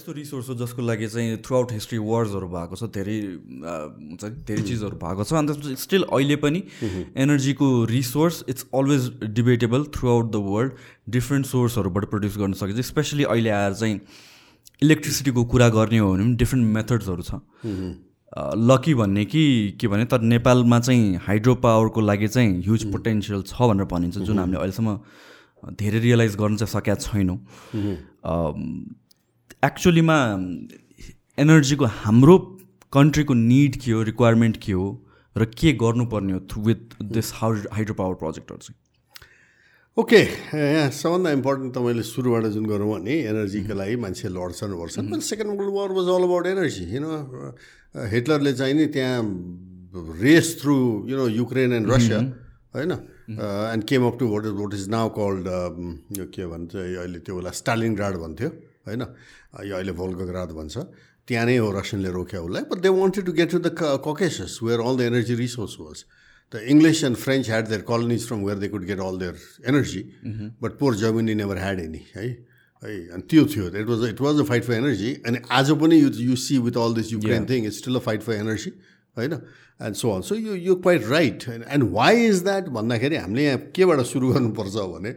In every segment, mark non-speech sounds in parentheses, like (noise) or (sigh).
यस्तो रिसोर्स हो जसको लागि चाहिँ थ्रु आउट हिस्ट्री वर्ड्सहरू भएको छ धेरै हुन्छ नि धेरै चिजहरू भएको छ। अन्त स्टिल अहिले पनि एनर्जीको resource it's always debatable throughout the world different सोर्सहरूबाट produce गर्न सकिन्छ। स्पेसली अहिले आएर चाहिँ इलेक्ट्रिसिटीको कुरा गर्ने हो भने पनि डिफ्रेन्ट मेथड्सहरू छ। लकी भन्ने कि के भने तर नेपालमा चाहिँ हाइड्रो पावरको लागि चाहिँ ह्युज पोटेन्सियल छ भनेर भनिन्छ जुन हामीले अहिलेसम्म धेरै रियलाइज गर्न चाहिँ सकेका छैनौँ। एक्चुअलीमा एनर्जीको हाम्रो कन्ट्रीको निड के हो रिक्वायरमेन्ट के हो र के गर्नुपर्ने हो through with this how hydro power प्रोजेक्टहरू चाहिँ ओके यहाँ सबभन्दा इम्पोर्टेन्ट तपाईँले सुरुबाट जुन गरौँ भने एनर्जीको लागि मान्छे लड्छन् वर्छन् but Second World War was all about energy युन हिटलरले चाहिँ नि त्यहाँ race through you know Ukraine and Russia होइन? And came up to what is what is now called यो के भन्छ अहिले त्यो बेला स्टालिन ग्राड भन्थ्यो। होइन? यो अहिले भोल्गोग्राड भन्छ। त्यहाँ नै हो रसियनले रोक्यो उसलाई but they wanted to get to the Caucasus where all the energy resource was the English and French had their colonies from where they could get all their energy but poor Germany never had any है है अनि त्यो थियो it was it was a fight for energy अनि आज पनि you you see with all this Ukraine thing it's still a fight for energy होइन? And so on so यो यो quite right and why is that भन्दाखेरि हामीले यहाँ केबाट सुरु गर्नुपर्छ भने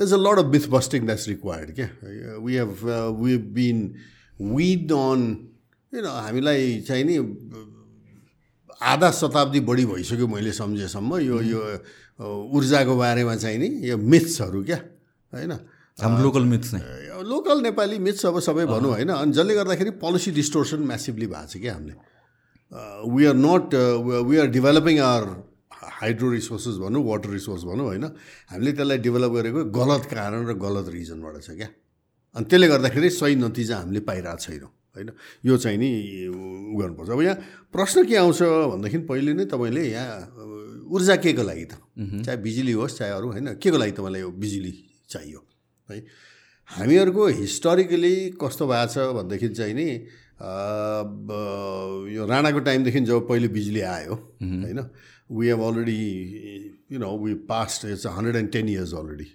is a lot of myth busting that's required क्या we have we been with on किन हामीलाई चाहिँ नि आधा शताब्दी बढी भइसक्यो मैले सम्झेसम्म यो यो ऊर्जाको बारेमा चाहिँ नि यो मिथ्सहरू क्या होइन? लोकल मिथ्स नै लोकल नेपाली मिथ्स अब सबै भनौँ होइन। अनि जसले गर्दाखेरि पोलिसी डिस्टोर्सन म्यासिभली भएको छ क्या हामीले। We are not we are developing our hydro resources भनौँ वाटर रिसोर्स भनौँ होइन? हामीले त्यसलाई डेभलप गरेको गलत कारण र गलत रिजनबाट छ क्या? अनि त्यसले गर्दाखेरि सही नतिजा हामीले पाइरहेको छैनौँ होइन? यो चाहिँ नि उ गर्नुपर्छ। अब यहाँ प्रश्न के आउँछ भन्दाखेरि पहिले नै तपाईँले यहाँ ऊर्जा के को लागि त? चाहे बिजुली होस् चाहे अरू होइन? के को लागि तपाईँलाई यो बिजुली चाहियो? है? हामीहरूको हिस्टोरिकली कस्तो भएको छ भनेदेखि चाहिँ नि यो राणाको टाइमदेखि जब पहिले बिजुली आयो होइन? We have already you know we past it's hundred and ten years already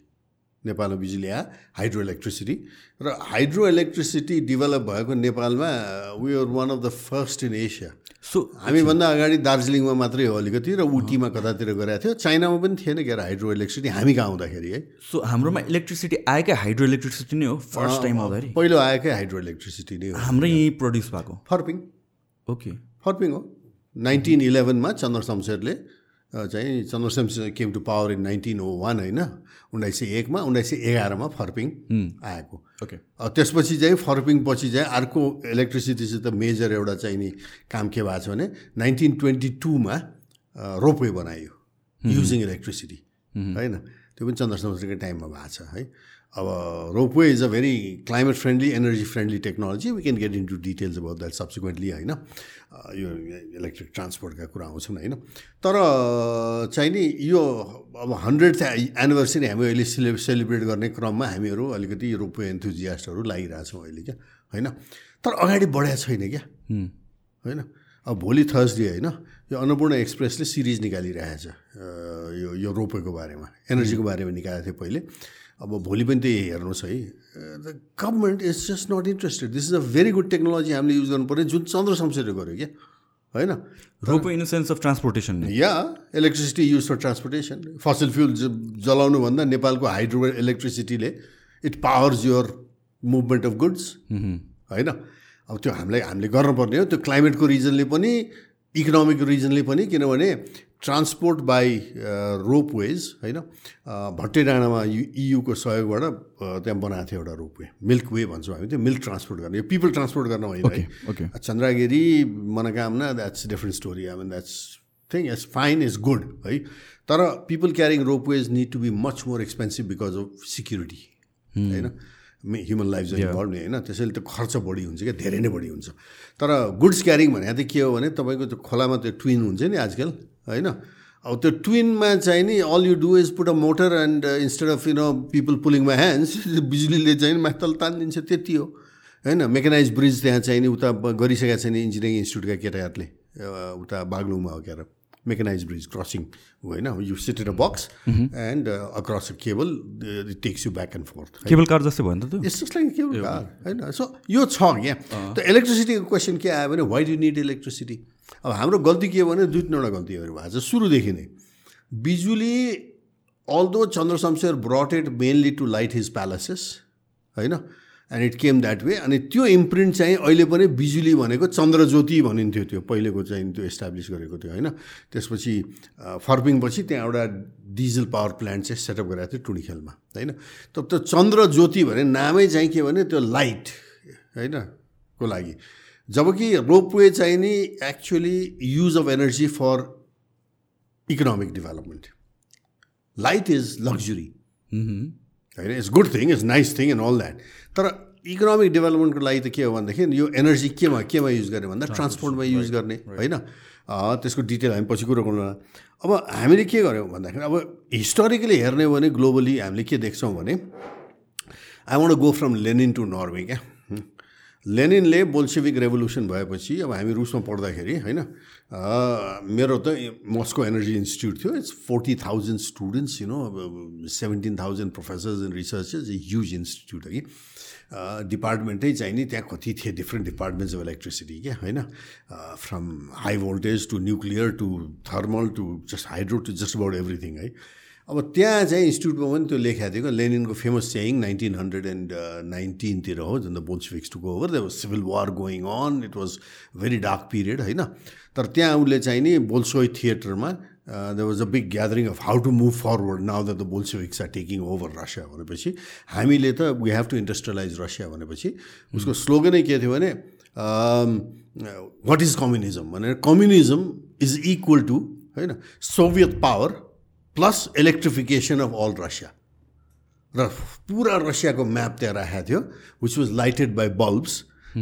नेपालमा बिजुली आयो हाइड्रो इलेक्ट्रिसिटी र हाइड्रो इलेक्ट्रिसिटी डेभलप भएको नेपालमा we are one of the first in Asia so हामीभन्दा अगाडि दार्जिलिङमा मात्रै हो अलिकति र उटीमा कतातिर गएको थियो। चाइनामा पनि थिएन के अरे हाइड्रो इलेक्ट्रिसिटी हामी कहाँ आउँदाखेरि है? सो हाम्रोमा इलेक्ट्रिसिटी आएकै हाइड्रो इलेक्ट्रिसिटी नै हो फर्स्ट टाइम आउँदाखेरि। पहिलो आएकै हाइड्रो इलेक्ट्रिसिटी नै हो। हाम्रो यहीँ प्रड्युस भएको। फर्पिङ। ओके फर्पिङ हो। नाइन्टिन इलेभेनमा चन्द्र शमशेरले चाहिँ Chandra Shamsher came to power in nineteen o one होइन? उन्नाइस सय एकमा उन्नाइस सय एघारमा फर्पिङ आएको। ओके। त्यसपछि चाहिँ फर्पिङ पछि चाहिँ अर्को इलेक्ट्रिसिटीसित मेजर एउटा चाहिँ नि काम के भएको छ भने नाइन्टिन ट्वेन्टी टूमा रोपवे बनायो युजिङ इलेक्ट्रिसिटी होइन? त्यो पनि चन्द्र शमशेरको टाइममा भएको छ है? अब ropeway is a very climate friendly energy friendly technology we can get in to details about that subsequently होइन यो इलेक्ट्रिक ट्रान्सपोर्टका कुरा आउँछन् होइन तर चाहिँ नि यो अब हन्ड्रेड एनिभर्सरी हामी अहिले सेलि सेलिब्रेट गर्ने क्रममा हामीहरू अलिकति रोपवे एन्थुजियास्टहरू लागिरहेछौँ अहिले क्या होइन तर अगाडि बढाएको छैन क्या होइन अब भोलि थर्सडे होइन यो अन्नपूर्ण एक्सप्रेसले सिरिज निकालिरहेछ यो यो रोपेको बारेमा एनर्जीको बारेमा निकालेको थियो पहिले अब भोलि पनि त्यही हेर्नुहोस् है। The government is just not interested this is a very good technology हामीले युज गर्नु पऱ्यो जुन चन्द्र शमशेरले गर्यो क्या। होइन? Rope in the sense of transportation yeah electricity use for transportation fossil fuel जलाउनुभन्दा नेपालको hydro इलेक्ट्रिसिटीले it powers your movement of goods होइन? अब त्यो हामीलाई हामीले गर्नुपर्ने हो। त्यो क्लाइमेटको रिजनले पनि इकोनोमिक रिजनले पनि किनभने ट्रान्सपोर्ट बाई रोपवेज होइन? भट्टे डाँडामा इयुको सहयोगबाट त्यहाँ बनाएको थियो एउटा रोपवे मिल्क वे भन्छौँ हामी त्यो मिल्क ट्रान्सपोर्ट गर्ने यो पिपल ट्रान्सपोर्ट गर्न होइन okay Chandragiri Manakamana that's different story I mean that's thing is fine is good है? तर people carrying ropeways need to be much more expensive because of security होइन? ह्युमन लाइफ चाहिँ involve होइन? त्यसैले त्यो खर्च बढी हुन्छ क्या धेरै नै बढी हुन्छ। तर गुड्स क्यारिङ भने चाहिँ के हो भने तपाईँको त्यो खोलामा त्यो ट्विन हुन्छ नि आजकल होइन? अब त्यो ट्विनमा चाहिँ नि all you do is put a motor and instead of you know people pulling my hands बिजुलीले चाहिँ माथि तानिदिन्छ त्यति हो। होइन? मेकानाइज ब्रिज त्यहाँ चाहिँ नि उता गरिसकेको छ नि इन्जिनियरिङ इन्स्टिट्युटका केटाहरूले उता बागलुङमा हो क्यार मेकानाइज ब्रिज क्रसिङ होइन? You sit in a box and across a cable it takes you back and forth cable car जस्तै भयो नि त त्यो? It's just like cable car होइन? सो यो छ क्या त इलेक्ट्रिसिटीको क्वेसन के आयो भने वाइ डु निड इलेक्ट्रिसिटी अब हाम्रो गल्ती के हो भने दुई तिनवटा गल्तीहरू भएको छ सुरुदेखि नै। बिजुली although Chandra Shumsher brought it mainly to light his palaces होइन? And it came that way अनि त्यो इम्प्रिन्ट चाहिँ अहिले पनि बिजुली भनेको चन्द्रज्योति भनिन्थ्यो त्यो पहिलेको चाहिँ त्यो इस्टाब्लिस गरेको थियो होइन? त्यसपछि फर्पिङपछि त्यहाँ एउटा डिजल पावर प्लान्ट चाहिँ सेटअप गरेको थियो टुडीखेलमा होइन? त त्यो चन्द्रज्योति भने नामै चाहिँ के भने त्यो लाइट होइन? को लागि? जबकि रोपवे चाहिँ नि actually use of energy for economic development light is luxury होइन it's good thing it's nice thing and all that तर इकोनोमिक डेभलपमेन्टको लागि त के हो भनेदेखि यो एनर्जी केमा केमा युज गर्ने भन्दा ट्रान्सपोर्टमा युज गर्ने होइन? त्यसको डिटेल हामी पछि कुरो गर्नु अब हामीले के गर्यौँ भन्दाखेरि अब हिस्टोरिकली हेर्ने हो भने ग्लोबली हामीले के देख्छौँ भने I want go from Lenin to Norway क्या? लेनिनले बोल्सेविक रेभोल्युसन भएपछि अब हामी रुसमा पढ्दाखेरि होइन मेरो त मस्को एनर्जी इन्स्टिट्युट थियो। It's forty thousand students you know seventeen thousand professors and researchers a huge institute है डिपार्टमेन्टै चाहिँ नि त्यहाँ कति थिए डिफ्रेन्ट डिपार्टमेन्ट्स अफ इलेक्ट्रिसिटी क्या होइन? From high voltage to nuclear to thermal to just hydro to just about everything है? अब त्यहाँ चाहिँ इन्स्टिट्युटमा पनि त्यो लेखाएको थियो लेनिनको फेमस चाहिँ नाइन्टिन हन्ड्रेड एन्ड नाइन्टिनतिर हो जुन the Bolsheviks to go over the civil war going on it was very dark period होइन? तर त्यहाँ उसले चाहिँ नि Bolshoi थिएटरमा the was a big gathering of how to move forward now the the are taking over Russia भनेपछि। हामीले त we have to industrialise Russia भनेपछि। उसको स्लोगनै के थियो भने वाट इज कम्युनिजम भनेर कम्युनिजम इज इक्वल टु होइन? Soviet power plus electrification of all Russia र पुरा रसियाको म्याप त्यहाँ राखेको थियो which was lighted by bulbs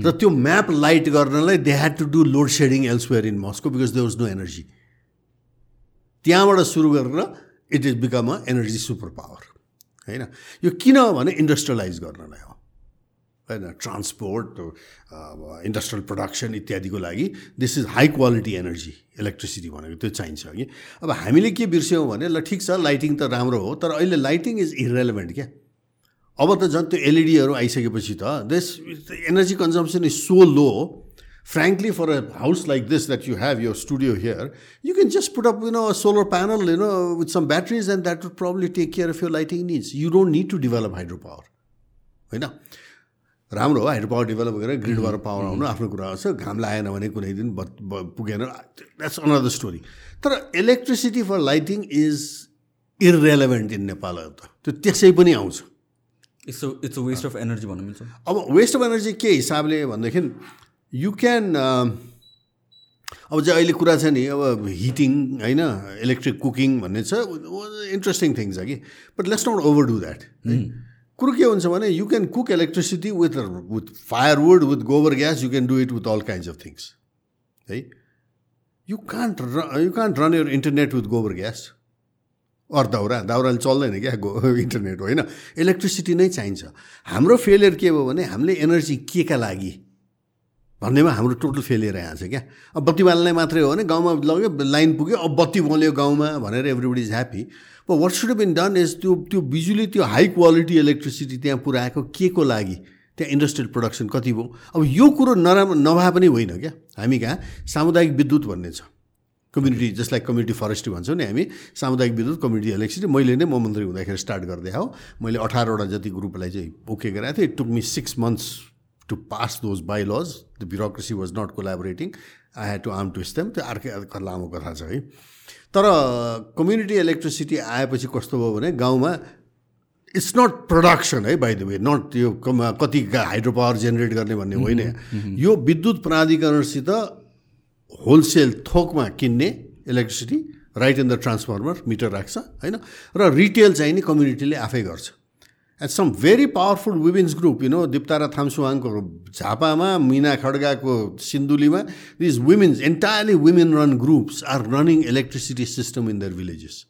र त्यो म्याप लाइट गर्नलाई they had to do load shedding elsewhere in Moscow because they was no energy त्यहाँबाट सुरु गरेर it is become a energy super power होइन? यो किन भने इन्डस्ट्रियलाइज गर्नलाई हो। होइन ट्रान्सपोर्ट इन्डस्ट्रियल प्रडक्सन इत्यादिको लागि this is high quality energy electricity भनेको त्यो चाहिन्छ कि। अब हामीले के बिर्स्यौँ भने ल ठिक छ लाइटिङ त राम्रो हो तर अहिले लाइटिङ इज इरेलेभेन्ट क्या। अब त झन् त्यो एलइडीहरू आइसकेपछि त this energy consumption is so low frankly for a house like this that you have your studio here you can just put up you know solar panel no with some batteries and that would probably take care of your lighting needs you don't need to develop hydro power होइन? राम्रो हो hydro power develop गरेर ग्रिडबाट power आउनु आफ्नो कुरा छ घाम लागेन भने कुनै दिन पुगेन। द्याट्स अनदर स्टोरी तर electricity for lighting is irrelevant in Nepal त। त्यो त्यसै पनि आउँछ। It's it's a waste of energy भन्नु मिल्छ। अब वेस्ट अफ एनर्जी के हिसाबले भनेदेखि यु क्यान अब चाहिँ अहिले कुरा छ नि अब हिटिङ होइन इलेक्ट्रिक कुकिङ भन्ने छ इन्ट्रेस्टिङ थिङ छ कि। But let's not overdo that कुरो के हुन्छ भने you can cook electricity with with firewood with gobar gas you can do it with all kinds of things है यु कान्ट र you can't run your internet with gobar gas or daura दाउराले चल्दैन क्या go (laughs) internet होइन। Electricity नै चाहिन्छ। हाम्रो failure के भयो भने हामीले एनर्जी के का लागि? भन्नेमा हाम्रो टोटल फेलियर यहाँ छ क्या। अब बत्ती बाल्ने मात्रै हो भने गाउँमा लग्यो लाइन पुग्यो अब बत्ती बल्यो गाउँमा भनेर everybody is happy what should be done is त्यो त्यो बिजुली त्यो हाई क्वालिटी इलेक्ट्रिसिटी त्यहाँ पुऱ्याएको के को लागि त्यहाँ इन्डस्ट्रियल प्रोडक्सन कति भयो? अब यो कुरो नराम्रो नभए पनि होइन क्या? हामी कहाँ? सामुदायिक विद्युत भन्ने छ। Community just like community forestry भन्छौँ नि हामी। सामुदायिक विद्युत कम्युनिटी इलेक्ट्रिसिटी मैले नै म मन्त्री हुँदाखेरि स्टार्ट गर्दै हो मैले अठारवटा जति ग्रुपलाई चाहिँ ओके गराएको थिएँ। It took me six months to pass those bylaws the bureaucracy was not collaborating I had to arm to stem त्यो अर्कै लामो कथा छ है। तर कम्युनिटी इलेक्ट्रिसिटी आएपछि कस्तो भयो भने गाउँमा इट्स नट प्रडक्सन है बाई द वे नट यो कति हाइड्रो पावर जेनेरेट गर्ने भन्ने होइन। यो विद्युत प्राधिकरणसित होलसेल थोकमा किन्ने electricity right in the transformer meter राख्छ होइन? र रिटेल चाहिँ नि कम्युनिटीले आफै गर्छ। At some very powerful women's group you know Diptara थामसुवाङको झापामा मिना खड्गाको सिन्धुलीमा these women's entirely women run groups are running electricity system in their villages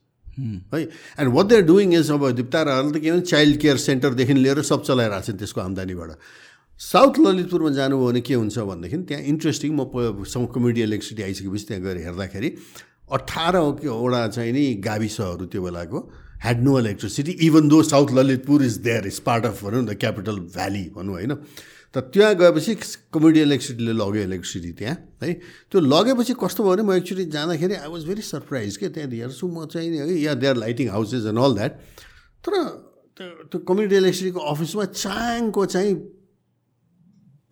है and what they're doing is अब दिप्ताराहरूले त के भन्छ चाइल्ड केयर सेन्टरदेखि लिएर सब चलाइरहेको छन् त्यसको आम्दानीबाट साउथ ललितपुरमा जानुभयो भने के हुन्छ भनेदेखि त्यहाँ इन्ट्रेस्टिङ म कम्युनिटी इलेक्ट्रिसिटी आइसकेपछि त्यहाँ गएर हेर्दाखेरि अठारवटा चाहिँ नि गाविसहरू त्यो बेलाको had no electricity even though south Lalitpur is there is part of भनौँ न क्यापिटल भ्याली भनौँ होइन त त्यहाँ गएपछि कम्युनिटी इलेक्ट्रिसिटीले लग्यो इलेक्ट्रिसिटी त्यहाँ है त्यो लगेपछि कस्तो भयो भने म एक्चुली जाँदाखेरि आई वाज भेरी सरप्राइज के त्यहाँ हेर्छु म चाहिँ है yeah they are lighting houses and all that तर त्यो त्यो कम्युनिटी इलेक्ट्रिसिटीको अफिसमा चाङको चाहिँ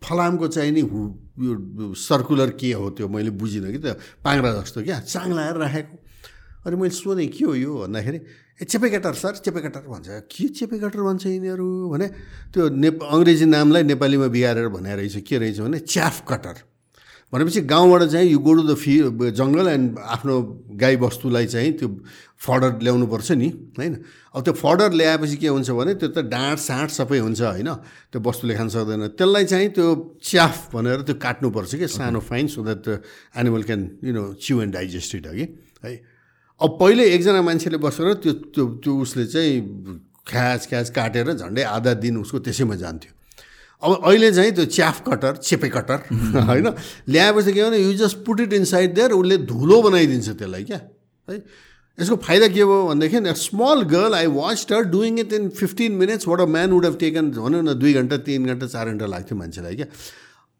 फलामको चाहिँ नि यो सर्कुलर के हो त्यो मैले बुझिनँ कि त पाङ्रा जस्तो क्या चाङ लगाएर राखेको अनि मैले सोधेँ के हो यो? भन्दाखेरि ए चेपेकटर सर चेपेकटर भन्छ। के चेपेकटर भन्छ यिनीहरू? भने त्यो ने अङ्ग्रेजी नामलाई नेपालीमा बिगारेर भने रहेछ। के रहेछ? भने च्याफ कटर भनेपछि गाउँबाट चाहिँ यो गोरु द फि जङ्गल एन्ड आफ्नो गाईबस्तुलाई चाहिँ त्यो फडर ल्याउनुपर्छ नि होइन? अब त्यो फडर ल्याएपछि के हुन्छ भने त्यो त डाँट साँट सबै हुन्छ होइन? त्यो वस्तुले खान सक्दैन। त्यसलाई चाहिँ त्यो च्याफ भनेर त्यो काट्नुपर्छ कि सानो fine so that the animal can you know chew and digest it अघि है? अब पहिले एकजना मान्छेले बसेर त्यो त्यो त्यो उसले चाहिँ ख्याच ख्याच काटेर झन्डै आधा दिन उसको त्यसैमा जान्थ्यो। अब अहिले चाहिँ त्यो च्याफ कटर चेपे कटर (laughs) होइन? ल्याएपछि के भने you just put it inside there उसले धुलो बनाइदिन्छ त्यसलाई क्या। है? यसको फाइदा के भयो भनेदेखि small girl I watch her doing it in fifteen minutes what a man would have taken भनौँ न दुई घन्टा तिन घन्टा चार घन्टा लाग्थ्यो मान्छेलाई क्या।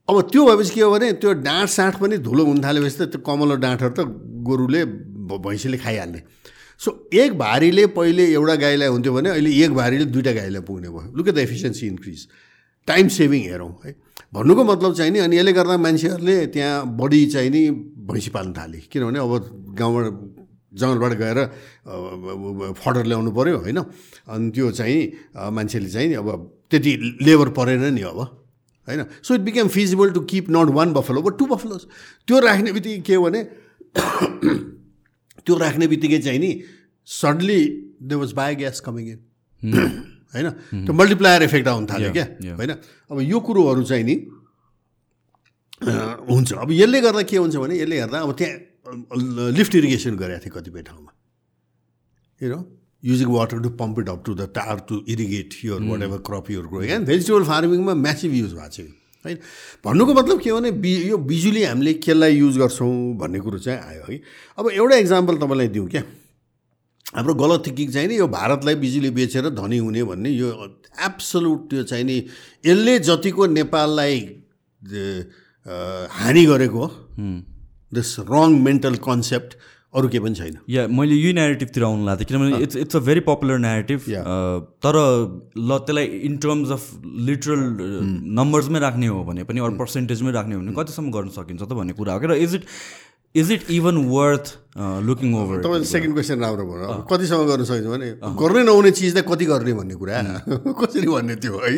अब त्यो भएपछि के हो भने त्यो डाँठ साँठ पनि धुलो हुन थालेपछि त त्यो कमलो डाँठहरू त गोरुले भैँसीले खाइहाल्ने। सो एक भारीले पहिले एउटा गाईलाई हुन्थ्यो भने अहिले एक भारीले दुइटा गाईलाई पुग्ने भयो। Look the efficiency increase time saving हेरौँ है। भन्नुको मतलब चाहिँ नि अनि यसले गर्दा मान्छेहरूले त्यहाँ बढी चाहिँ नि भैँसी पाल्न थाले। किनभने अब गाउँबाट जङ्गलबाट गएर फडर ल्याउनु पऱ्यो होइन। अनि त्यो चाहिँ मान्छेले चाहिँ अब त्यति लेबर परेन नि अब होइन। So it became feasible to keep not one buffalo but two buffaloes त्यो राख्ने बित्तिकै के भने त्यो राख्ने बित्तिकै चाहिँ नि suddenly they was biogas coming in होइन? त्यो मल्टिप्लायर इफेक्ट आउनु थाल्यो क्या? होइन? अब यो कुरोहरू चाहिँ नि हुन्छ। अब यसले गर्दा के हुन्छ भने यसले गर्दा अब त्यहाँ लिफ्ट इरिगेसन गरेको थिएँ कतिपय ठाउँमा। You know using water to pump it up to the tower to irrigate your whatever crop your grow and vegetable फार्मिङमा massive use भएको छ होइन भन्नुको मतलब के हो भने बि यो बिजुली हामीले केलाई युज गर्छौँ भन्ने कुरो चाहिँ आयो है। अब एउटा इक्जाम्पल तपाईँलाई दिउँ क्या। हाम्रो गलत थिङ्किङ चाहिँ नि यो भारतलाई बिजुली बेचेर धनी हुने भन्ने यो एब्सोलुट त्यो चाहिँ नि यसले जतिको नेपाललाई हानि गरेको दिस रङ मेन्टल कन्सेप्ट अरू केही पनि छैन। या मैले यही नेरेटिभतिर आउनु लाग्थेँ किनभने it's it's a very popular narrative तर ल त्यसलाई इन टर्म्स अफ लिटरल नम्बर्समै राख्ने हो भने पनि अरू पर्सेन्टेजमै राख्ने हो भने कतिसम्म गर्न सकिन्छ त भन्ने कुरा हो। क्या र is it is it even worth looking over तपाईँले सेकेन्ड क्वेसन राम्रो भयो। कतिसम्म गर्न सकिन्छ भने गर्नै नहुने चिजलाई कति गर्ने भन्ने कुरा। (laughs) कसरी भन्ने त्यो है?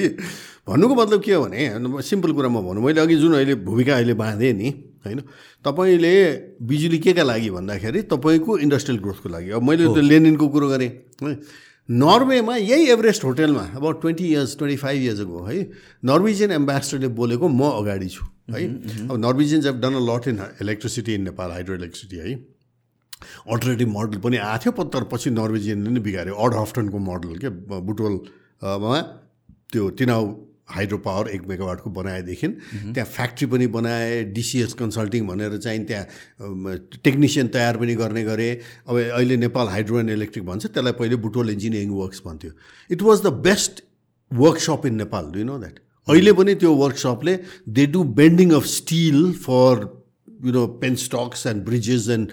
भन्नुको मतलब के हो भने सिम्पल कुरा म भनौँ। मैले अघि जुन अहिले भूमिका अहिले बाँधेँ नि होइन? तपाईँले बिजुली के का लागि भन्दाखेरि तपाईँको इन्डस्ट्रियल ग्रोथको लागि। अब मैले त्यो लेनिनको कुरो गरेँ है? नर्वेमा यही एभरेस्ट होटेलमा अब twenty years twenty five years ago है? नर्वेजियन एम्बेसडरले बोलेको म अगाडि छु है? अब Norwegians have done a lot in electricity in Nepal hydro electricity है? अल्टरनेटिभ मोडल पनि आएको थियो तर पछि नर्वेजियनले नै बिगाऱ्यो। अड हफ्टनको मोडल के? बुटवलमा त्यो तिनाउ हाइड्रो पावर एक मेगावाटको बनाएदेखि त्यहाँ फ्याक्ट्री पनि बनाए डिसिएस कन्सल्टिङ भनेर चाहिँ त्यहाँ टेक्निसियन तयार पनि गर्ने गरे। अब अहिले नेपाल हाइड्रो एन्ड इलेक्ट्रिक भन्छ त्यसलाई पहिले बुटोल इन्जिनियरिङ वर्क्स भन्थ्यो। It was the best workshop in Nepal do know that अहिले पनि त्यो वर्कसपले they do bending of steel for you know penstocks and bridges and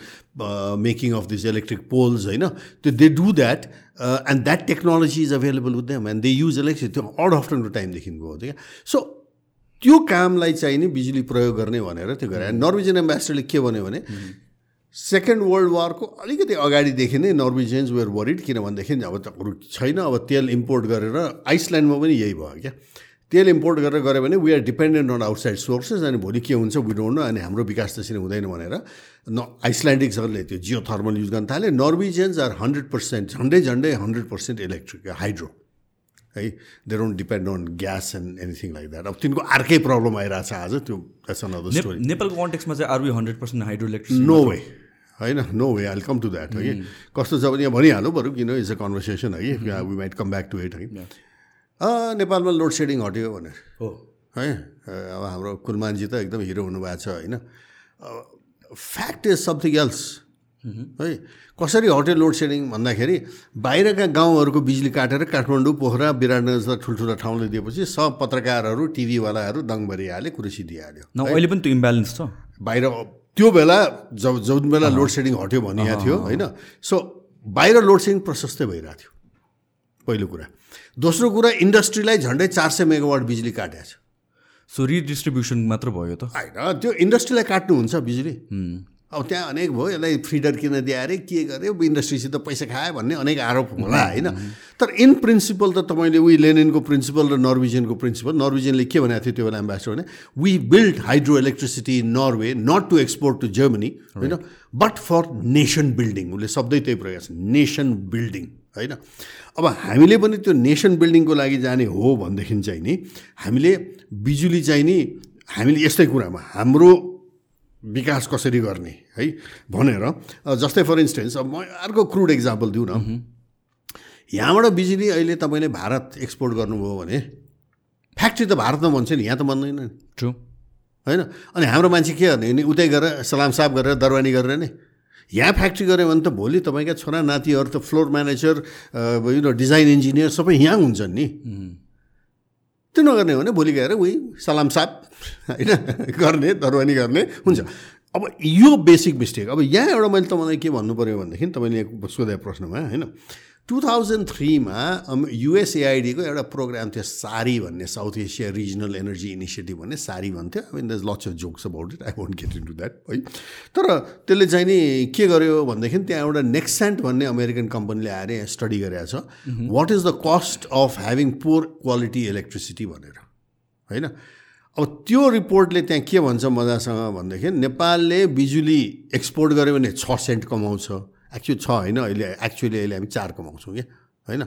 making of this electric poles होइन त्यो they do that and that technology is available with them and they use electric त्यो अड अफ्टरको टाइमदेखिको हो क्या so त्यो कामलाई चाहिँ नि बिजुली प्रयोग गर्ने भनेर त्यो गरे नर्वेजियन एम्बेसडरले के भन्यो भने सेकेन्ड वर्ल्ड वारको अलिकति अगाडिदेखि नै नर्वेजियन्स वेयर वरिड किन भनेदेखि अब त छैन अब तेल इम्पोर्ट गरेर आइसल्यान्डमा पनि यही भयो क्या। तेल इम्पोर्ट गरेर गऱ्यो भने we are dependent on outside sources अनि भोलि के हुन्छ वी डोन्ट नो अनि हाम्रो विकास त्यसरी हुँदैन भनेर न आइसल्यान्डिक्सहरूले त्यो जियो थर्मल युज गर्न थाले। नर्वेजियन्स आर हन्ड्रेड पर्सेन्ट झन्डै झन्डै हन्ड्रेड पर्सेन्ट इलेक्ट्रिक हाइड्रो है they don't depend on gas and anything like that अब तिनको अर्कै प्रब्लम आइरहेको छ आज त्यो द्याट्स अनदर स्टोरी नेपालको कन्टेक्समा चाहिँ are we hundred percent hydro electric no way होइन no way I come to that है कस्तो छ भने यहाँ भनिहाल्नु बरु किन इज अ कन्भर्सेसन है we might come back to it है नेपालमा लोड सेडिङ हट्यो भनेर। हो। है अब हाम्रो कुलमानजी त एकदम हिरो हुनुभएको छ होइन। फ्याक्ट इज समथिङ एल्स है कसरी हट्यो लोड सेडिङ भन्दाखेरि बाहिरका गाउँहरूको बिजुली काटेर काठमाडौँ पोखरा विराटनगर जस्ता ठुल्ठुला ठाउँले दिएपछि सब पत्रकारहरू टिभीवालाहरू दङ हाल्यो कुरुसी दिइहाल्यो अहिले पनि त्यो इम्ब्यालेन्स छ? बाहिर त्यो बेला जब जुन बेला लोड सेडिङ हट्यो भनिएको थियो होइन। सो बाहिर लोड सेडिङ प्रशस्तै भइरहेको थियो पहिलो कुरा। दोस्रो कुरा इन्डस्ट्रीलाई झन्डै चार सय मेगावाट बिजुली काटेको छ। सो रिडिस्ट्रिब्युसन मात्र भयो त? होइन त्यो इन्डस्ट्रीलाई काट्नुहुन्छ बिजुली। अब त्यहाँ अनेक भयो यसलाई फ्रिडर किन दिएर के गर्यो इन्डस्ट्रीसित पैसा खायो भन्ने अनेक आरोप होला होइन। तर इन प्रिन्सिपल त तपाईँले उही लेनिनको प्रिन्सिपल र नर्विजनको प्रिन्सिपल नर्विजनले के भनेको थियो त्यो बेला एम्बेसडर भने we build hydro electricity in Norway not to export to Germany होइन। बट फर नेसन बिल्डिङ उसले शब्दै त्यही प्रयोग छ नेसन बिल्डिङ होइन? अब हामीले पनि त्यो नेसन बिल्डिङको लागि जाने हो भनेदेखि चाहिँ नि हामीले बिजुली चाहिँ नि हामीले यस्तै कुरामा हाम्रो विकास कसरी गर्ने है? भनेर जस्तै फर इन्स्टेन्स अब म अर्को क्रुड इक्जाम्पल दिउँ न। यहाँबाट बिजुली अहिले तपाईँले भारत एक्सपोर्ट गर्नुभयो भने फ्याक्ट्री त भारतमा भन्छ नि यहाँ त बन्दैन नि। ट्रु होइन? अनि हाम्रो मान्छे के गर्ने? नि उतै गरेर सलाम साफ गरेर दरवानी गरेर नै। यहाँ फ्याक्ट्री गऱ्यो भने त भोलि तपाईँका छोरा नातिहरू त फ्लोर म्यानेजर यो डिजाइन इन्जिनियर सबै यहाँ हुन्छन् नि। त्यो नगर्ने हो भने भोलि गएर उही सलाम साप होइन गर्ने दरवानी गर्ने हुन्छ। अब यो बेसिक मिस्टेक अब यहाँ एउटा मैले तपाईँलाई के भन्नु पऱ्यो भनेदेखि तपाईँले सोधे प्रश्नमा होइन टु थाउजन्ड थ्रीमा युएसएआइडीको एउटा प्रोग्राम थियो सारी भन्ने South Asia regional energy initiative भन्ने सारी भन्थ्यो। I mean there's lots of jokes about it I won't get into that है। तर त्यसले चाहिँ नि के गर्यो भनेदेखि त्यहाँ एउटा नेक्सेन्ट भन्ने अमेरिकन कम्पनीले आएर यहाँ स्टडी गरेको छ। What is the cost of having poor quality electricity भनेर होइन? अब त्यो रिपोर्टले त्यहाँ के भन्छ मजासँग भनेदेखि नेपालले बिजुली एक्सपोर्ट गर्यो भने छ सेन्ट कमाउँछ। एक्चुअली छ होइन अहिले एक्चुअली अहिले हामी चार कमाउँछौँ क्या होइन?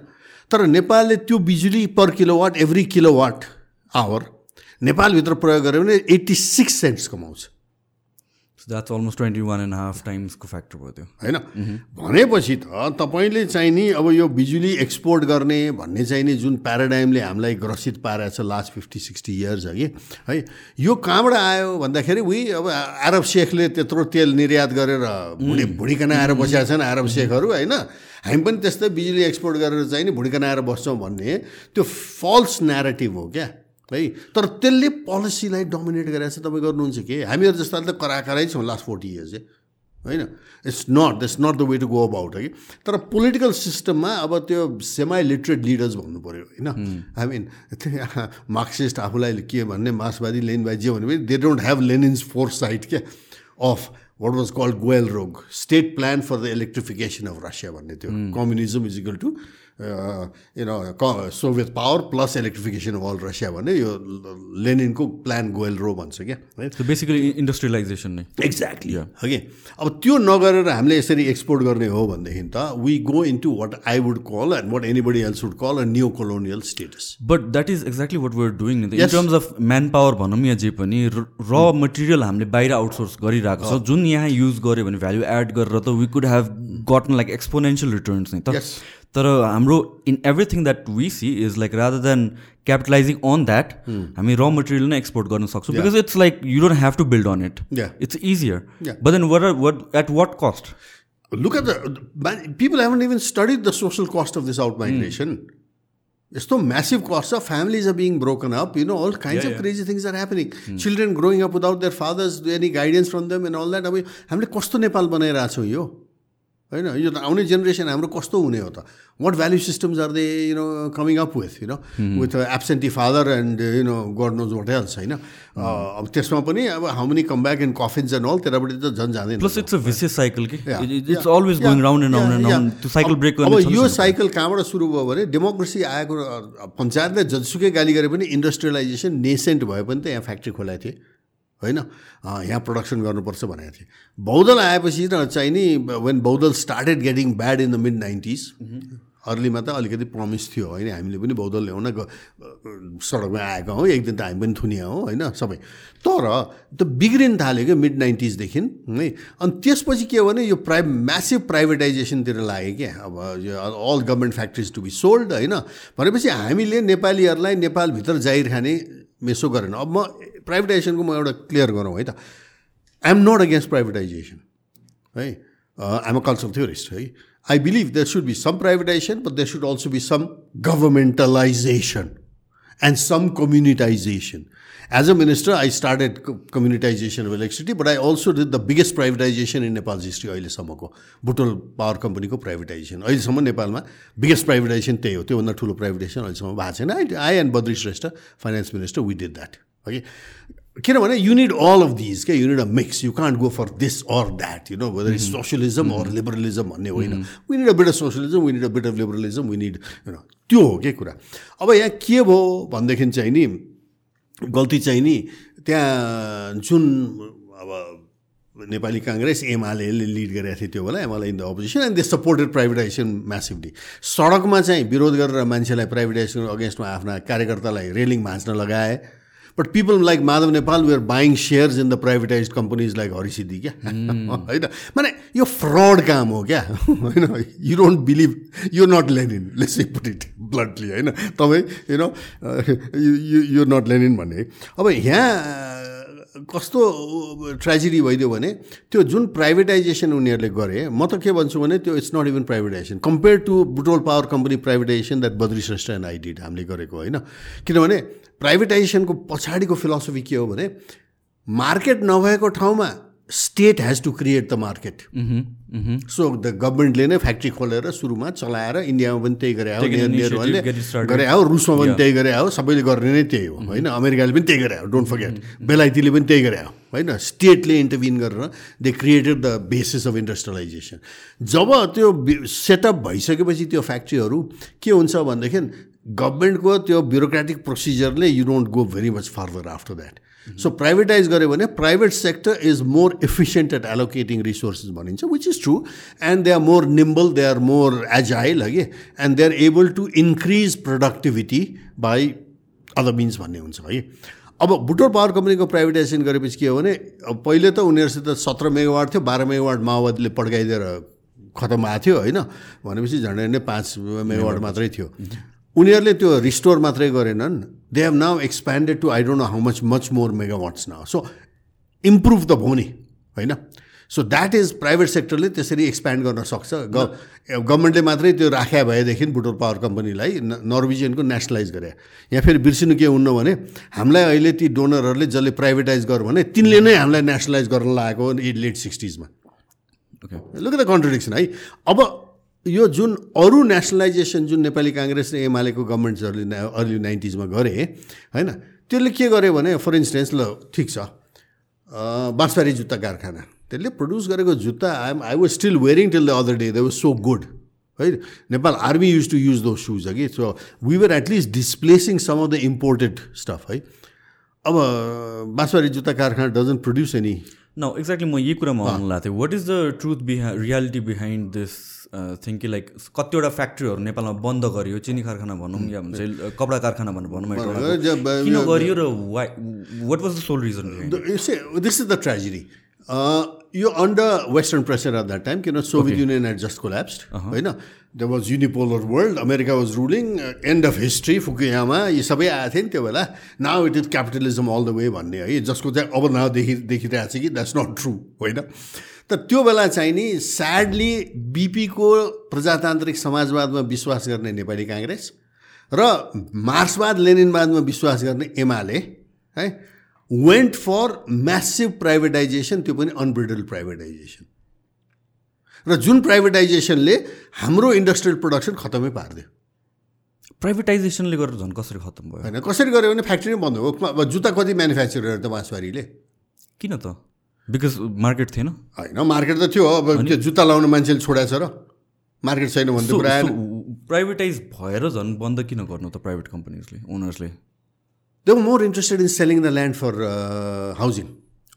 तर नेपालले त्यो बिजुली per kilowatt every kilowatt hour नेपालभित्र प्रयोग गऱ्यो भने एट्टी सिक्स सेन्ट्स कमाउँछ। That's almost twenty one and half टाइम्सको factor भयो त्यो होइन भनेपछि त तपाईँले चाहिँ नि अब यो बिजुली एक्सपोर्ट गर्ने भन्ने चाहिँ नि जुन प्याराडाइमले हामीलाई ग्रसित पारेको छ लास्ट फिफ्टी सिक्सटी इयर्स अघि है यो कहाँबाट आयो भन्दाखेरि उही अब आरब सेखले त्यत्रो तेल निर्यात गरेर भुँडी भुँडिकन आएर बसेका छन् आरब सेखहरू होइन हामी पनि त्यस्तै बिजुली एक्सपोर्ट गरेर चाहिँ नि भुँडिकन आएर बस्छौँ भन्ने त्यो फल्स नेरेटिभ हो क्या है। तर त्यसले पोलिसीलाई डोमिनेट गरेर चाहिँ तपाईँ गर्नुहुन्छ कि? हामीहरू जस्ताले त कराकरै छौँ लास्ट फोर्टी इयर्स चाहिँ होइन? It's not that's not the way to go about है। तर पोलिटिकल सिस्टममा अब त्यो सेमाई लिटरेट लिडर्स भन्नु पऱ्यो होइन आई मिन मार्क्सिस्ट आफूलाई के भन्ने मार्क्सवादी लेनवादी जे भन्यो भने they don't have Lenin's foresight क्या? अफ वाट वाज कल्ड गोयल रोग state plan for the electrification of Russia भन्ने थियो communism is equal to you know क Soviet power plus electrification of all Russia भने यो लेनिनको प्लान गोयल रो भन्छ क्या है? बेसिकली इन्डस्ट्रियलाइजेसन नै। एक्ज्याक्टली हो कि अब त्यो नगरेर हामीले यसरी एक्सपोर्ट गर्ने हो भनेदेखि त we go into what I would call and what anybody else would call a new colonial status but that is exactly what we're doing in terms of man power भनौँ या जे पनि र मटेरियल हामीले बाहिर आउटसोर्स गरिरहेको छ। जुन यहाँ युज गऱ्यो भने भ्याल्यु एड गरेर त we could have gotten like exponential returns नि। त तर हाम्रो in everything that we see is like rather than capitalizing on that हामी र मटेरियल नै एक्सपोर्ट गर्न सक्छौँ. Because it's like you don't have to build on it it's easier but then were what at what cost look at the people haven't even studied the social cost of this out migration यस्तो massive cost छ families are being broken up you know all kinds of crazy things are happening children growing up without their fathers any guidance from them and all that अब हामीले कस्तो नेपाल बनाइरहेको छौँ यो। होइन यो त आउने जेनेरेसन हाम्रो कस्तो हुने हो त? What value systems are they you know coming up with you know with absentee father and you know god knows what else होइन? अब त्यसमा पनि अब how many come back in coffins and all त्यतापट्टि त झन् जाँदैन plus it's a vicious cycle कि it's always going round and round and round त्यो साइकल ब्रेक अब यो साइकल कहाँबाट सुरु भयो भने डेमोक्रेसी आएको पञ्चायतले जतिसुकै गाली गरे पनि इन्डस्ट्रियलाइजेसन नेसेन्ट भए पनि त यहाँ फ्याक्ट्री खोलाएको थिएँ होइन? यहाँ प्रडक्सन गर्नुपर्छ भनेको थिएँ। बौद्धल आएपछि र नि when बौद्धल started getting bad in the mid nineties अर्लीमा त अलिकति प्रमिस थियो होइन? हामीले पनि बौद्धल ल्याउन सडकमा आएका हौँ एक दिन त हामी पनि थुनिया हौँ होइन? सबै। तर त्यो बिग्रिन थाल्यो क्या मिड नाइन्टिजदेखि है? अनि त्यसपछि के हो भने यो प्राइ म्यासिभ प्राइभेटाइजेसनतिर लाग्यो क्या। अब यो all government factories to be sold होइन? भनेपछि हामीले नेपालीहरूलाई नेपालभित्र जाहिर खाने मेसो गरेन। अब म प्राइभेटाइजेसनको म एउटा क्लियर गरौँ है त। आइएम नट अगेन्स्ट प्राइभेटाइजेसन है। आइम अ कल्चरल थियोरिस्ट है। I believe there should be some privatization but there should also be some governmentalization and some communitization As a minister, I started communitization of electricity, but I also did the biggest privatization in Nepal's history अहिलेसम्मको। Butwal power कम्पनीको privatisation अहिलेसम्म नेपालमा biggest privatisation त्यही हो। त्योभन्दा ठुलो privatisation अहिलेसम्म भएको छैन। I I and Badri Shrestha finance minister we did that okay किनभने you need all of these क्या you need a mix you can't go for this or that you know whether is socialism or liberalism भन्ने होइन। We need a bit of socialism we need a bit of liberalism we need you know त्यो हो क्या कुरा? अब यहाँ के भयो भनेदेखि चाहिँ नि गल्ती चाहिँ नि त्यहाँ जुन अब नेपाली काङ्ग्रेस एमाले लिड गरेको थियो त्यो बेला UML in the opposition and they supported privatization massively. सडकमा चाहिँ विरोध गरेर मान्छेलाई प्राइभेटाइजेसन अगेन्स्टमा आफ्ना कार्यकर्तालाई रेलिङ भाँच्न लगाए। But people like Madhav Nepal were buying shares in the privatize companies like Harisiddhi क्या होइन माने यो फ्रड काम हो क्या होइन you don't believe you not Lenin let's put it bluntly होइन तपाईँ you know you not Lenin भन्ने अब यहाँ कस्तो ट्रेजेडी भइदियो भने त्यो जुन प्राइभेटाइजेसन उनीहरूले गरे म त के भन्छु भने त्यो it's not even privatization compare to Butwal power company privatization that Badri Shrestha and I did हामीले गरेको होइन? किनभने प्राइभेटाइजेसनको पछाडिको फिलोसफी के हो भने मार्केट नभएको ठाउँमा state has to create the market so the गभर्मेन्टले नै फ्याक्ट्री खोलेर सुरुमा चलाएर इन्डियामा पनि त्यही गरे हो गरे हो रुसमा पनि त्यही गरे हो सबैले गर्ने नै त्यही हो होइन अमेरिकाले पनि त्यही गरे हो डोन्ट फर्गेट बेलायतीले पनि त्यही गरे हो होइन स्टेटले इन्टरभिन गरेर they created the basis of industrialization जब त्यो सेटअप भइसकेपछि त्यो फ्याक्ट्रीहरू के हुन्छ भनेदेखि गभर्मेन्टको त्यो bureaucratic प्रोसिजरले you don't go very much further after that so privatize गऱ्यो भने private sector is more efficient at allocating resources भनिन्छ which is true and they are more nimble they are more agile है and they are able to increase productivity by other means भन्ने हुन्छ है अब Butwal power कम्पनीको privatisation गरेपछि के हो भने पहिले त उनीहरूसित सत्र मेगावाट थियो बाह्र मेगावाट माओवादीले पड्काइदिएर खतम भएको थियो होइन? भनेपछि झन्डै नै पाँच मेगावाट मात्रै थियो। उनीहरूले त्यो रिस्टोर मात्रै गरेनन्. They have now expanded to I don't know how much much more megawatts now so improve त भयो नि होइन? सो द्याट इज प्राइभेट सेक्टरले त्यसरी एक्सप्यान्ड गर्न सक्छ. ग गभर्मेन्टले मात्रै त्यो राख्या भएदेखि बुटोल पावर कम्पनीलाई नर्विजियनको नेसनलाइज गरे। यहाँ फेरि बिर्सिनु के हुन्न भने हामीलाई अहिले ती डोनरहरूले जसले प्राइभेटाइज गर भने तिनले नै हामीलाई नेसनलाइज गर्न लागेको लेट सिक्सटिजमा लुक द कन्ट्रडिक्सन है? अब यो जुन अरू नेसनलाइजेसन जुन नेपाली काङ्ग्रेस र एमालेको गभर्मेन्ट्सहरूले अर्ली नाइन्टिजमा गरे होइन त्यसले के गर्यो भने फर इन्स्टेन्स ल ठिक छ बाँसबारी जुत्ता कारखाना त्यसले प्रड्युस गरेको जुत्ता I'm I was still wearing till the other day they was so good है Nepal army use to use those shoes कि so we were at least displacing some of the imported stuff है। अब बाँसबारी जुत्ता कारखाना doesn't produce any न exactly म यही कुरामा आउनु लाग्थेँ वाट इज द ट्रुथ बिहा reality behind this thing like कतिवटा फ्याक्ट्रीहरू नेपालमा बन्द गरियो चिनी कारखाना भनौँ या भन्छ कपडा कारखाना भनौँ भनौँ किन गरियो र why what was the sole reason this is the tragedy यो under western pressure at that time किन Soviet Union at just collapsed होइन? The was unipolar world America was ruling end of history Fukuyama यी सबै आएको थियो नि त्यो बेला। Now it is capitalism all the way भन्ने है? जसको चाहिँ अब नाउ देखि देखिरहेको छ कि द्याट्स नट ट्रु होइन? त त्यो बेला चाहिँ नि स्याडली बिपीको प्रजातान्त्रिक समाजवादमा विश्वास गर्ने नेपाली काङ्ग्रेस र मार्क्सवाद लेनिनवादमा विश्वास गर्ने एमाले है वेन्ट फर म्यासिभ प्राइभेटाइजेसन त्यो पनि अनब्रिडल प्राइभेटाइजेसन र जुन प्राइभेटाइजेसनले हाम्रो इन्डस्ट्रियल प्रोडक्सन खतमै पारिदियो। प्राइभेटाइजेसनले गरेर झन् कसरी खत्तम भयो? होइन कसरी गऱ्यो भने फ्याक्ट्री नै बन्द हो। जुत्ता कति म्यानुफ्याक्चर गरेर त बाँसबारीले किन त? बिकज मार्केट थिएन होइन मार्केट त थियो अब त्यो जुत्ता लाउनु मान्छेले छोडाएको छ र। मार्केट छैन भने कुरा आएन। प्राइभेटाइज भएर झन् बन्द किन गर्नु त प्राइभेट कम्पनीजले ओनर्सले they more interested in selling the land for housing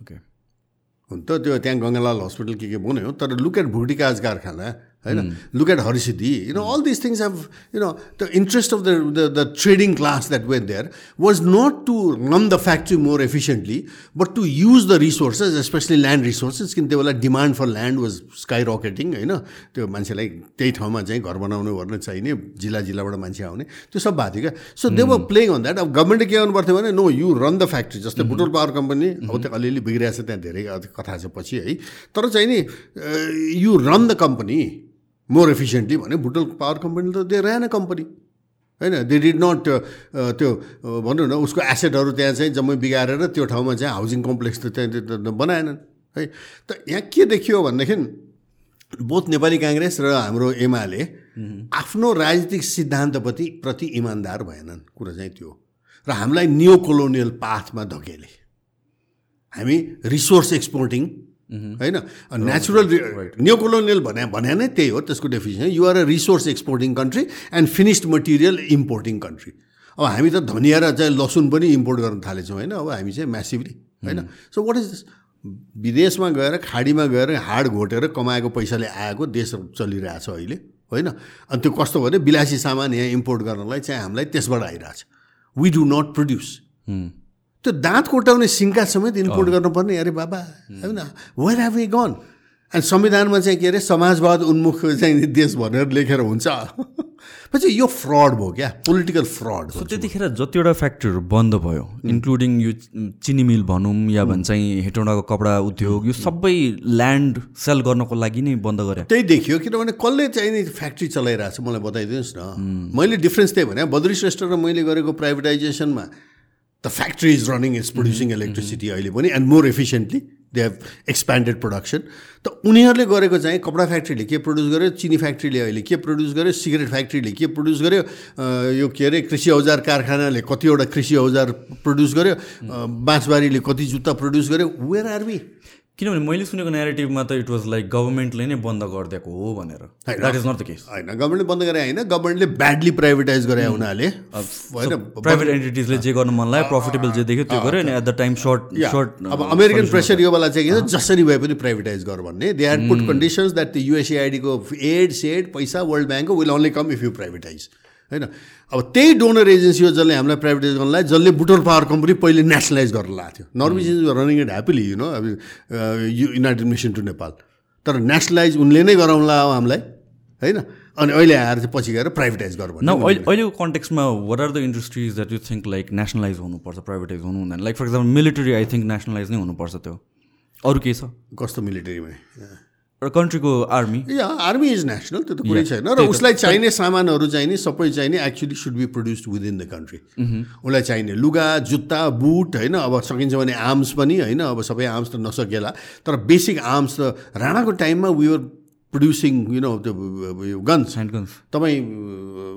okay हुन त त्यो त्यहाँ गङ्गालाल हस्पिटल के के बनायो तर लुक एट भुटिकाज कारखाना होइन? Look at Harisiddhi you know all this things have you know the interest of the the trading class that when there was not to run the factory more efficiently but to use the resources especially land resources किन त्यो बेला demand for land was skyrocketing होइन त्यो मान्छेलाई त्यही ठाउँमा चाहिँ घर बनाउनु गर्न चाहिने जिल्ला जिल्लाबाट मान्छे आउने त्यो सब भएको थियो क्या? So they were playing on that अब गभर्मेन्टले के गर्नु पर्थ्यो भने no you run the factory जस्तै बुटोल पावर कम्पनी अब त्यो अलिअलि बिग्रिरहेको छ त्यहाँ धेरै कथा छ पछि है। तर चाहिँ नि you run the company more efficiently भने भुटल पावर कम्पनी त दे रहेन कम्पनी होइन दे डिड नट त्यो भनौँ न उसको एसेटहरू त्यहाँ चाहिँ जम्मै बिगारेर त्यो ठाउँमा चाहिँ हाउसिङ कम्प्लेक्स त त्यहाँ बनाएनन् है? त यहाँ के देखियो भनेदेखि बोथ नेपाली काङ्ग्रेस र हाम्रो एमाले आफ्नो राजनीतिक सिद्धान्तप्रति प्रति इमान्दार भएनन् कुरा चाहिँ त्यो र हामीलाई न्यु कोलोनियल पाथमा धकेले। हामी रिसोर्स एक्सपोर्टिङ होइन नेचुरल न्यु कोलोनियल भने भने नै त्यही हो त्यसको definition you're a resource exporting country and finished material importing country अब हामी त धनिया र चाहिँ लसुन पनि इम्पोर्ट गर्न थालेछौँ होइन अब हामी चाहिँ म्यासिभली होइन सो वाट इज विदेशमा गएर खाडीमा गएर हाड घोटेर कमाएको पैसाले आएको देश चलिरहेछ अहिले होइन अनि त्यो कस्तो भने विलासी सामान यहाँ इम्पोर्ट गर्नलाई चाहिँ हामीलाई त्यसबाट आइरहेछ वी डु नट प्रड्युस त्यो दाँत कोटाउने सिङ्का समेत इम्पोर्ट गर्नुपर्ने। अरे बाबा होइन? Where have we gone and संविधानमा चाहिँ के अरे समाजवाद उन्मुख चाहिँ देश भनेर लेखेर हुन्छ। (laughs) पछि यो फ्रड भयो क्या पोलिटिकल फ्रड सो त्यतिखेर जतिवटा फ्याक्ट्रीहरू बन्द भयो इन्क्लुडिङ यो चिनी मिल भनौँ या भन्छ हेटौँडाको कपडा उद्योग यो सबै ल्यान्ड सेल गर्नको लागि नै बन्द गरे। त्यही देखियो किनभने कसले चाहिँ फ्याक्ट्री चलाइरहेको छ मलाई बताइदिनुहोस् न। मैले डिफ्रेन्स त्यही भने बद्री श्रेष्ठ र मैले गरेको प्राइभेटाइजेसनमा the factory is running is producing electricity अहिले पनि and more efficiently they have expanded production त उनीहरूले गरेको चाहिँ कपडा फ्याक्ट्रीले के प्रड्युस गर्यो? चिनी फ्याक्ट्रीले अहिले के प्रड्युस गर्यो? सिगरेट फ्याक्ट्रीले के प्रड्युस गर्यो? यो के अरे कृषि औजार कारखानाले कतिवटा कृषि औजार प्रड्युस गर्यो? बाँसबारीले कति जुत्ता प्रड्युस गर्यो? वेयर आर वी किनभने मैले सुनेको नेगेटिभमा त इट वाज लाइक गभर्मेन्टले नै बन्द गरिदिएको हो भनेर। That is not the case होइन गभर्मेन्टले बन्द गरे होइन गभर्मेन्टले ब्याडली प्राइभेटाइज गरे उनीहरूले। होइन प्राइभेट एन्टिटिजले जे गर्नु मन लाग्यो प्रफिटेबल जे देख्यो त्यो गर्यो अनि at the time short short अब अमेरिकन प्रेसर यो बेला चाहिँ के जसरी भए पनि प्राइभेटाइज गर भन्ने। They had put conditions that the युएसएआइडीको aid said पैसा वर्ल्ड ब्याङ्कको will only come if you privatize होइन? अब त्यही डोनर एजेन्सी हो जसले हामीलाई प्राइभेटाइज गर्नलाई जसले बुटोल पावर कम्पनी पहिले नेसनलाइज गर्न लाएको थियो। Norway's is running it happily you know अब you united mission to Nepal तर नेसनलाइज उनले नै गराउला हो हामीलाई होइन? अनि अहिले आएर चाहिँ पछि गएर प्राइभेटाइज गर न अहिले अहिलेको कन्टेक्समा what are the industries that you think like nationalize हुनुपर्छ प्राइभेटाइज हुनु हुँदैन like for example military I think nationalize नै हुनुपर्छ त्यो। अरू केही छ? कस्तो मिलिटरीमा र कन्ट्रीको आर्मी या आर्मी इज नेसनल त्यो त कुरै छैन। र उसलाई चाहिने सामानहरू चाहिने सबै चाहिने actually should be produced within the country उसलाई चाहिने लुगा जुत्ता बुट होइन अब सकिन्छ भने आर्म्स पनि होइन अब सबै आर्म्स त नसकेला। तर बेसिक आर्म्स त राणाको टाइममा वी प्रड्युसिङ यु नो त्यो गन्स ह्यान्ड गन्स तपाईँ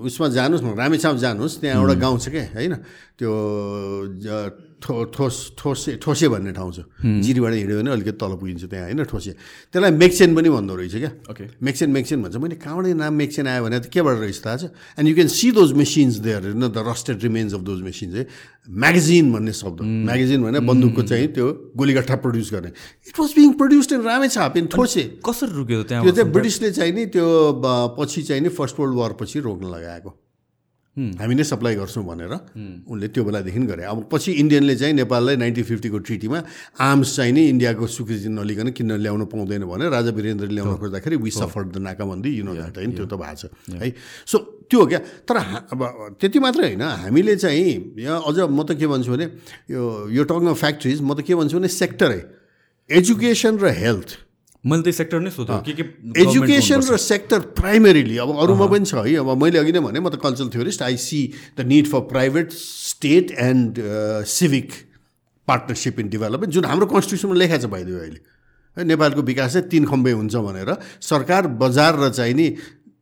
उसमा जानुहोस् न रामेछाप जानुहोस् त्यहाँ एउटा गाउँ छ क्या होइन? त्यो ठो ठोस ठोसे ठोसे भन्ने ठाउँ छ। जिरीबाट हिँड्यो भने अलिकति तल पुगिन्छ त्यहाँ होइन? ठोसे। त्यसलाई मेक्सेन पनि भन्दो रहेछ क्या। ओके मेक्सेन मेक्सेन भन्छ। मैले कहाँबाट नाम मेक्सेन आयो भने त केबाट रहेछ थाहा छ? And you can see those machines there होइन the rusted remains of those machines है? म्यागजिन भन्ने शब्द। म्यागजिन भने बन्दुकको चाहिँ त्यो गोलीगट्ठा प्रड्युस गर्ने। It was being produced in Ramechhap in Those कसरी रुक्यो त्यहाँ त्यो चाहिँ ब्रिटिसले चाहिँ नि त्यो पछि चाहिँ नि फर्स्ट वर्ल्ड वार पछि रोक्न लगाएको। हामी नै सप्लाई गर्छौँ भनेर उनले त्यो बेलादेखि गरे। अब पछि इन्डियनले चाहिँ नेपाललाई नाइन्टिन फिफ्टीको ट्रिटीमा आर्म्स चाहिँ नि इन्डियाको स्वीकृति नलिकन किन ल्याउनु पाउँदैन भने राजा वीरेन्द्रले ल्याउन खोज्दाखेरि वी सफर्ड द नाकाबन्दी यु नो द्याट होइन त्यो त भएको छ है? सो त्यो क्या। तर अब त्यति मात्रै होइन। हामीले चाहिँ यहाँ अझ म त के भन्छु भने यो यो टकमा फ्याक्ट्रिज म त के भन्छु भने सेक्टरै एजुकेसन र हेल्थ मैले त्यही सेक्टर नै सोधेँ के के एजुकेसन र सेक्टर प्राइमेरीली अब अरूमा पनि छ है। अब मैले अघि नै भने म त cultural theorist I see the need for private state and civic partnership in development जुन हाम्रो कन्स्टिट्युसनमा लेखाएको छ भइदियो अहिले। है नेपालको विकास चाहिँ तिन खम्बे हुन्छ भनेर। सरकार बजार र चाहिँ नि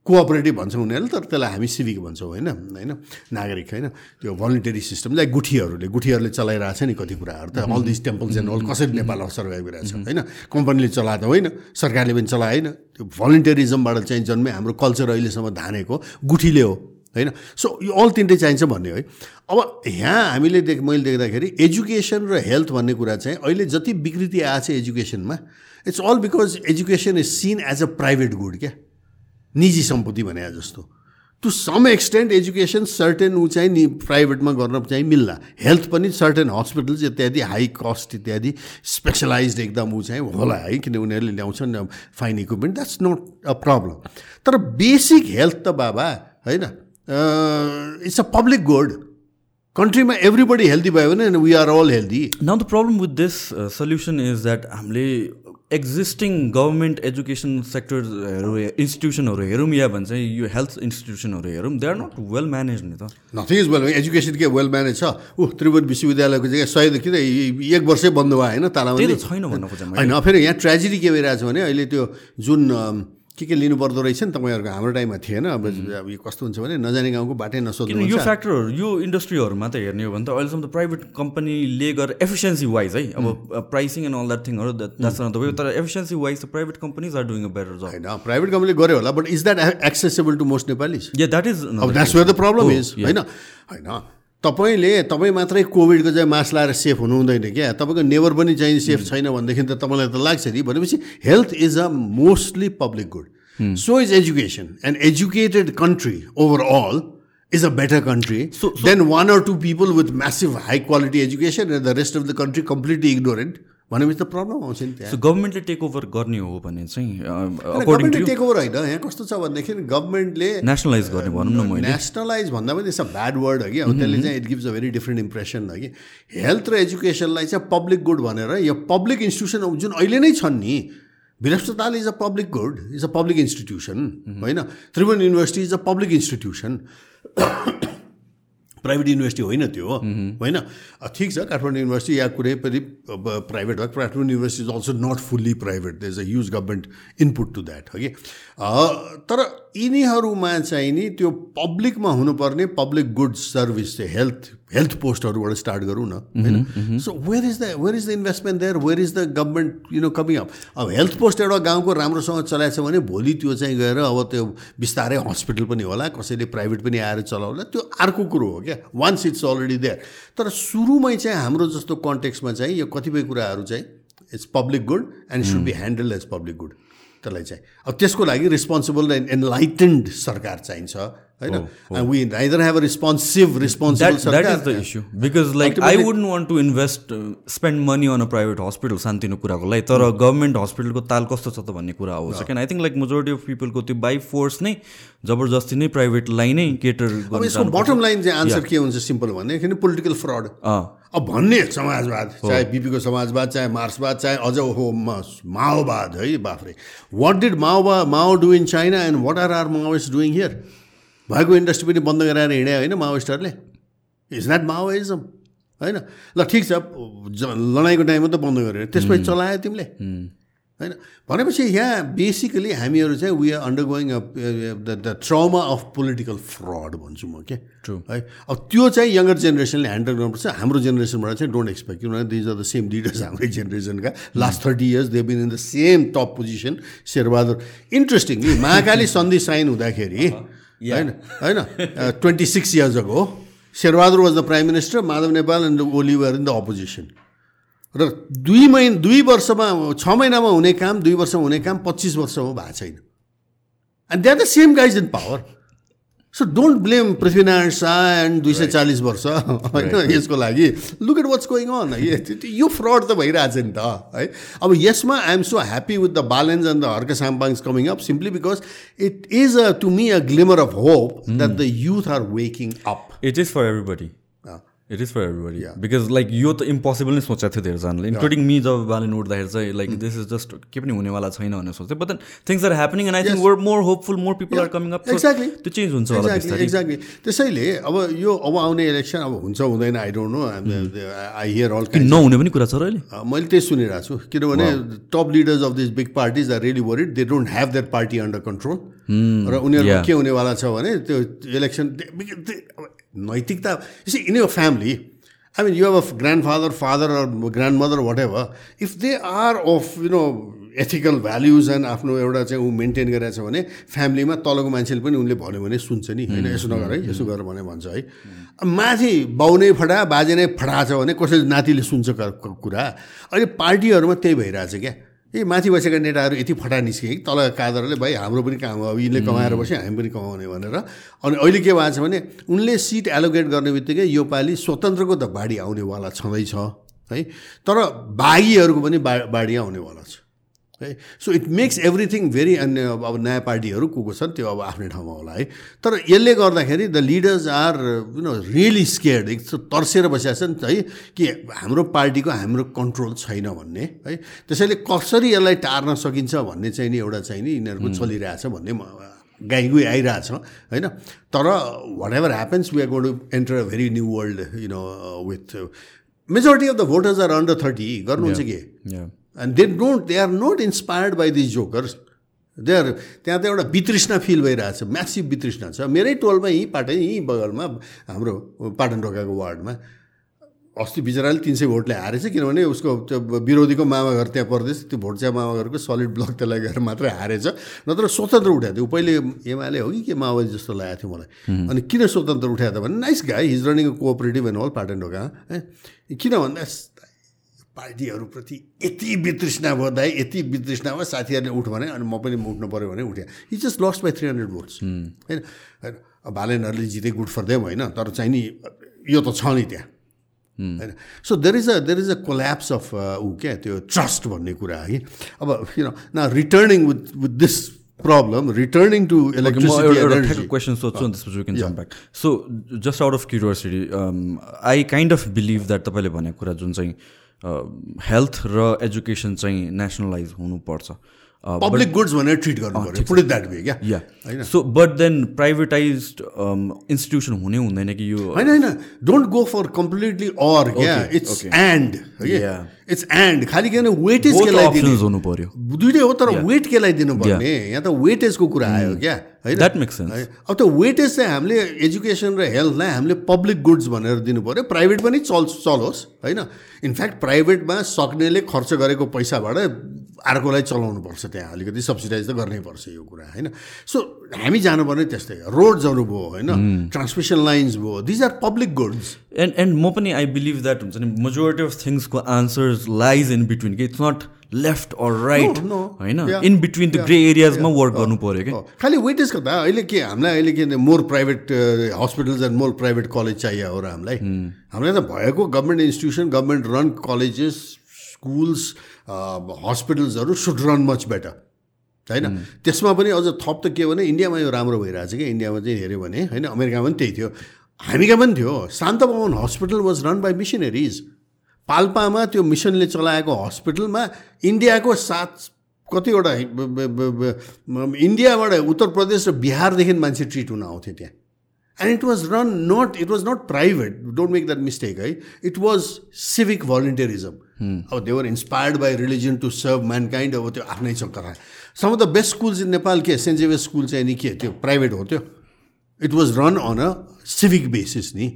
कोअपरेटिभ भन्छौँ उनीहरूले तर त्यसलाई हामी सिभिक भन्छौँ होइन? होइन? नागरिक होइन? त्यो भलिन्टरी सिस्टम लाइक गुठीहरूले गुठीहरूले चलाइरहेको छ नि कति कुराहरू त। All this temples and all कसरी नेपाल सर्भाइभ गरिरहेको छ होइन? कम्पनीले चलाएको होइन सरकारले पनि चलाएन त्यो भलिन्टरिजमबाट चाहिँ जन्मे हाम्रो कल्चर अहिलेसम्म धानेको गुठीले हो होइन? सो यो अल तिनटै चाहिन्छ भन्ने है अब यहाँ हामीले देख मैले देख्दाखेरि एजुकेसन र हेल्थ भन्ने कुरा चाहिँ अहिले जति विकृति आएको छ एजुकेसनमा it's all because education is seen as a private good क्या? निजी सम्पत्ति भने जस्तो। To some extent education certain ऊ चाहिँ नि प्राइभेटमा गर्न चाहिँ मिल्ला। हेल्थ पनि सर्टेन हस्पिटल्स इत्यादि हाई कस्ट इत्यादि स्पेसलाइज एकदम ऊ चाहिँ होला है किन उनीहरूले ल्याउँछन् fine equipment that's not a problem तर बेसिक हेल्थ त बाबा होइन इट्स अ पब्लिक गुड कन्ट्रीमा एभ्रिबडी हेल्दी भयो भने we are all healthy now the problem with this solution is that हामीले एक्जिस्टिङ गभर्मेन्ट एजुकेसन सेक्टरहरू इन्स्टिट्युसनहरू हेरौँ या भन्छ यो हेल्थ इन्स्टिट्युसनहरू हेरौँ they are not well manage नि त। नथिङ इज वेल एजुकेसन के वेल म्यानेज छ? ऊ त्रिभुवन विश्वविद्यालयको चाहिँ सय किन एक वर्षै बन्द भयो होइन ताला छैन भन्नु खोजेँ होइन फेरि यहाँ ट्रेजेडी के भइरहेको छ भने अहिले त्यो जुन के के लिनुपर्दो रहेछ नि तपाईँहरूको हाम्रो टाइममा थिएन। अब अब यो कस्तो हुन्छ भने नजाने गाउँको बाटै नसोध्नु यो फ्याक्टरहरू यो इन्डस्ट्रीहरूमा त हेर्ने हो भने त अहिलेसम्म त प्राइभेट कम्पनीले गरेर एफिसियन्सी वाइज है अब प्राइसिङ एन्ड अल द्याट थिङहरू द्याट्स नट तर एफिसियन्सी वाइज त private companies are doing a better job होइन प्राइभेट कम्पनीले गर्यो होला but is that accessible to most Nepalis yeah that is that's where the problem is होइन? होइन। तपाईँले तपाईँ मात्रै कोभिडको चाहिँ मास्क लाएर सेफ हुनु हुँदैन क्या? तपाईँको नेबर पनि चाहिँ सेफ छैन भनेदेखि त तपाईँलाई त लाग्छ नि। भनेपछि health is a mostly public good. So is education and educated country overall is a better country than one or two people with massive high quality education and the rest of the country completely ignorant भनेपछि त problem आउँछ नि त्यहाँ गभर्मेन्टले take over गर्ने हो भने चाहिँ टेक ओभर होइन यहाँ कस्तो छ भनेदेखि गभर्मेन्टले नेसनलाइज गर्ने भनौँ न मैले। नेसनलाइज भन्दा पनि अ ब्याड वर्ड हो कि। अब त्यसले चाहिँ it gives a very different impression हो कि। हेल्थ र एजुकेसनलाई चाहिँ पब्लिक गुड भनेर यो पब्लिक इन्स्टिट्युसन जुन अहिले नै छन् नि वीर अस्पताल is a public good is a public institution होइन। Tribhuvan university is a public institution private university होइन त्यो होइन? ठिक छ काठमाडौँ युनिभर्सिटी या कुनै पनि प्राइभेट भयो Kathmandu university is also not fully private the is a huge government input to that हो कि तर यिनीहरूमा चाहिँ नि त्यो पब्लिकमा हुनुपर्ने पब्लिक गुड सर्भिस चाहिँ हेल्थ हेल्थ पोस्टहरूबाट स्टार्ट गरौँ न होइन so where is the where is the investment there where is the government you know coming up अब हेल्थ पोस्ट एउटा गाउँको राम्रोसँग चलाएछ भने भोलि त्यो चाहिँ गएर अब त्यो बिस्तारै हस्पिटल पनि होला कसैले प्राइभेट पनि आएर चलाउला। त्यो अर्को कुरो हो क्या। वान्स इट्स अलरेडी देयर तर सुरुमै चाहिँ हाम्रो जस्तो कन्टेक्समा चाहिँ यो कतिपय कुराहरू चाहिँ it's public good and should be handle as public good त्यसलाई चाहिँ। अब त्यसको लागि रिस्पोन्सिबल एन्ड एनलाइटेन्ड सरकार चाहिन्छ। होइन we neither have a responsive responsible that is the issue because like I wouldn't want to invest spend money on a private hospital सानतिनो कुराको लागि तर गभर्मेन्ट हस्पिटलको ताल कस्तो छ त भन्ने कुरा हो। Second I think like majority of पिपलको त्यो बाई फोर्स नै जबरजस्ती नै प्राइभेटलाई नै केटर यसको बटम लाइन चाहिँ आन्सर के हुन्छ सिम्पल भन्ने पोलिटिकल फ्रड अब भन्ने समाजवाद चाहे बिपीको समाजवाद चाहे मार्क्सवाद चाहे अझ हो माओवाद है बाफ्रे। वाट डिड माओवाद Mao do in China and what are are Maoist doing here भएको इन्डस्ट्री पनि बन्द गराएर हिँड्यो होइन माओइस्टहरूले इज द्याट माओइजम होइन? ल ठिक छ लडाइँको टाइममा त बन्द गऱ्यो त्यसपछि चलायो तिमीले। होइन? भनेपछि यहाँ बेसिकली हामीहरू चाहिँ we are undergoing the the trauma of political fraud भन्छु म के ट्रु है? अब त्यो चाहिँ यङ्गर जेनेरेसनले ह्यान्डल गर्नुपर्छ। हाम्रो जेनेरेसनबाट चाहिँ डोन्ट एक्सपेक्ट किनभने these are the same leaders हाम्रै जेनेरेसनका last thirty years they been in the same top position Sher Bahadur. Interestingly Mahakali (laughs) सन्धि साइन हुँदाखेरि होइन होइन twenty six years ago Sher Bahadur was the prime minister Madhav Nepal and Oli were in the opposition र दुई महिना दुई वर्षमा छ महिनामा हुने काम दुई वर्षमा हुने काम पच्चिस वर्षमा भएको छैन। And they are the same guys in power so don't blame Prithvi Narayan Shah and दुई सय चालिस वर्ष होइन यसको लागि look at what's going on यो फ्रड त भइरहेछ नि त है अब यसमा I am so happy with the Balens and the Harka Sampangs coming up simply because it is a to me a glimmer of hope that the youth are waking up it is for everybody it is for everybody because like यो त impossible नै सोचेको थियो धेरैजनाले including me जब बालन उठ्दाखेरि चाहिँ like this is just के पनि हुनेवाला छैन भनेर सोच्थेँ। But things are happening and I think were more hopeful more people are coming up exactly त्यो चेन्ज हुन्छ होला एक्ज्याक्टली त्यसैले अब यो अब आउने इलेक्सन अब हुन्छ हुँदैन I don't know I hear all नहुने पनि कुरा छ र अहिले? मैले त्यही सुनिरहेको छु। किनभने top leaders of this big parties are really worried they don't have that party under control र उनीहरू के हुनेवाला छ भने त्यो इलेक्सन नैतिकता। इन यो family I mean, you have a grandfather, father, or grandmother, whatever. If they are of, you know, ethical values and आफ्नो एउटा चाहिँ ऊ मेन्टेन गरिरहेको छ भने फ्यामिलीमा तलको मान्छेले पनि उनले भन्यो भने सुन्छ नि होइन? यसो नगर है? यसो गर भने भन्छ है? माथि बाउ नै फडा बाजे नै फडा छ भने कसैले नातिले सुन्छ कुरा। अहिले पार्टीहरूमा त्यही भइरहेछ क्या। ए माथि बसेका नेताहरू यति फटा निस्के। कि तल कादरले भाइ हाम्रो पनि काम हो अब यिनले कमाएर बस्यो हामी पनि कमाउने भनेर। अनि अहिले के भएको छ भने उनले सिट एलोकेट गर्ने बित्तिकै यो पालि स्वतन्त्रको त बाढी आउनेवाला छँदैछ है। तर बाघीहरूको पनि बा बाढी आउनेवाला छ। है। So it makes everything very अन्य अब नयाँ पार्टीहरू को को छन् त्यो अब आफ्नै ठाउँमा होला है। तर यसले गर्दाखेरि the leaders are you know really scared एक तर्सेर बसिरहेको छ नि त है कि हाम्रो पार्टीको हाम्रो कन्ट्रोल छैन भन्ने है। त्यसैले कसरी यसलाई टार्न सकिन्छ भन्ने चाहिँ नि एउटा चाहिँ नि यिनीहरूको चलिरहेछ भन्ने गाईगुई आइरहेछ होइन। तर whatever happens we are to enter a very new world you know with majority of the voters are under thirty गर्नुहुन्छ कि? And they don't they are not inspired by these jokers they are त्यहाँ त एउटा वितृष्णा feel भइरहेछ massive वितृष्णा छ। मेरै टोलमा यहीँ पाटन यहीँ बगलमा हाम्रो पाटन ढोकाको वार्डमा अस्ति बिचराले तिन सय भोटले हारेछ किनभने उसको त्यो विरोधीको मामा घर त्यहाँ पर्दैछ त्यो भोट चाहिँ मामा घरको सलिड ब्लक त्यसलाई गएर मात्रै हारेछ। नत्र स्वतन्त्र उठाएको थियो। पहिले एमाले हो कि के माओवादी जस्तो लागेको थियो मलाई। अनि किन स्वतन्त्र उठाएको त भने nice guy his running cooperative and all Patan ढोका है? किन भन्दा पार्टीहरूप्रति यति वितृष्णा भयो दाइ यति वितृष्णा भयो साथीहरूले उठ भने अनि म पनि उठ्नु पऱ्यो भने उठेँ he just lost by three hundred votes होइन? होइन? भालेनहरूले जिते गुड फर देम होइन तर चाहिँ नि यो त छ नि त्यहाँ। होइन? So there is a there is a collapse of ऊ क्या त्यो ट्रस्ट भन्ने कुरा है। अब किन न returning with with this problem returning to electricity question सोध्छु अनि त्यसपछि can jump back so just out of curiosity I kind of believe that तपाईँले भनेको कुरा जुन चाहिँ हेल्थ र एजुकेसन चाहिँ नेसनलाइज हुनुपर्छ। पब्लिक गुड्स भनेर ट्रिट गर्नु पऱ्यो। पुट द्याट वे क्या yeah so but then privatize institution हुने हुँदैन कि यो होइन होइन। Don't go for completely or क्या इट्स एन्ड इट्स एन्ड खालि किन वेटेज केलाई हुनु पर्यो। दुइटै हो तर वेट केलाई दिनुपर्ने? यहाँ त वेटेजको कुरा आयो hmm. क्या? होइन? द्याट मेक्स सेन्स अब त्यो वेटेज चाहिँ हामीले एजुकेसन र हेल्थलाई हामीले पब्लिक गुड्स भनेर दिनु पऱ्यो प्राइभेट पनि चल चलोस् होइन? इनफ्याक्ट प्राइभेटमा सक्नेले खर्च गरेको पैसाबाट अर्कोलाई चलाउनुपर्छ त्यहाँ। अलिकति सब्सिडाइज त गर्नै पर्छ यो कुरा होइन? सो हामी जानुपर्ने त्यस्तै रोड्सहरू भयो होइन? ट्रान्समिसन लाइन्स भयो। These are public goods and and म पनि आई बिलिभ द्याट हुन्छ नि मेजोरिटी अफ थिङ्सको आन्सर्स लाइज इन बिट्विन कि it's not left or right होइन? इन बिट्विन द ग्रे एरियाजमा वर्क गर्नु पऱ्यो कि खालि वेटेजको त अहिले के हामीलाई अहिले के more private hospitals and more private college चाहियो हो र हामीलाई? हामीलाई त भएको government institution government run colleges schools हस्पिटल्सहरू should run much better होइन? त्यसमा पनि अझ थप त के भने इन्डियामा यो राम्रो भइरहेछ कि? इन्डियामा चाहिँ हेऱ्यो भने होइन अमेरिकामा पनि त्यही थियो। हामीका पनि थियो। Shanta Bhawan hospital was run by missionaries. पाल्पामा त्यो मिसनले चलाएको हस्पिटलमा इन्डियाको सात कतिवटा इन्डियाबाट उत्तर प्रदेश र बिहारदेखि मान्छे ट्रिट हुन आउँथ्यो त्यहाँ। And it was run not it was not private don't make that mistake है इट वाज सिभिक भलिन्टियरिजम अब they were inspired by religion to serve mankind अब त्यो आफ्नै छ कथा some of the best schools in Nepal के Saint जेभियस school चाहिँ नि के त्यो प्राइभेट हो त्यो it was run on a civic basis नि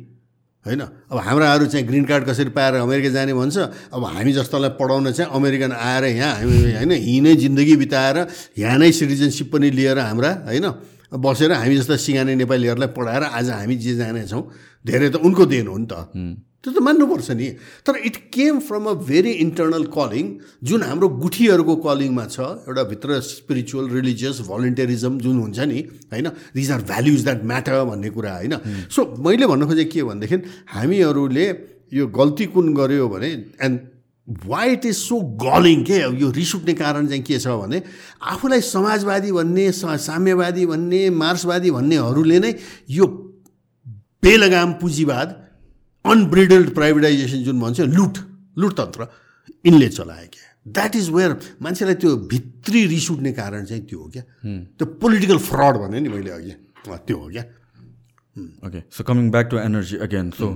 होइन अब हाम्राहरू चाहिँ ग्रिन कार्ड कसरी पाएर अमेरिका जाने भन्छ अब हामी जस्तालाई पढाउन चाहिँ अमेरिकन आएर यहाँ हामी होइन यहीँ नै जिन्दगी बिताएर यहाँ नै सिटिजनसिप पनि लिएर हाम्रा होइन बसेर हामी जस्ता सिगाने नेपालीहरूलाई पढाएर आज हामी जे जानेछौँ धेरै त उनको देन हो नि त त्यो त मान्नुपर्छ नि। तर it came from a very internal calling जुन हाम्रो गुठीहरूको कलिङमा छ एउटा भित्र स्पिरिचुअल रिलिजियस भलिन्टियरिजम जुन हुन्छ नि होइन these are values that matter भन्ने कुरा होइन। सो मैले भन्नु खोजेँ के भनेदेखि हामीहरूले यो गल्ती कुन गऱ्यो भने and why it is so galling के यो रिस उठ्ने कारण चाहिँ के छ भने आफूलाई समाजवादी भन्ने साम्यवादी भन्ने मार्क्सवादी भन्नेहरूले नै यो बेलगाम पुँजीवाद अनब्रिडल्ड प्राइभेटाइजेसन जुन भन्छ लुट लुटतन्त्र यिनले चलायो क्या। द्याट इज वेयर मान्छेलाई त्यो भित्री रिस उठ्ने कारण चाहिँ त्यो हो क्या। त्यो पोलिटिकल फ्रड भने नि मैले अघि त्यो हो क्या। Okay so coming back to energy again so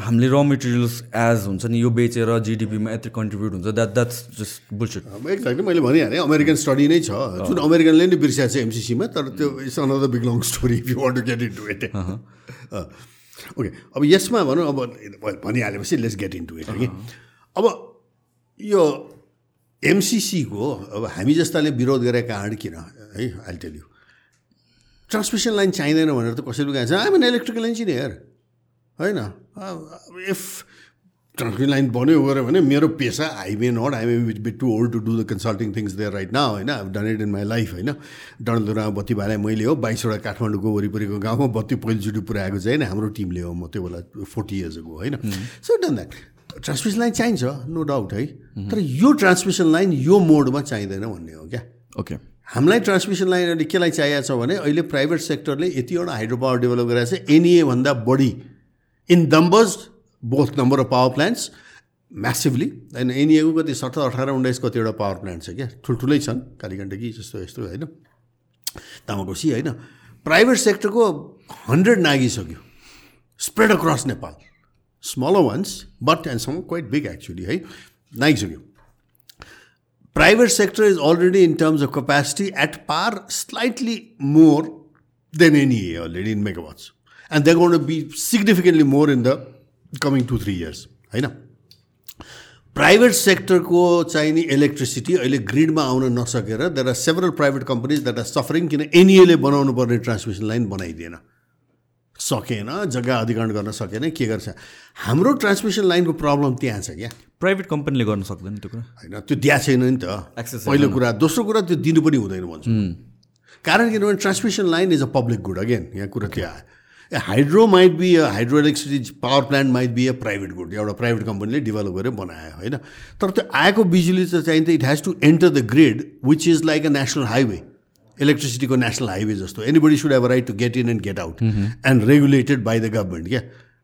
हामीले र मेटेरियल्स एज हुन्छ नि यो बेचेर जिडिपीमा यति कन्ट्रिब्युट हुन्छ that that's just bullshit exactly मैले भनिहालेँ अमेरिकन स्टडी नै छ। जुन अमेरिकनले नै बिर्सिएको छ एमसिसीमा तर त्यो it's another big long story if you want to get into it okay अब यसमा भनौँ अब भनिहालेपछि let's get in to it कि? अब यो एमसिसीको अब हामी जस्ताले विरोध गरेका कारण किन है I tell you transmission line चाहिँदैन भनेर त कसैले गएको छ। आइम एन इलेक्ट्रिकल इन्जिनियर होइन? इफ ट्रान्समिसन लाइन बन्यो गऱ्यो भने मेरो पेसा I may not I may bit too old to do the consulting things there right now होइन? I done it in my life होइन? डणधुरामा बत्ती भाले मैले हो बाइसवटा काठमाडौँको वरिपरिको गाउँमा बत्ती पहिलोचोटि पुऱ्याएको चाहिँ होइन हाम्रो टिमले हो म त्यो बेला फोर्टी इयर्स अगो होइन? So done that transmission line चाहिन्छ नो डाउट है? तर यो ट्रान्समिसन लाइन यो मोडमा चाहिँदैन भन्ने हो क्या? ओके हामीलाई ट्रान्समिसन लाइन अहिले केलाई चाहिएको छ भने अहिले प्राइभेट सेक्टरले यतिवटा हाइड्रो पावर डेभलप गरिरहेको छ एनइएभन्दा बढी. In numbers both number of power plants massively होइन एनइएको कति सत्र अठार उन्नाइस कतिवटा पावर प्लान्ट छ क्या ठुल्ठुलै छन् कालीगण्डकी जस्तो यस्तो होइन तामाकोसी होइन प्राइभेट सेक्टरको hundred नागिसक्यो spread across Nepal smaller ones but and some quite big actually है नागिसक्यो private sector is already in terms of capacity at par slightly more than NEA already in megawatts. And they're going to be significantly more in coming two, three years. होइन? Private सेक्टरको चाहिने electricity अहिले ग्रिडमा आउन नसकेर there are several private companies that are suffering किन एनइएले बनाउनु पर्ने ट्रान्समिसन लाइन बनाइदिएन। सकेन जग्गा अधिकरण गर्न सकेन के गर्छ? हाम्रो ट्रान्समिसन लाइनको प्रब्लम त्यहाँ छ क्या? प्राइभेट कम्पनीले गर्न सक्दैन त्यो कुरा। होइन त्यो दिएको छैन नि त। पहिलो कुरा दोस्रो कुरा त्यो दिनु पनि हुँदैन भन्छु कारण किनभने transmission line is a public good again यहाँ कुरा त्यो आयो। Hydro might be a hydro electricity power plant might be a private good एउटा प्राइभेट कम्पनीले डेभलप गरेर बनायो होइन? तर त्यो आएको बिजुली चाहिँ चाहिन्छ it has to enter the grid which is like a national highway इलेक्ट्रिसिटीको national highway जस्तो. Anybody should have right to get in and get out and regulated by the government क्या?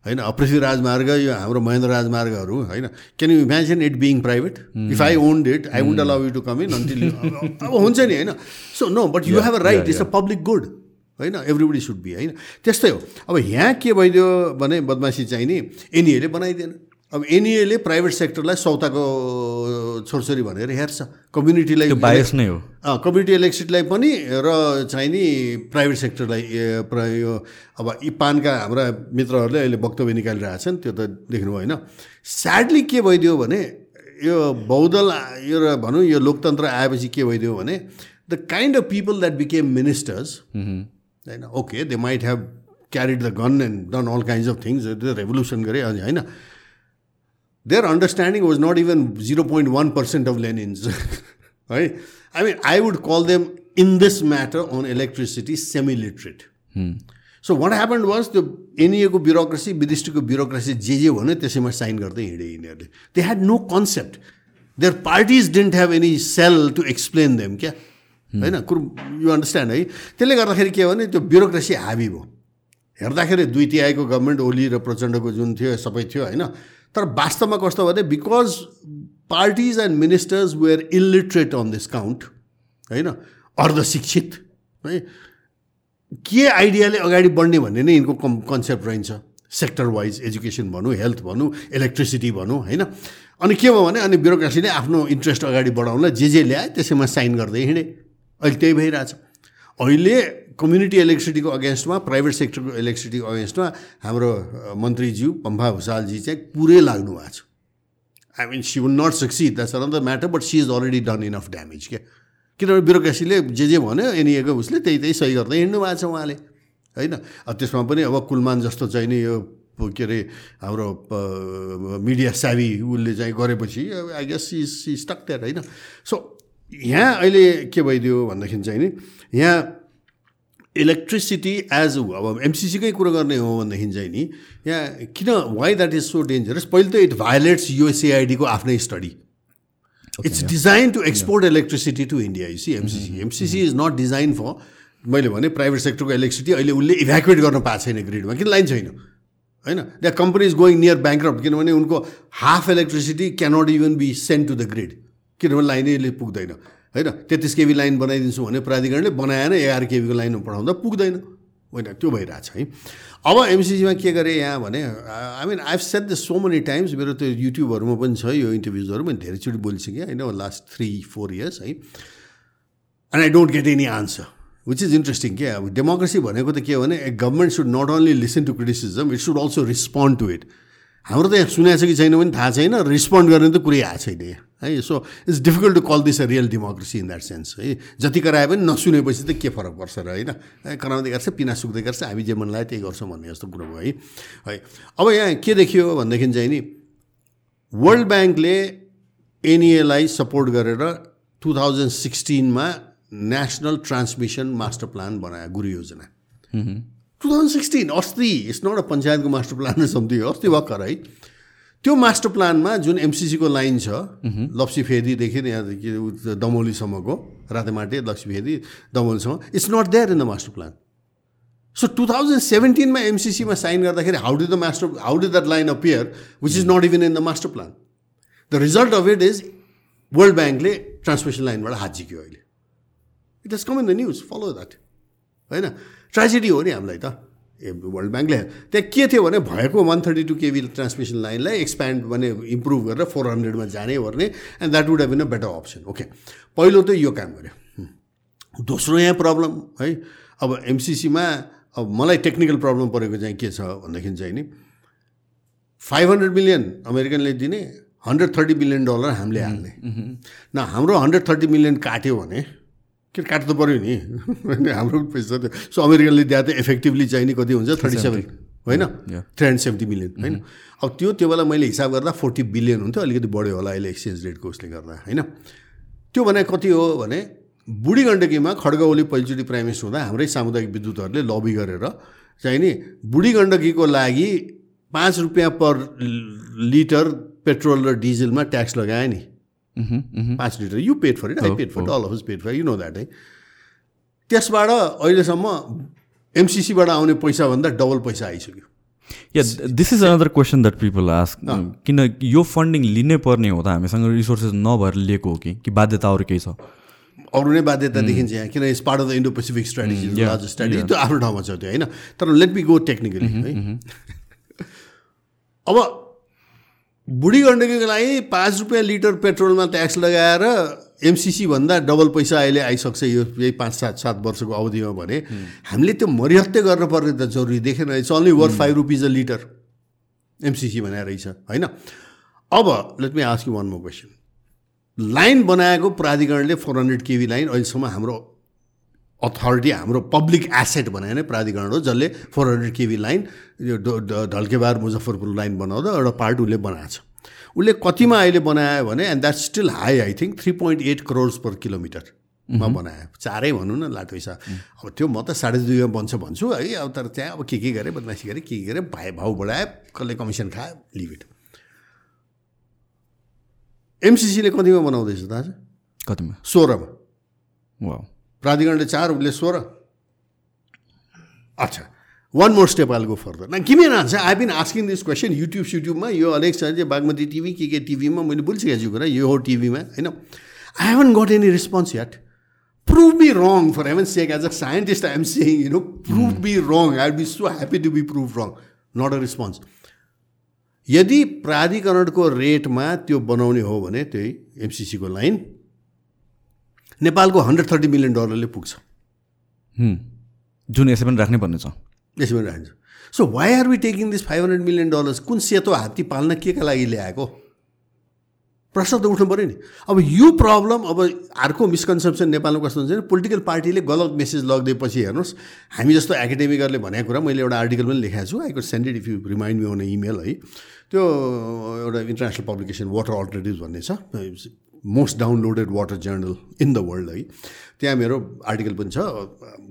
होइन? पृथ्वी राजमार्ग यो हाम्रो महेन्द्र राजमार्गहरू होइन? Can you imagine it being private if I owned it I won't allow you to come in until अब हुन्छ नि होइन? So no but you have a right it's a public good होइन? एभ्रिबडी सुड बी होइन? त्यस्तै हो। अब यहाँ के भइदियो भने बदमासी चाहिँ नि एनइएले बनाइदिएन। अब एनइएले प्राइभेट सेक्टरलाई सौताको छोरछोरी भनेर हेर्छ। कम्युनिटीलाई बायस नै हो। कम्युनिटी इलेक्ट्रिसिटीलाई पनि र चाहिँ नि प्राइभेट सेक्टरलाई यो अब यी पानका हाम्रा मित्रहरूले अहिले वक्तव्य निकालिरहेछन् त्यो त देख्नु होइन स्याडली के भइदियो भने यो बहुदल यो र भनौँ यो लोकतन्त्र आएपछि के भइदियो भने the kind of people that became ministers होइन okay they might have carried the gun and done all kinds of things revolution गरे अनि होइन there understanding was not even zero point one percent of Lenin's है I mean I would call them in this matter on electricity semi literate so what happened was त्यो एनइएको bureaucracy विदिष्टको bureaucracy जे जे भन्यो त्यसैमा साइन गर्दै हिँडे यिनीहरूले they had no concept their parties didn't have any cell to explain them क्या? होइन कुरो यु अन्डरस्ट्यान्ड है त्यसले गर्दाखेरि के भने त्यो ब्युरोक्रेसी हाबी भयो. हेर्दाखेरि दुई तिहाईको गभर्मेन्ट ओली र प्रचण्डको जुन थियो सबै थियो होइन? तर वास्तवमा कस्तो भने because parties and ministers were illiterate on this count होइन? अर्धशिक्षित है? के आइडियाले अगाडि बढ्ने भन्ने नै यिनको कम् कन्सेप्ट रहन्छ। सेक्टर वाइज एजुकेसन भनौँ हेल्थ भनौँ इलेक्ट्रिसिटी भनौँ होइन? अनि के भयो भने अनि ब्युरोक्रेसीले आफ्नो इन्ट्रेस्ट अगाडि बढाउनलाई जे जे ल्याए त्यसैमा साइन गर्दै हिँडे। अहिले त्यही भइरहेछ अहिले कम्युनिटी इलेक्ट्रिसिटीको अगेन्स्टमा प्राइभेट सेक्टरको इलेक्ट्रिसिटीको अगेन्स्टमा हाम्रो मन्त्रीज्यू पम्फा भुषालजी चाहिँ पुरै लाग्नु भएको छ I mean she will not succeed that's another matter but she is already done enough damage क्या किनभने ब्युरोक्रेसीले जे जे भन्यो एनिएको उसले त्यही त्यही सही गर्दै हिँड्नु भएको छ उहाँले होइन अब त्यसमा पनि अब कुलमान जस्तो चाहिँ नि यो के अरे हाम्रो मिडिया सावी उसले चाहिँ गरेपछि I guess she stuck that होइन सो यहाँ अहिले के भइदियो भनेदेखि चाहिँ नि यहाँ इलेक्ट्रिसिटी एज अब एमसिसीकै कुरो गर्ने हो भनेदेखि चाहिँ नि यहाँ किन why that is so dangerous पहिले त इट भायोलेट्स युएसएआइडीको आफ्नै study it's design to export electricity to India you see MCC MCC is not design for मैले भने प्राइभेट सेक्टरको इलेक्ट्रिसिटी अहिले उसले इभ्याकुएट गर्न पाएको छैन ग्रिडमा किन लाइन छैन? होइन? That company is going near bankrupt किनभने उनको half electricity cannot even be send to the grid किनभने लाइनैले पुग्दैन। होइन? तेत्तिस केबी लाइन बनाइदिन्छु भने प्राधिकरणले बनाएन एघार केबीको लाइन पठाउँदा पुग्दैन। होइन? त्यो भइरहेछ है। अब एमसिसीमा के गरेँ यहाँ भने I mean I've said the so many times मेरो त्यो युट्युबहरूमा पनि छ यो इन्टरभ्युजहरू मैले धेरैचोटि बोलिसकेँ होइन? लास्ट थ्री फोर इयर्स है? And I don't get any answer which is interesting के अब डेमोक्रेसी भनेको त के हो भने a government should not only listen to criticism it should also respond to it हाम्रो त यहाँ सुनेको छ कि छैन पनि थाहा छैन रिस्पोन्ड गर्ने त कुरै आएको छैन यहाँ। है। So it's difficult to call this a real democracy in that sense है। जति कराए पनि नसुनेपछि त के फरक पर्छ र होइन? कराउँदै गर्छ पिना सुक्दै गर्छ हामी जे मन लाग्यो त्यही गर्छौँ भन्ने जस्तो कुरो भयो है। है। अब यहाँ के देखियो भनेदेखि चाहिँ नि वर्ल्ड ब्याङ्कले एनइएलाई सपोर्ट गरेर टु थाउजन्ड सिक्सटिनमा नेसनल ट्रान्समिसन मास्टर प्लान बनायो गुरु योजना। टु थाउजन्ड सिक्सटिन अस्ति इट्स नट अ पञ्चायतको मास्टर प्लान समथिङ अस्ति भर्खर है। त्यो मास्टर प्लानमा जुन एमसिसीको लाइन छ लप्सी फेदीदेखि यहाँदेखि दमौलीसम्मको रातेमाटे लप्सी फेदी दमौलीसम्म it's not there in the master plan so two thousand सेभेन्टिनमा एमसिसीमा साइन गर्दाखेरि how do the master how do that line appear which is not even in the master plan the result of it is World ब्याङ्कले transmission लाइनबाट हात झिक्यो अहिले। It has come in the news follow that होइन? Tragedy हो नि हामीलाई त। ए वर्ल्ड ब्याङ्कले त्यहाँ के थियो भने भएको one thirty two KV transmission लाइनलाई expand भने इम्प्रुभ गरेर फोर हन्ड्रेडमा जाने गर्ने and that would have been a better option okay पहिलो त यो काम गऱ्यो। दोस्रो यहाँ प्रब्लम है। अब एमसिसीमा अब मलाई टेक्निकल प्रब्लम परेको चाहिँ के छ भन्दाखेरि चाहिँ नि फाइभ हन्ड्रेड मिलियन अमेरिकनले दिने हन्ड्रेड थर्टी मिलियन डलर हामीले हाल्ने। न हाम्रो हन्ड्रेड थर्टी मिलियन काट्यो भने के काट्नु त पऱ्यो नि? (laughs) हाम्रो पैसा थियो सो अमेरिकनले दिए त इफेक्टिभली चाहिने कति हुन्छ? Thirty seven. होइन? थ्री हन्ड्रेड सेभेन्टी मिलियन होइन? अब त्यो त्यो बेला मैले हिसाब गर्दा फोर्टी बिलियन हुन्थ्यो। अलिकति बढ्यो होला अहिले एक्सचेन्ज रेटको उसले गर्दा होइन? त्यो भने कति हो भने बुढी गण्डकीमा खड्ग ओली पहिलोचोटि प्राइम मिनिस्टर हुँदा हाम्रै सामुदायिक विद्युतहरूले लबी गरेर चाहिँ नि बुढी गण्डकीको लागि पाँच रुपियाँ पर लिटर पेट्रोल र डिजलमा ट्याक्स लगायो नि। पाँच litre you paid for it I paid for all of paid for you know that है त्यसबाट अहिलेसम्म एमसिसीबाट आउने पैसाभन्दा डबल पैसा आइसक्यो। Yeah this is another question that people ask किन यो फन्डिङ लिनै पर्ने हो त? हामीसँग रिसोर्सेस नभएर लिएको हो कि? कि बाध्यता अरू केही छ? अरू नै बाध्यता देखिन्छ यहाँ किन it's part of the Indo Pacific strategy large strategy त्यो आफ्नो ठाउँमा छ त्यो होइन? तर लेट बी गो टेक्निकली है अब बुढी गण्डकीको लागि पाँच रुपियाँ लिटर पेट्रोलमा ट्याक्स लगाएर एमसिसी भन्दा डबल पैसा अहिले आइसक्छ यो यही पाँच सात सात वर्षको अवधिमा भने हामीले त्यो मरिहत्य गर्नुपर्ने त जरुरी देखेन it's only worth five rupees a litre MCC भनेर रहेछ होइन? अब let me ask you one more question line बनाएको प्राधिकरणले फोर हन्ड्रेड केबी लाइन अहिलेसम्म हाम्रो अथोरिटी हाम्रो पब्लिक एसेट भने नै प्राधिकरण हो जसले फोर हन्ड्रेड केबी लाइन यो ढल्केबार मुजफ्फरपुर लाइन बनाउँदा एउटा पार्ट उसले बनाएको छ। उसले कतिमा अहिले बनायो भने and that still high I think three point eight crores per किलोमिटरमा बनायो। चारै भनौँ न लाटोइसा अब त्यो म त साढे दुईमा बन्छ भन्छु है अब तर त्यहाँ अब के के गरेँ बदमासी गरेँ के के गरेँ भाइ भाउ बढायो कसले कमिसन खायो लिभ इट एमसिसीले कतिमा बनाउँदैछ दाजु कतिमा? सोह्रमा। प्राधिकरणले चार उसले सोह्र। अच्छा one more step I'll go further न किन answer I been asking this question YouTube सुट्युबमा यो अलेक छ चाहिँ बागमती टिभी के के टिभीमा मैले बोलिसकेको छु कुरा यो हो टिभीमा होइन? I haven't got any response yet prove be wrong for heaven's sake as a scientist I am saying you know prove be wrong I be so happy to be prove wrong not a response यदि प्राधिकरणको रेटमा त्यो बनाउने हो भने त्यही एमसिसीको line नेपालको हन्ड्रेड थर्टी मिलियन डलरले पुग्छ। जुन यसै पनि राख्नै पर्ने छ यसै पनि राख्छ so why are we taking this five hundred million dollars कुन सेतो हात्ती पाल्न के का लागि ल्याएको? प्रश्न त उठ्नु पऱ्यो नि। अब यो प्रब्लम अब अर्को मिसकन्सेप्सन नेपालमा कस्तो हुन्छ भने पोलिटिकल पार्टीले गलत मेसेज लगिदिएपछि हेर्नुहोस्। हामी जस्तो एकाडेमिकहरूले भनेको कुरा मैले एउटा आर्टिकल पनि लेखाएको छु। I could send it if you remind me on email है। त्यो एउटा इन्टरनेसनल पब्लिकेसन वाटर अल्टरनेटिभ भन्ने छ। Most downloaded water journal in the world है। त्यहाँ मेरो आर्टिकल पनि छ।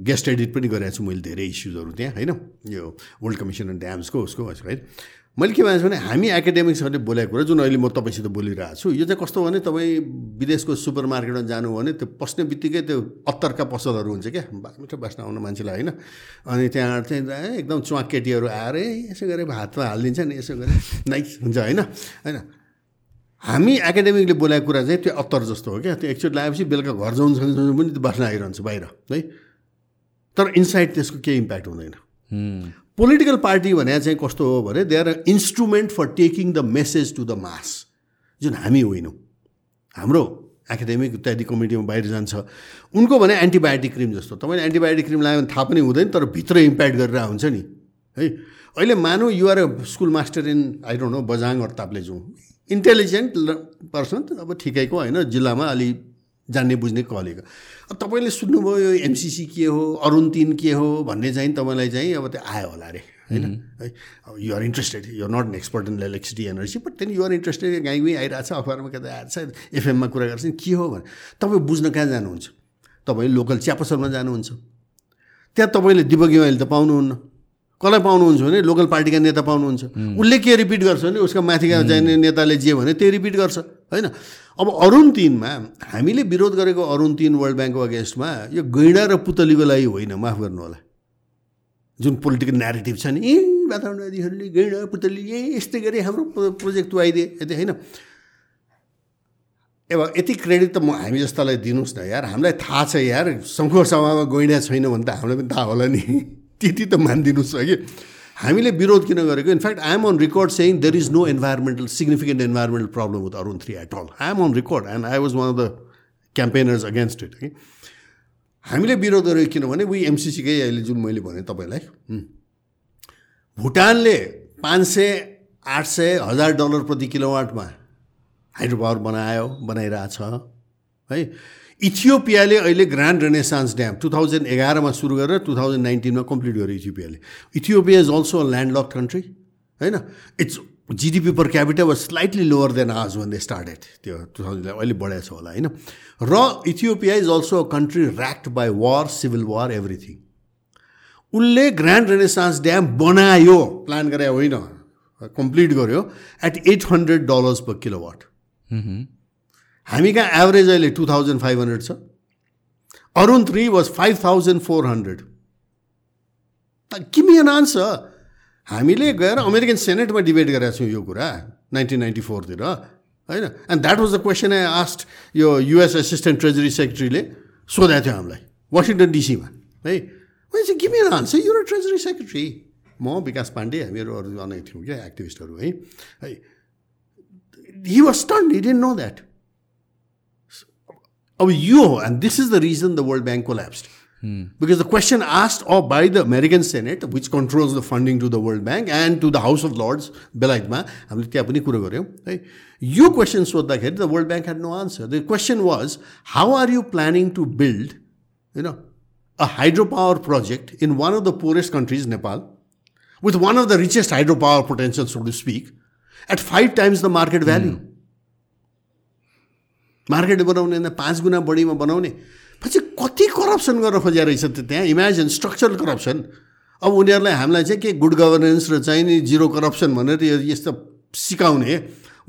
गेस्ट एडिट पनि गरेको छु मैले धेरै इस्युजहरू त्यहाँ होइन? यो वर्ल्ड कमिसन अन ड्याम्सको उसको है मैले के भनेको छु भने हामी एकाडेमिक्सहरूले बोलेको कुरा जुन अहिले म तपाईँसित बोलिरहेको छु यो चाहिँ कस्तो भने तपाईँ विदेशको सुपर मार्केटमा जानु भने त्यो पस्ने बित्तिकै त्यो अत्तरका पसलहरू हुन्छ क्या। मिठो बाँच्न आउनु मान्छेलाई होइन? अनि त्यहाँ चाहिँ एकदम च्वाक केटीहरू आएर यसो गरेर हातमा हालिदिन्छ नि यसो गरेर। (laughs) नाइस हुन्छ होइन? होइन? हामी एकाडेमिकले बोलाएको कुरा चाहिँ त्यो अत्तर जस्तो हो क्या। त्यो एकचोटि लगाएपछि बेलुका घर जाउँ पनि त्यो बास्न आइरहन्छ बाहिर है? तर इनसाइड त्यसको केही इम्प्याक्ट हुँदैन। पोलिटिकल पार्टी भने चाहिँ कस्तो हो भने they are instrument for taking the message to the mass जुन हामी होइनौँ। हाम्रो एकाडेमिक इत्यादि कमिटीमा बाहिर जान्छ। उनको भने एन्टिबायोटिक क्रिम जस्तो। तपाईँले एन्टिबायोटिक क्रिम लगायो भने थाहा पनि हुँदैन तर भित्र इम्प्याक्ट गरेर हुन्छ नि है? अहिले मानौँ you're school master in I don't know Bajhang or Taplejung intelligent person अब ठिकैको होइन जिल्लामा अलि जान्ने बुझ्ने कलेको अब तपाईँले सुन्नुभयो यो एमसिसी के हो अरुण तिन के हो भन्ने चाहिँ तपाईँलाई चाहिँ अब त्यो आयो होला अरे होइन? है? अब you're interested you're not an expert in electricity energy but then you're interested गाई गुई आइरहेको छ अखबारमा कता आएको छ एफएममा कुरा गर्छ के हो भने। तपाईँ बुझ्न कहाँ जानुहुन्छ? तपाईँ लोकल चिया पसलमा जानुहुन्छ। त्यहाँ तपाईँले दिपक अहिले त पाउनुहुन्न। कसलाई पाउनुहुन्छ भने लोकल पार्टीका नेता पाउनुहुन्छ। उसले के रिपिट गर्छ भने उसको माथिका जाने नेताले जे भने त्यही रिपिट गर्छ होइन? अब अरुण तिनमा हामीले विरोध गरेको अरुण तिन वर्ल्ड ब्याङ्कको अगेन्स्टमा यो गैँडा र पुतलीको लागि होइन माफ गर्नु होला। जुन पोलिटिकल नेरेटिभ छ नि ए वातावरणवादीहरूले गैँडा पुतली ए यस्तै गरी हाम्रो प्रोजेक्ट तुवाइदिए। यति होइन। अब यति क्रेडिट त म हामी जस्तालाई दिनुहोस् न यार। हामीलाई थाहा छ यार सभामा गइँडा छैन भने त हामीलाई पनि थाहा होला नि। त्यति त मानिदिनुहोस् कि? हामीले विरोध किन गरेको? In fact I'm on record saying there is no environmental significant environmental problem with Arun three at all I'm on record and I was one of the campaigners against it कि हामीले विरोध गरेको किनभने उही एमसिसीकै अहिले जुन मैले भनेँ तपाईँलाई भुटानले पाँच सय आठ सय हजार डलर प्रति किलोवाटमा हाइड्रो पावर बनायो बनाइरहेछ है? इथियोपियाले अहिले Grand Renaissance Dam two thousand एघारमा सुरु गरेर टु थाउजन्ड नाइन्टिनमा कम्प्लिट गर्यो इथियोपियाले। Ethiopia is also a land lock country होइन? Its GDP per capital was slightly lower than आज दे स्टार्टेड त्यो टु थाउजन्ड अहिले बढाएको छ होला होइन? र Ethiopia is also a country wracked by war civil war everything. उसले ग्रान्ड रेनेसान्स ड्याम बनायो प्लान गरे होइन कम्प्लिट गर्यो at eight hundred dollars per kilowatt हामी कहाँ एभरेज अहिले टु थाउजन्ड फाइभ हन्ड्रेड छ? Arun three was five thousand four hundred km an answer हामीले गएर अमेरिकन सेनेटमा डिबेट गरेका छौँ यो कुरा नाइन्टिन नाइन्टी फोरतिर होइन? And that was the question I asked यो युएस एसिस्टेन्ट ट्रेजरी सेक्रेटरीले सोधेको थियो हामीलाई वासिङटन डिसीमा है? चाहिँ किमी एन युरो ट्रेजरी सेक्रेटरी म विकास पाण्डे हामीहरू अरू अनेक थियौँ क्या एक्टिभिस्टहरू है? है? He was stunned he didn't know that अब यो हो and this is the reason the World Bank collapsed because the question asked of by the American Senate which controls the funding to the World Bank and to the House of Lords बेलायतमा हामीले त्यहाँ पनि कुरो गऱ्यौँ है यो question सोद्धाखेरि the World Bank had no answer the question was how are you planning to build होइन a hydro power project in one of the poorest countries Nepal with one of the richest hydropower potentials, so to speak, at five times the market value. Market बनाउने होइन पाँच गुणा बढीमा बनाउने। पछि कति corruption गर्न खोजेको रहेछ त त्यहाँ? इमेजिन स्ट्रक्चरल करप्सन अब उनीहरूलाई हामीलाई चाहिँ के गुड गभर्नेन्स र चाहिँ नि जिरो करप्सन भनेर यस्तो सिकाउने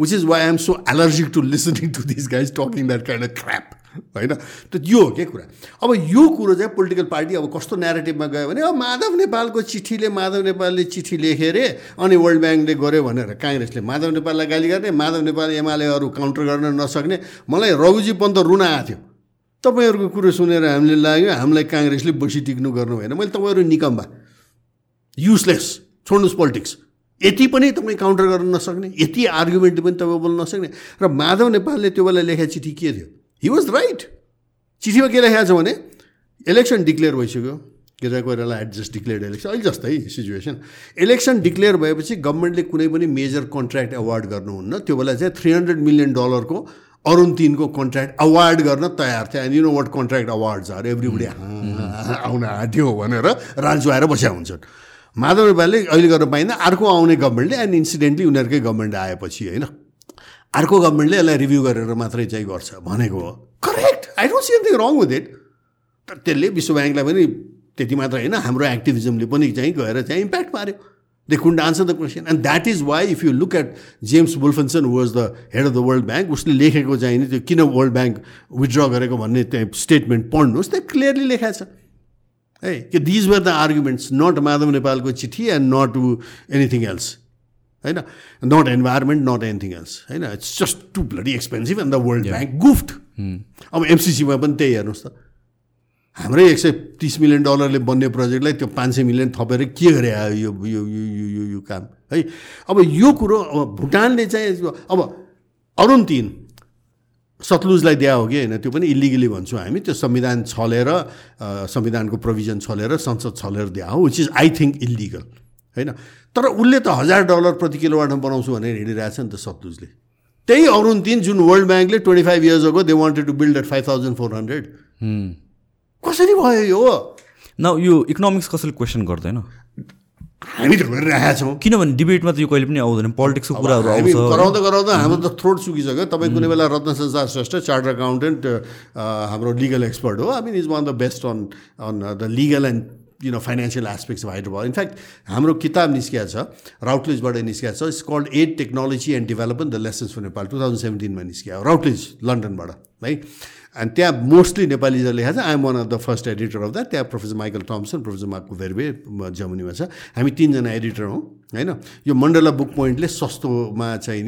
which is why am so allergic to listening to this guys talking that kind of crap होइन? त यो हो क्या कुरा। अब यो कुरो चाहिँ पोलिटिकल पार्टी अब कस्तो नेरेटिभमा गयो भने अब माधव नेपालको चिठीले माधव नेपालले चिठी लेखे अरे अनि वर्ल्ड ब्याङ्कले गऱ्यो भनेर काङ्ग्रेसले माधव नेपाललाई गाली गर्ने माधव नेपाल एमालेहरू काउन्टर गर्न नसक्ने। मलाई रघुजी पन्त रुन आएको थियो। तपाईँहरूको कुरो सुनेर हामीले लाग्यो हामीलाई काङ्ग्रेसले बसी टिक्नु गर्नु भएन। मैले तपाईँहरू निकम्बा युजलेस छोड्नुहोस् पोलिटिक्स यति पनि तपाईँ काउन्टर गर्न नसक्ने यति आर्गुमेन्ट पनि तपाईँ बोल्न नसक्ने। र माधव नेपालले त्यो बेला लेखेको चिठी के थियो? हि वाज राइट चिठीमा के लेखाएको छ भने इलेक्सन डिक्लेयर भइसक्यो। गेजा Koirala at just declare election अहिले जस्तै सिचुएसन इलेक्सन डिक्लेयर भएपछि गभर्मेन्टले कुनै पनि मेजर कन्ट्र्याक्ट अवार्ड गर्नुहुन्न। त्यो बेला चाहिँ थ्री हन्ड्रेड मिलियन डलरको अरुण तिनको कन्ट्र्याक्ट अवार्ड गर्न तयार थियो। And you know what contract awards are everybody आउन आँट्यो भनेर राजु आएर बस्या हुन्छन्। माधव नेपालले अहिले गर्न पाइँदैन। अर्को आउने गभर्मेन्टले एन्ड इन्सिडेन्टली उनीहरूकै गभर्मेन्ट आएपछि होइन। अर्को गभर्मेन्टले यसलाई रिभ्यू गरेर मात्रै चाहिँ गर्छ भनेको हो। Correct I don't see anything wrong with it तर त्यसले विश्व ब्याङ्कलाई पनि त्यति मात्र होइन हाम्रो एक्टिभिजमले पनि चाहिँ गएर चाहिँ इम्प्याक्ट पार्यो they couldn't answer the question and that is why if you look at James Wolfensohn was the head of the World Bank उसले लेखेको चाहिँ नि त्यो किन वर्ल्ड ब्याङ्क विथड्र गरेको भन्ने त्यहाँ स्टेटमेन्ट पढ्नुहोस् त्यहाँ क्लियरली लेखाएको छ। है कि these were the arguments not Madhav नेपालको चिठी एन्ड नट एनिथिङ एल्स होइन? Not environment not anything else होइन? It's just too bloody expensive and the World Bank goofed अब एमसिसीमा पनि त्यही हेर्नुहोस् त। हाम्रै एक सय तिस मिलियन डलरले बन्ने प्रोजेक्टलाई त्यो पाँच सय मिलियन थपेर के गरे आयो यो यो यो यो यो काम? है? अब यो कुरो अब भुटानले चाहिँ अब अरुण तिन सतलुजलाई दिया हो कि होइन? त्यो पनि इलिगली भन्छौँ हामी। त्यो संविधान छलेर संविधानको प्रोभिजन छलेर संसद छलेर दिया हो which is I think illegal होइन? तर उसले त हजार डलर प्रति किलोवाटमा बनाउँछु भनेर हिँडिरहेछ नि त सतलुजले त्यही अरुण तिन जुन वर्ल्ड ब्याङ्कले twenty five years ago they wanted to build at five thousand four hundred कसरी भयो यो? न यो इकोनोमिक्स कसैले क्वेसन गर्दैन? हामी त गरिरहेका छौँ किनभने डिबेटमा त यो कहिले पनि आउँदैन। पोलिटिक्सको कुराहरू आउँछ। गराउँदा गराउँदा हाम्रो त थ्रोट सुकिसक्यो। तपाईँ कुनै बेला रत्न संसार श्रेष्ठ चार्टर अकाउन्टेन्ट हाम्रो लिगल एक्सपर्ट हो। I mean is one the best on on the legal and you know financial aspects of hydropower in fact हाम्रो किताब निस्किएको छ राउटलेजबाट निस्किएको छ। It's called aid technology and development the lessons for Nepal two thousand सेभेन्टिनमा निस्कियो Routledge लन्डनबाट है? अनि त्यहाँ मोस्टली नेपालीले लेखा छ। I'm one of the first editor of that त्यहाँ professor Michael Thompson professor Marco Verweij जर्मनीमा छ। हामी तिनजना एडिटर हौँ होइन? यो मण्डला बुक पोइन्टले सस्तोमा चाहिँ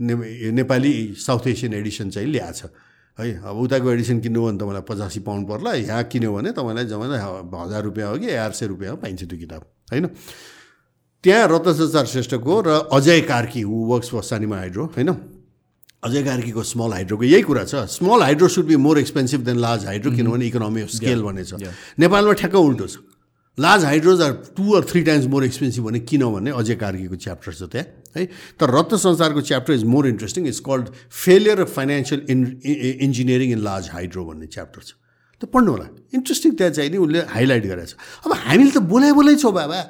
ने- नेपाली साउथ एसियन एडिसन चाहिँ ल्याएको छ। है अब उताको एडिसन किन्नु भने तपाईँलाई पचासी पाउन्ड पर्ला यहाँ किन्यो भने तपाईँलाई जम्मा हजार रुपियाँ हो कि आठ सय रुपियाँ हो पाइन्छ त्यो किताब होइन? त्यहाँ रत्न संसार श्रेष्ठको र Ajay Karki who works for Sanima hydro होइन? अजय कार्कीको स्मल हाइड्रोको यही कुरा छ। Small hydro should be more expensive than large hydro किनभने इकोनोमी अफ स्केल भन्ने छ। नेपालमा ठ्याक्क उल्टो छ। Large hydros are two or three times more expensive भने किनभने अजय कार्कीको च्याप्टर छ त्यहाँ है? तर रत्न संसारको chapter is more interesting is called failure of financial in engineering in large hydro भन्ने च्याप्टर छ। त्यो पढ्नु होला। इन्ट्रेस्टिङ त्यहाँ चाहिँ नि उसले हाइलाइट गरेको छ। अब हामीले त बोलाइ बोलाइ छौँ बाबा।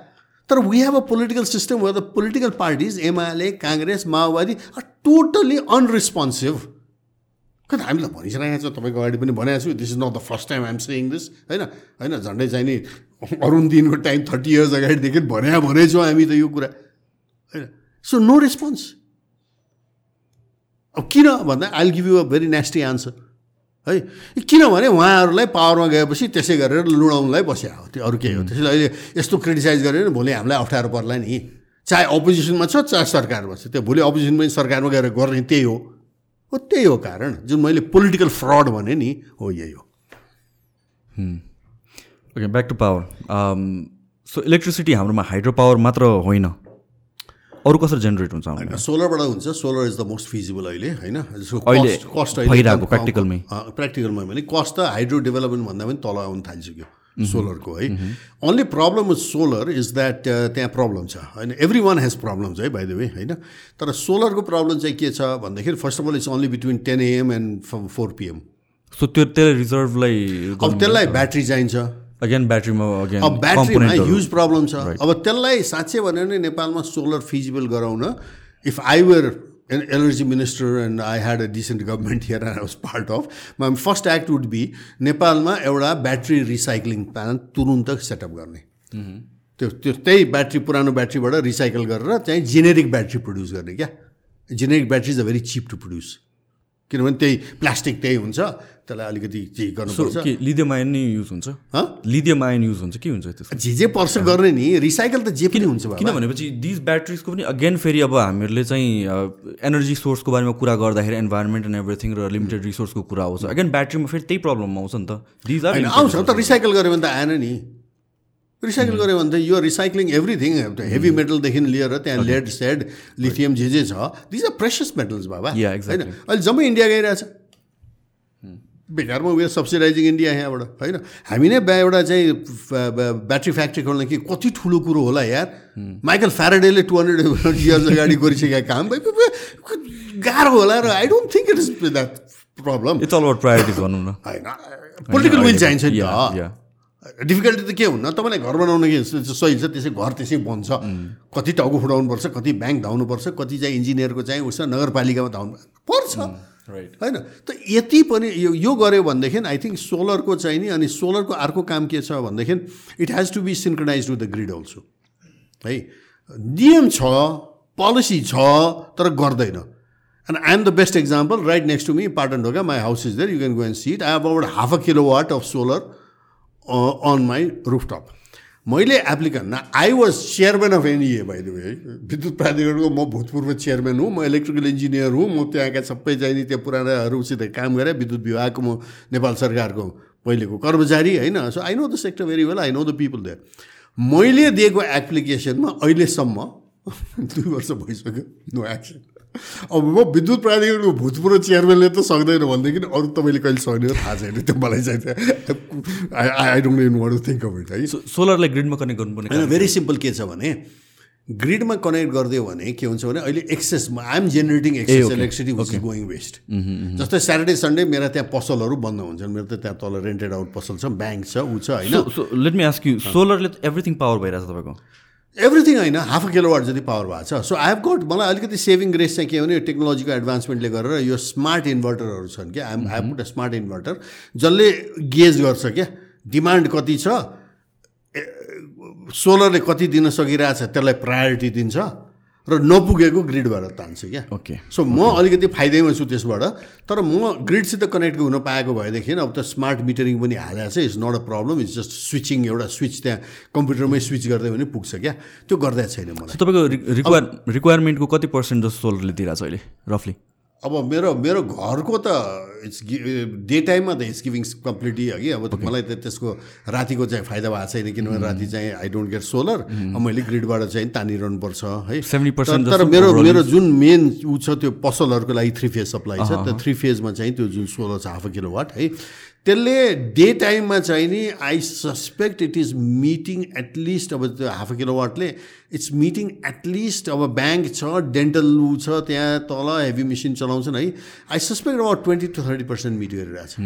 तर we have a political system where the political parties UML Congress Maobadi are totally अनरेस्पोन्सिभ कता हामीलाई भनिसकेको छ तपाईँको अगाडि पनि भनेको छु this is not the first time I'm saying this होइन? होइन झन्डै चाहिँ नि अरुण दिनको टाइम थर्टी इयर्स अगाडिदेखि भने भनेछौँ हामी त यो कुरा होइन? सो नो रेस्पोन्स अब किन भन्दा I'll give you a very nasty answer है? किनभने उहाँहरूलाई पावरमा गएपछि त्यसै गरेर लुडाउनलाई बस्या हो त्यो अरू केही हो। त्यसैले अहिले यस्तो क्रिटिसाइज गऱ्यो भने भोलि हामीलाई अप्ठ्यारो पर्ला नि। चाहे अपोजिसनमा छ चाहे सरकारमा छ त्यो भोलि अपोजिसन पनि सरकारमा गएर गर्ने त्यही हो। हो त्यही हो कारण जुन मैले पोलिटिकल फ्रड भने नि हो यही हो। Okay back to power so electricity हाम्रोमा हाइड्रो पावर मात्र होइन। अरू कसरी जेनेरेट हुन्छ सोलरबाट हुन्छ solar is the most feasible अहिले होइन? अहिले कस्ट भइरहेको practicalमै। प्र्याक्टिकलमा भने कस्ट त हाइड्रो डेभलपमेन्ट भन्दा पनि तल आउनु थालिसक्यो। सोलरको है। Only problem with solar is that त्यहाँ प्रब्लम छ। होइन एभ्री वान हेज प्रब्लम्स है बाई द वे होइन। तर सोलरको प्रब्लम चाहिँ के छ भन्दाखेरि first of all it's only between ten AM and four PM so त्यो त्यसलाई रिजर्भलाई अब त्यसलाई ब्याट्री चाहिन्छ। अगेन ब्याट्रीमा अगेन अब ब्याट्रीमा ह्युज प्रब्लम छ। अब त्यसलाई साँच्चै भन्यो भने नेपालमा सोलर फिजिबल गराउन if I were energy minister and I had a decent government here and I was part of my first act would be नेपालमा एउटा ब्याट्री रिसाइक्लिङ प्लान्ट तुरुन्त सेटअप गर्ने त्यो त्यो त्यही ब्याट्री पुरानो ब्याट्रीबाट रिसाइकल गरेर चाहिँ जेनेरिक ब्याट्री प्रड्युस गर्ने क्या generic battery is a very cheap to produce किनभने त्यही प्लास्टिक त्यही हुन्छ। त्यसलाई अलिकति चाहिँ गर्नुपर्छ? के लिथियम आयन नै युज हुन्छ? हँ? लिथियम आयन युज हुन्छ के हुन्छ त्यसको जे जे पर्छ गर्ने नि रिसाइकल त जे पनि हुन्छ। किन भनेपछि दिज ब्याट्रिजको पनि अगेन फेरि अब हामीहरूले चाहिँ एनर्जी सोर्सको बारेमा कुरा गर्दाखेरि इन्भाइरोमेन्ट एन्ड एभ्रिथिङ र लिमिटेड रिसोर्सको कुरा आउँछ। अगेन ब्याट्रीमा फेरि त्यही प्रब्लम आउँछ नि त। दिज आउँछ त रिसाइकल गऱ्यो भने त आएन नि। रिसाइकल गऱ्यो भने त यो रिसाइक्लिङ एभ्रिथिङ हेभी मेटलदेखि लिएर त्यहाँ लेड सेड लिथियम जे जे छ दिज आर प्रेसियस मेटल्स बाबा. होइन? अहिले जम्मै इन्डिया गइरहेछ। बेकारमा उयो सब्सिडाइजिङ इन्डिया यहाँबाट होइन? हामी नै एउटा चाहिँ ब्याट्री फ्याक्ट्री खोल्न कि कति ठुलो कुरो होला यार। माइकल फ्याराडेले टु हन्ड्रेड इयर्स अगाडि गरिसकेका काम गाह्रो होला र I don't think it is that problem it's all about priorities भनौँ न। होइन पोलिटिकल विल चाहिन्छ नि. डिफिकल्टी त के हुन्न? तपाईँलाई घर बनाउनु के सही छ? त्यसै घर त्यसै बन्छ। कति टाउको फुटाउनुपर्छ कति ब्याङ्क धाउनुपर्छ कति चाहिँ इन्जिनियरको चाहिँ उसमा नगरपालिकामा धाउनु पर्छ। राइट होइन? त यति पनि यो यो गऱ्यो भनेदेखि आई थिङ्क सोलरको चाहिँ नि अनि सोलरको अर्को काम के छ भनेदेखि it has to be synchronize with the grid also है? नियम छ पोलिसी छ तर गर्दैन। And I am the best example right next to me Patan Dhoka my house is there you can go and sit I have about half a kilowatt of solar on my rooftop मैले applicant I was chairman of NEA by the way विद्युत प्राधिकरणको म भूतपूर्व chairman हुँ म electrical engineer हुँ म त्यहाँका सबै चाहिँ नि त्यो पुरानाहरूसित काम गरेँ विद्युत विभागको म नेपाल सरकारको पहिलेको कर्मचारी होइन? So I know the sector very well I know the people there मैले दिएको एप्लिकेसनमा अहिलेसम्म (laughs) दुई वर्ष भइसक्यो नो एक्सन अब म विद्युत प्राधिकरणको भूतपूर्व चेयरम्यानले त सक्दैन भनेदेखि अरू तपाईँले कहिले सक्ने हो? थाहा छैन। त्यो मलाई चाहिँ I I don't even want to think of it है? सोलरलाई ग्रिडमा कनेक्ट गर्नुपर्ने होइन भेरी सिम्पल के छ भने ग्रिडमा कनेक्ट गरिदियो भने के हुन्छ भने अहिले excess I am generating excess. Electricity which is going waste जस्तै स्याटरडे सन्डे मेरा त्यहाँ पसलहरू बन्द हुन्छन्। मेरो त त्यहाँ तल रेन्टेड आउट पसल छ ब्याङ्क छ ऊ छ होइन? लेट मी आस्क यु सोलरले त एभ्रिथिङ पावर भइरहेछ तपाईँको? एभ्रिथिङ होइन हाफ अ किलोवाट जति पावर भएको छ सो आई हेभ गट मलाई अलिकति सेभिङ ग्रेस चाहिँ के भने टेक्नोलोजीको एडभान्समेन्टले गरेर यो स्मार्ट इन्भर्टरहरू छन् क्या I'm I put a smart inverter जसले गेज गर्छ क्या डिमान्ड कति छ सोलरले कति दिन सकिरहेछ त्यसलाई प्रायोरिटी दिन्छ र नपुगेको ग्रिडबाट तान्छ क्या। ओके सो म अलिकति फाइदैमा छु त्यसबाट तर म ग्रिडसित कनेक्ट हुन पाएको भएदेखि अब त स्मार्ट मिटरिङ पनि हालेको छ it's not a problem it's just switching एउटा स्विच त्यहाँ कम्प्युटरमै स्विच गर्दै पनि पुग्छ क्या। त्यो गर्दै छैन मलाई। तपाईँको रिक्वायर रिक्वायरमेन्टको कति पर्सेन्ट जस्तो सोलरले दिइरहेको छ अहिले रफली अब मेरो मेरो घरको त इट्स डे टाइममा त इट्स गिभिङ कम्प्लिटली अघि अब मलाई त त्यसको रातिको चाहिँ फाइदा भएको छैन किनभने राति चाहिँ आई डोन्ट गेट सोलर मैले ग्रिडबाट चाहिँ तानिरहनु पर्छ है 70% तर मेरो मेरो जुन मेन ऊ छ त्यो पसलहरूको लागि थ्री फेज सप्लाई छ। त्यो थ्री फेजमा चाहिँ त्यो जुन सोलर छ हाफ किलो वाट है। त्यसले डे टाइममा चाहिँ नि I suspect it is meeting at least अब त्यो हाफ किलो वाटले इट्स मिटिङ एटलिस्ट अब ब्याङ्क छ डेन्टल ऊ छ त्यहाँ तल हेभी मेसिन चलाउँछन् है। आई सस्पेक्ट अब twenty to thirty percent meet छ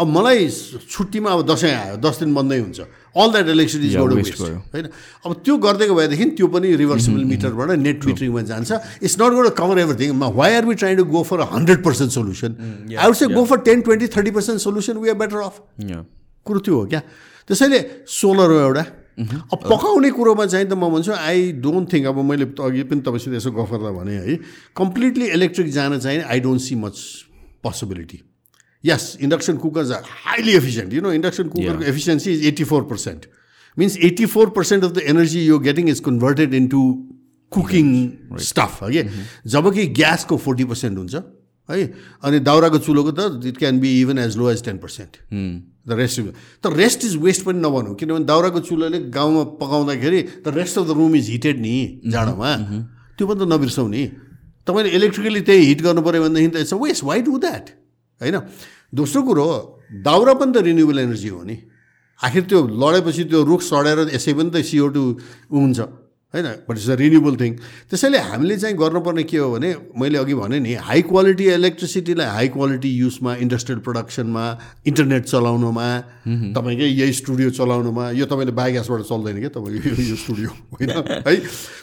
अब मलाई छुट्टीमा अब दसैँ आयो दस दिन बन्दै हुन्छ। All that electricity is gone waste होइन? अब त्यो गरिदिएको भएदेखि त्यो पनि रिभर्सिबल मिटरबाट नेट मिटरिङमा जान्छ। It's not gonna cover everything why are we trying to go for a hundred percent solution I would say go for ten twenty thirty percent solution we are better off कुरो त्यो हो क्या? त्यसैले solar हो एउटा। अब पकाउने कुरोमा चाहिँ त म भन्छु आई डोन्ट थिङ्क अब मैले अघि पनि तपाईँसित यसो गफ गर्दा भने है कम्प्लिटली इलेक्ट्रिक जान चाहिँ I don't see much possibility yes induction cookers are highly efficient. You know induction cooker Yeah. efficiency is 84% means 84% of the energy you're getting is converted into cooking stuff है जबकि ग्यासको forty percent हुन्छ है? अनि दाउराको चुलोको त it can be even as low as ten percent the rest त रेस्ट इज वेस्ट पनि नभनौँ किनभने दाउराको चुलोले गाउँमा पकाउँदाखेरि the rest of the room is heated नि जाडोमा। त्यो पनि त नबिर्सौँ नि। तपाईँले इलेक्ट्रिकली त्यही हिट गर्नु पऱ्यो भनेदेखि त it's waste why do that होइन? दोस्रो कुरो दाउरा पनि त रिन्युएबल एनर्जी हो नि। आखिर त्यो लडेपछि त्यो रुख सडेर यसै पनि त सिओ हुन्छ होइन? But it's a renewable thing त्यसैले हामीले चाहिँ गर्नुपर्ने के हो भने मैले अघि भने नि हाई क्वालिटी इलेक्ट्रिसिटीलाई हाई क्वालिटी युजमा इन्डस्ट्रियल प्रोडक्सनमा इन्टरनेट चलाउनुमा तपाईँकै यही स्टुडियो चलाउनुमा यो तपाईँले बायोग्यासबाट चल्दैन क्या तपाईँको यो- यो स्टुडियो होइन? (laughs) है?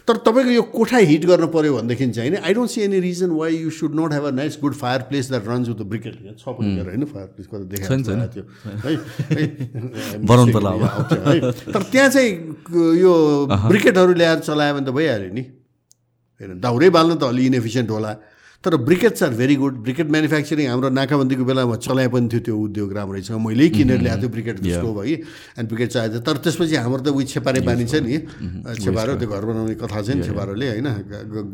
तर तपाईँको यो कोठा हिट गर्नु पऱ्यो भनेदेखि चाहिँ नि I don't see any reason why you should not have a nice good fireplace that runs with the briquette छ पनि मेरो होइन? फायर प्लेस कता छैन, छैन। देखाएको थियो। (laughs) (laughs) है? तर त्यहाँ चाहिँ यो ब्रिकेटहरू ल्याएर चलायो भने त भइहाल्यो नि। होइन दाउरै बाल्न त अलि इनएफिसियन्ट होला। तर briquettes are very good briquette manufacturing हाम्रो नाकाबन्दीको बेलामा चलाए पनि थियो त्यो उद्योग राम्रैसँग मैले किनेर ल्याएको थियो ब्रिकेट स्टोभ है अनि ब्रिकेट चाहिएको थियो तर त्यसपछि हाम्रो त उयो छेपारे बानी छ नि। छेपारो त्यो घर बनाउने कथा छ नि छेपारोले होइन?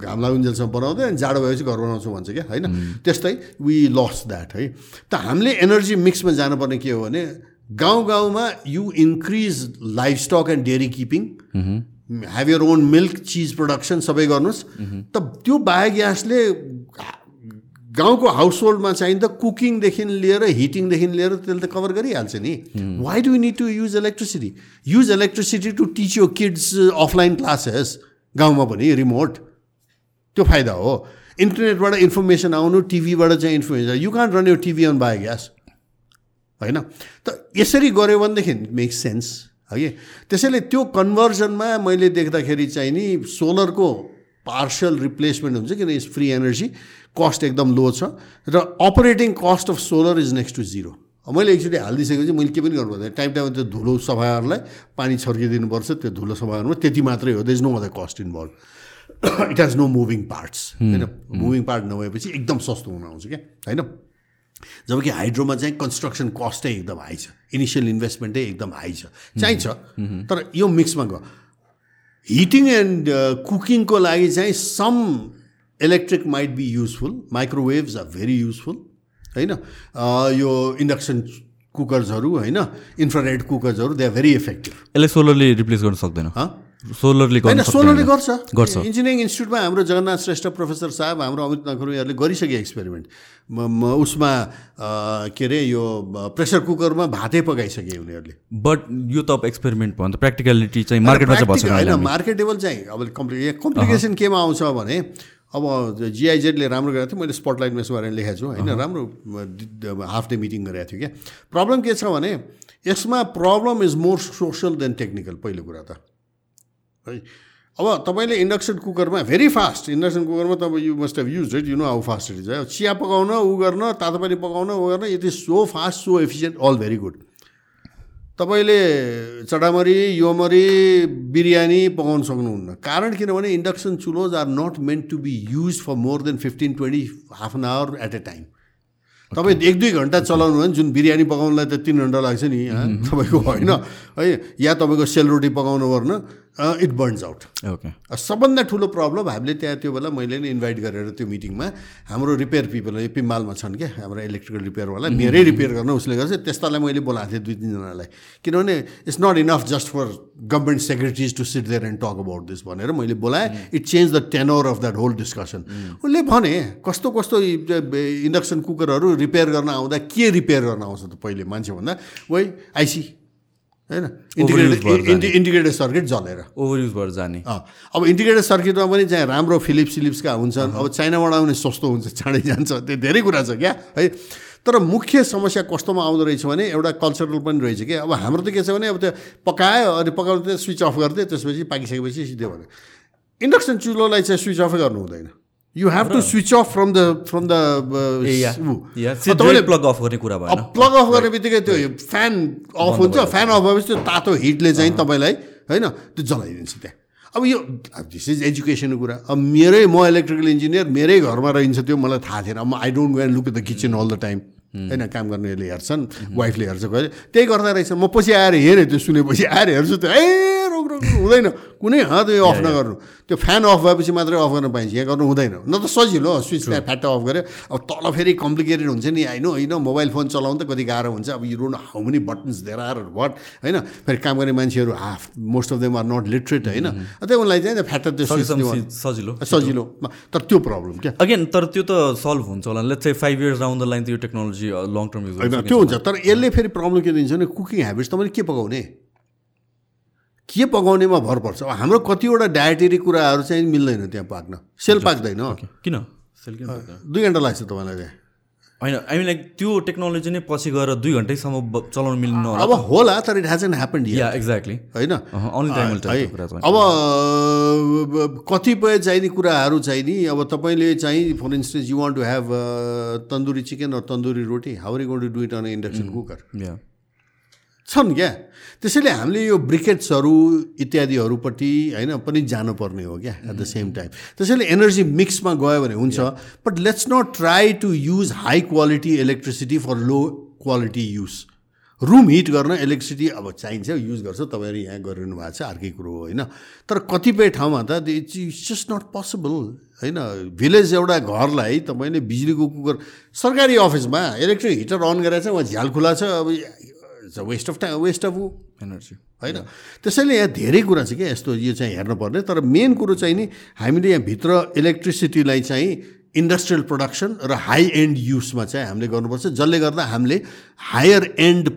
घाम लागुन्जेलसम्म बनाउँदै अनि जाडो भएपछि घर बनाउँछु भन्छ क्या होइन? त्यस्तै वी लस द्याट है? त हामीले एनर्जी मिक्समा जानुपर्ने के हो भने गाउँ गाउँमा you increase livestock and dairy keeping have your own milk cheese production सबै गर्नुहोस्। त त्यो बायोग्यासले गाउँको हाउस होल्डमा चाहिँ त कुकिङदेखि लिएर हिटिङदेखि लिएर त्यसले त कभर गरिहाल्छ नि। Why do need to use electricity use electricity to teach यो किड्स अफलाइन क्लासेस गाउँमा पनि रिमोट त्यो फाइदा हो। इन्टरनेटबाट इन्फर्मेसन आउनु टिभीबाट चाहिँ इन्फर्मेसन यु कान्ट रन यो टिभी अन बायोग्यास होइन? त यसरी गऱ्यो भनेदेखि मेक्स सेन्स है त्यसैले त्यो कन्भर्जनमा मैले देख्दाखेरि चाहिँ नि सोलरको पार्सल रिप्लेसमेन्ट हुन्छ किन? इज फ्री एनर्जी कस्ट एकदम लो छ र operating cost of solar is next to zero मैले एकचोटि हालिदिइसकेपछि मैले के पनि गर्नु पर्दैन टाइम टाइममा त्यो धुलो सफाहरूलाई पानी छर्किदिनुपर्छ त्यो धुलो सफाहरूमा त्यति मात्रै हो। The is no other cost involve it has no moving parts होइन? मुभिङ पार्ट नभएपछि एकदम सस्तो हुन आउँछ क्या? होइन? जबकि हाइड्रोमा चाहिँ कन्स्ट्रक्सन कस्टै एकदम हाई छ। इनिसियल इन्भेस्टमेन्टै एकदम हाई छ। चाहिन्छ। तर यो मिक्समा गयो। हिटिङ एन्ड कुकिङको लागि चाहिँ some electric might be useful microwaves are very useful होइन? अ, यो इन्डक्सन कुकर्सहरू होइन? इन्फ्रारेड कुकर्सहरू दे आर भेरी इफेक्टिभ यसलाई सोलरले रिप्लेस गर्न सक्दैन। सोलरले होइन सोलरले गर्छ। गर्छ। इन्जिनियरिङ इन्स्टिट्युटमा हाम्रो जगन्नाथ श्रेष्ठ प्रोफेसर साहब हाम्रो अमित नखरुहरूले गरिसके एक्सपेरिमेन्ट। उसमा के अरे यो प्रेसर कुकरमा भातै पकाइसके उनीहरूले। बट यो त अब एक्सपेरिमेन्ट भयो भने त। प्र्याक्टिकलिटी चाहिँ मार्केटमा चाहिँ होइन। मार्केटेबल चाहिँ अब कम्प्लि कम्प्लिकेसन केमा आउँछ भने अब जिआइजेडले राम्रो गरेको थियो मैले स्पटलाइटमा यसो गरेर लेखेको छु होइन राम्रो हाफ डे मिटिङ गरेको थियो क्या। प्रब्लम के छ भने यसमा problem is more social than technical पहिलो कुरा त। है। अब तपाईँले इन्डक्सन कुकरमा भेरी फास्ट इन्डक्सन कुकरमा तपाईँ you must have use it you know how fast it is है। चिया पकाउन ऊ गर्न तातो पानी पकाउन ऊ गर्न it is so fast so efficient all very good तपाईँले चटामरी योमरी बिरयानी पकाउन सक्नुहुन्न। कारण किनभने induction चुलोज are not meant to be use for more than fifteen twenty half an hour at a time तपाईँ एक दुई घन्टा चलाउनु भने जुन बिरयानी पकाउनुलाई त तिन घन्टा लाग्छ नि तपाईँको होइन। है या तपाईँको सेलरोटी पकाउनु पर्न। इट बर्न्स आउट ओके सबभन्दा ठुलो प्रब्लम हामीले त्यहाँ त्यो बेला मैले नै इन्भाइट गरेर त्यो मिटिङमा हाम्रो रिपेयर पिपल पिम्बालमा छन् क्या हाम्रो इलेक्ट्रिकल रिपेयरवाला मेरै रिपेयर गर्न उसले गर्छ। त्यस्तालाई मैले बोलाएको थिएँ दुई तिनजनालाई। किनभने it's not enough just for government secretaries to sit there and talk about this भनेर मैले बोलाएँ। It change the tenor of that whole discussion उसले भने कस्तो कस्तो इन्डक्सन कुकरहरू रिपेयर गर्न आउँदा के रिपेयर गर्न आउँछ त पहिले मान्छे भन्दा वै आइसी होइन? इन्टिग्रेटेड इन्टिग्रेटेड सर्किट जलेर। ओभर युज भएर जाने अब इन्टिग्रेटेड सर्किटमा पनि चाहिँ राम्रो फिलिप्स सिलिप्सका हुन्छन्। अब चाइनाबाट आउने सस्तो हुन्छ चाँडै जान्छ त्यो धेरै कुरा छ क्या है? तर मुख्य समस्या कस्तोमा आउँदो रहेछ भने एउटा कल्चरल पनि रहेछ कि। अब हाम्रो त के छ भने अब त्यो पकायो अनि पकाउनु त्यो स्विच अफ गरिदियो त्यसपछि पाकिसकेपछि सिधै भने इन्डक्सन चुलोलाई चाहिँ स्विच अफै गर्नु हुँदैन। You have to switch off from the from the plug off गर्ने कुरा भयो प्लग अफ गर्ने बित्तिकै त्यो फ्यान अफ हुन्छ। फ्यान अफ भएपछि त्यो तातो हिटले चाहिँ तपाईँलाई होइन त्यो जलाइदिन्छ त्यहाँ। अब यो दिस इज एजुकेसनको कुरा। अब मेरै म इलेक्ट्रिकल इन्जिनियर मेरै घरमा रहन्छ त्यो मलाई थाहा थिएन। म I don't go and look the kitchen all the time होइन काम गर्नेले हेर्छन् वाइफले हेर्छ। कहिले? त्यही गर्दा रहेछ। म पछि आएर हेरेँ त्यो सुनेपछि। आएर हेर्छु त्यो। ए रोक हुँदैन। कुनै हात अफ नगर्नु। त्यो फ्यान अफ भएपछि मात्रै अफ गर्न पाइन्छ। यहाँ गर्नु हुँदैन। न त सजिलो स्विच फ्याट अफ गऱ्यो। अब तल फेरि कम्प्लिकेटेड हुन्छ नि होइन होइन मोबाइल फोन चलाउनु त कति गाह्रो हुन्छ। अब you don't how many buttons there are what होइन। फेरि काम गर्ने मान्छेहरू half most of them are not literate होइन। त्यही उनलाई चाहिँ फ्याट त्यो सजिलो। सजिलो। तर त्यो प्रब्लम क्या? अगेन तर त्यो त सल्भ हुन्छ होला। लेट्स चाहिँ five years down the line त्यो टेक्नोलोजी लङ टर्म युज होइन त्यो हुन्छ। तर यसले फेरि प्रब्लम के दिन्छ भने कुकिङ हेबिट्स तपाईँले के पकाउने? के पकाउनेमा भर पर्छ? हाम्रो कतिवटा डायटेरी कुराहरू चाहिँ मिल्दैन त्यहाँ पाक्न। सेल पाक्दैन किन? सेल किन दुई घन्टा लाग्छ तपाईँलाई त्यहाँ। होइन आई मिन लाइक त्यो टेक्नोलोजी नै पछि गएर दुई घन्टैसम्म चलाउनु मिल्नु अब होला तर it hasn't happen yeah exactly होइन? अब कतिपय चाहिने कुराहरू चाहिँ नि अब तपाईँले चाहिँ for instance you want to have tandoori chicken र tandoori roti हाउरी don't do it on induction cooker छन् क्या? त्यसैले हामीले यो ब्रिकेट्सहरू इत्यादिहरूपट्टि होइन पनि जानुपर्ने हो क्या एट द सेम टाइम त्यसैले एनर्जी मिक्समा गयो भने हुन्छ but let's not try to use high quality electricity for low quality use room heat गर्न इलेक्ट्रिसिटी अब चाहिन्छ युज गर्छ तपाईँहरू यहाँ गरिरहनु भएको छ अर्कै कुरो हो होइन। तर कतिपय ठाउँमा त it's it's just not possible होइन। भिलेज एउटा घरलाई तपाईँले बिजुलीको कुकर सरकारी अफिसमा इलेक्ट्रिक हिटर अन गरेर चाहिँ उहाँ झ्याल खुला छ अब it's a waste of time waste of energy होइन? त्यसैले यहाँ धेरै कुरा छ क्या यस्तो यो चाहिँ हेर्नुपर्ने तर मेन कुरो चाहिँ नि हामीले यहाँभित्र इलेक्ट्रिसिटीलाई चाहिँ इन्डस्ट्रियल प्रडक्सन र हाई एन्ड युजमा चाहिँ हामीले गर्नुपर्छ जसले गर्दा हामीले हायर एन्ड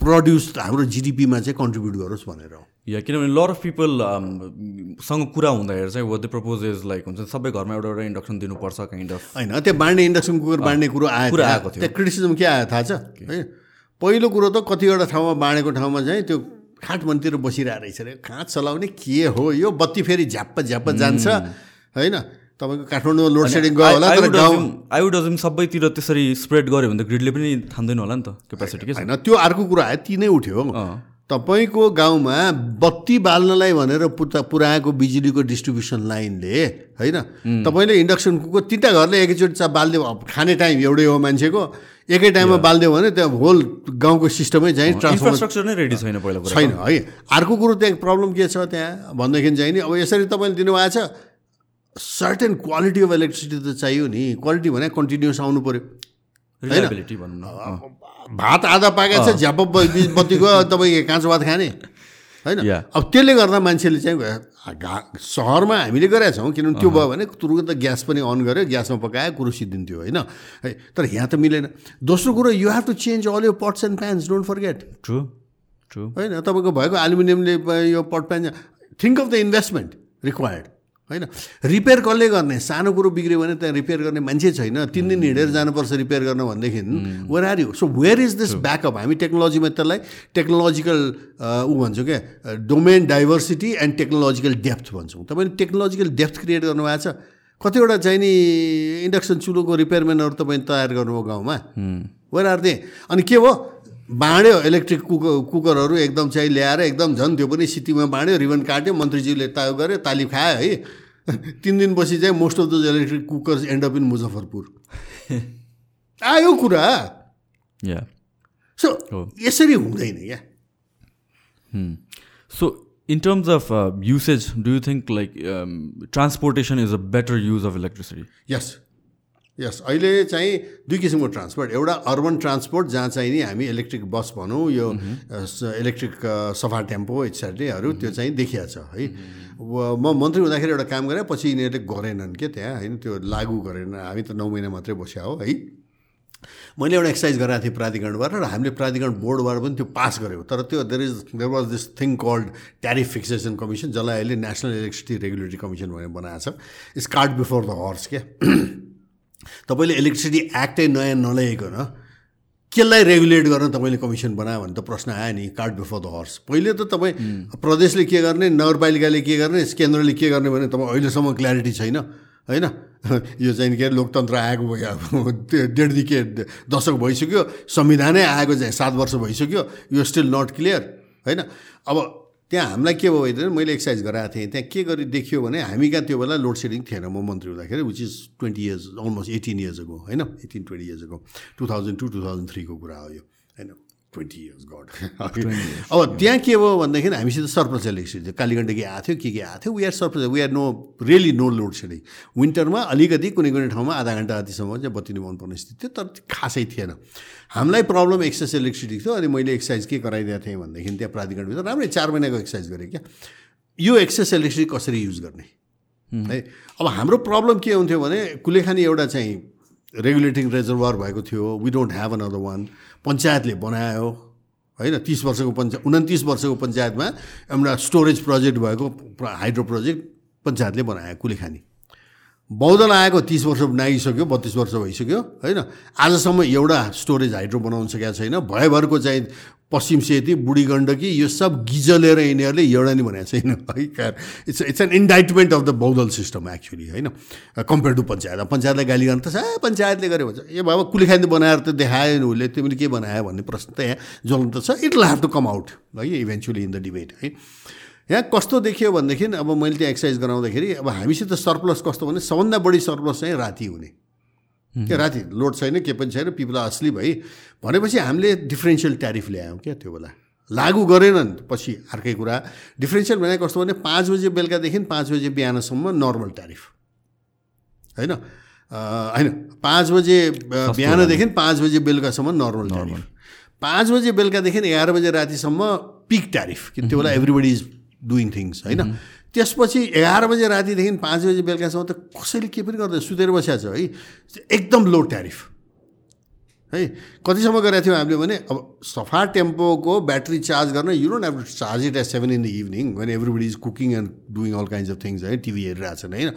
प्रड्युस हाम्रो जिडिपीमा चाहिँ कन्ट्रिब्युट गरोस् भनेर हो। या किनभने लर अफ पिपल सँग कुरा हुँदाखेरि चाहिँ what the propose is like हुन्छ सबै घरमा एउटा एउटा इन्डक्सन दिनुपर्छ काइन्ड अफ होइन त्यो बाँड्ने इन्डक्सन कुकर बाँड्ने कुरो आयो कुरा आएको थियो। त्यो क्रिटिसिजम के आयो थाहा छ? है पहिलो कुरो त कतिवटा ठाउँमा बाँडेको ठाउँमा चाहिँ त्यो खाटमन्तिर बसिरहेको रहेछ अरे। खाँट चलाउने के हो? यो बत्ती फेरि झ्याप्प झ्याप्प जान्छ होइन? तपाईँको काठमाडौँमा लोड सेडिङ गयो होला तर गाउँ सबैतिर त्यसरी स्प्रेड गऱ्यो भने त ग्रिडले पनि थाम्दैन होला नि त क्यापेसिटी के होइन त्यो अर्को कुरा आयो ती नै उठ्यो तपाईँको गाउँमा बत्ती बाल्नलाई भनेर पुता पुऱ्याएको बिजुलीको डिस्ट्रिब्युसन लाइनले होइन? तपाईँले इन्डक्सन कुकर तिनवटा घरले एकैचोटि बालिदियो खाने टाइम एउटै हो मान्छेको। एकै टाइममा बालिदियो भने त्यहाँ होल गाउँको सिस्टमै चाहिँ ट्रान्सफर्स्ट्रक्चर नै रेडी छैन पहिला छैन है? अर्को कुरो त्यहाँ प्रब्लम के छ त्यहाँ? भन्दाखेरि चाहिँ नि अब यसरी तपाईँले दिनुभएको छ सर्टेन क्वालिटी अफ इलेक्ट्रिसिटी त चाहियो नि। क्वालिटी भने कन्टिन्युस आउनु पऱ्यो भात आधा पाकेको छ झ्याप बत्ती गयो (laughs) तपाईँ काँचो भात खाने। होइन? अब त्यसले गर्दा मान्छेले चाहिँ घा सहरमा हामीले गरेका छौँ किनभने त्यो भयो भने तुरुन्त ग्यास पनि अन गऱ्यो ग्यासमा पकायो कुरो सिद्धिन्थ्यो होइन? है तर यहाँ त मिलेन। दोस्रो कुरो you have to change all यो pots and pans don't forget true true होइन? तपाईँको भएको एल्युमिनियमले यो pot pan think of the investment required होइन? रिपेयर कसले गर्ने? सानो कुरो बिग्रियो भने त्यहाँ रिपेयर गर्ने मान्छे छैन। तिन दिन हिँडेर जानुपर्छ रिपेयर गर्न भनेदेखि where are you so where is this backup हामी टेक्नोलोजीमा त्यसलाई टेक्नोलोजिकल ऊ भन्छौँ क्या domain diversity and technological depth भन्छौँ। तपाईँले टेक्नोलोजिकल डेप्थ क्रिएट गर्नुभएको छ। कतिवटा चाहिँ नि इन्डक्सन चुलोको रिपेयरम्यानहरू तपाईँले तयार गर्नुभयो गाउँमा? वेयर आर दे अनि के भयो? बाँड्यो इलेक्ट्रिक कुकर कुकरहरू एकदम चाहिँ ल्याएर एकदम झन् त्यो पनि सिटीमा बाँड्यो रिबन काट्यो मन्त्रीज्यूले ता गऱ्यो तालिम खायो है। (laughs) तिन दिनपछि चाहिँ most of the electric cookers end up in Muzaffarpur. (laughs) आयो कुरा। या सो यसरी हुँदैन क्या so of uh, usage do you think like um, transportation is a better use of electricity? Yes yes अहिले चाहिँ दुई किसिमको ट्रान्सपोर्ट एउटा अर्बन ट्रान्सपोर्ट जहाँ चाहिँ नि हामी इलेक्ट्रिक बस भनौँ यो इलेक्ट्रिक सफा टेम्पो इत्यादिहरू त्यो चाहिँ देखिया छ है म मन्त्री हुँदाखेरि एउटा काम गरेँ पछि यिनीहरूले गरेनन् क्या त्यहाँ होइन त्यो लागु गरेन हामी त नौ महिना मात्रै बस्या हो है। मैले एउटा एक्सर्साइज गराएको थिएँ प्राधिकरणबाट र हामीले प्राधिकरण बोर्डबाट पनि त्यो पास गऱ्यौँ। तर त्यो there is there was this thing called tariff fixation commission जसलाई अहिले नेसनल इलेक्ट्रिसिटी रेगुलेटरी कमिसन भनेर बनाएको छ। It's cart before the horse क्या तपाईँले इलेक्ट्रिसिटी एक्टै नयाँ नल्याइकन केलाई रेगुलेट गर्न तपाईँले कमिसन बनायो भने त प्रश्न आयो नि कार्ड बिफोर द हर्स पहिले त तपाईँ प्रदेशले के गर्ने नगरपालिकाले के गर्ने केन्द्रले के गर्ने भने तपाईँ अहिलेसम्म क्ल्यारिटी छैन होइन? (laughs) यो चाहिँ के लोकतन्त्र आएको (laughs) डेढदेखि दशक भइसक्यो संविधानै आएको चाहिँ सात वर्ष भइसक्यो यो स्टिल नट क्लियर होइन? अब त्यहाँ हामीलाई के भयो भने मैले एक्सर्साइज गराएको थिएँ। त्यहाँ के गरी देखियो भने हामी कहाँ त्यो बेला लोड सेडिङ थिएन म मन्त्री हुँदाखेरि which is twenty years almost eighteen years अगो होइन? Eighteen twenty years two thousand two two thousand थ्रीको कुरा हो यो। ट्वेन्टी इयर्स गड अब त्यहाँ के भयो भनेदेखि हामीसित सरप्लस इलेक्ट्रिसिटी कालीगण्डकी आएको थियो के के आएको थियो? We are surplus we are no really no load shedding विन्टरमा अलिकति कुनै कुनै ठाउँमा आधा घन्टा जतिसम्म चाहिँ बत्ती पर्ने स्थिति थियो तर खासै थिएन। हामीलाई प्रब्लम एक्सेस इलेक्ट्रिसिटी थियो अनि मैले एक्सर्साइज के गराइदिएको थिएँ भनेदेखि त्यहाँ प्राधिकरणभित्र राम्रै चार महिनाको एक्सर्साइज गरेँ क्या। यो एक्सेस इलेक्ट्रिसिटी कसरी युज गर्ने? है? अब हाम्रो प्रब्लम के हुन्थ्यो भने कुलेखानी एउटा चाहिँ रेगुलेटिङ रिजर्भर भएको थियो we don't have another one पञ्चायतले बनायो होइन? तिस वर्षको पञ्चायत उन्तिस वर्षको पञ्चायतमा एउटा स्टोरेज प्रोजेक्ट भएको हाइड्रो प्रोजेक्ट पञ्चायतले बनायो कुलेखानी। बौद्धल आएको तिस वर्ष नागिसक्यो बत्तिस वर्ष भइसक्यो होइन? आजसम्म एउटा स्टोरेज हाइड्रो बनाउन सकेको छैन। भयभरको चाहिँ पश्चिम सेती बुढी गण्डकी यो सब गिजलेर यिनीहरूले एउटा नि भनेको छैन है car it's it's an indictment of the बौद्धल system actually होइन? कम्पेयर टु पञ्चायत पञ्चायतलाई गाली गर्नु त ए पञ्चायतले गर्यो भन्छ ए बाबा कुलिखानी बनाएर त देखायो उसले तिमीले के बनायो भन्ने प्रश्न त यहाँ ज्वलन्त छ। It will to come out है इभेन्चुली इन द डिबेट है? यहाँ कस्तो देखियो भनेदेखि अब मैले त्यहाँ एक्सर्साइज गराउँदाखेरि अब हामीसित सरप्लस कस्तो भने सबभन्दा बढी सरप्लस चाहिँ राति हुने। क्या राति लोड छैन के पनि छैन पिपल असली भई भनेपछि हामीले डिफ्रेन्सियल ट्यारिफ ल्यायौँ क्या त्यो बेला। लागु गरेनन् पछि अर्कै कुरा। डिफ्रेन्सियल भनेको कस्तो भने पाँच बजे बेलुकादेखि पाँच बजे बिहानसम्म नर्मल ट्यारिफ होइन? होइन। पाँच बजे बिहानदेखि पाँच बजे बेलुकासम्म नर्मल ट्यारिफ पाँच बजे बेलुकादेखि एघार बजे रातिसम्म पिक ट्यारिफ किन त्यो बेला एभ्रिबडी इज डुइङ थिङ्स होइन? त्यसपछि एघार बजे रातिदेखि पाँच बजी बेलुकासम्म त कसैले के पनि गर्दैन। सुतेर बसिया छ है। एकदम लो ट्यारिफ है कतिसम्म गरेको थियौँ हामीले भने अब सफा टेम्पोको ब्याट्री चार्ज गर्न you don't have to charge it at seven in the evening when everybody is cooking and doing all kinds of things है टिभी हेरिरहेको छन् होइन?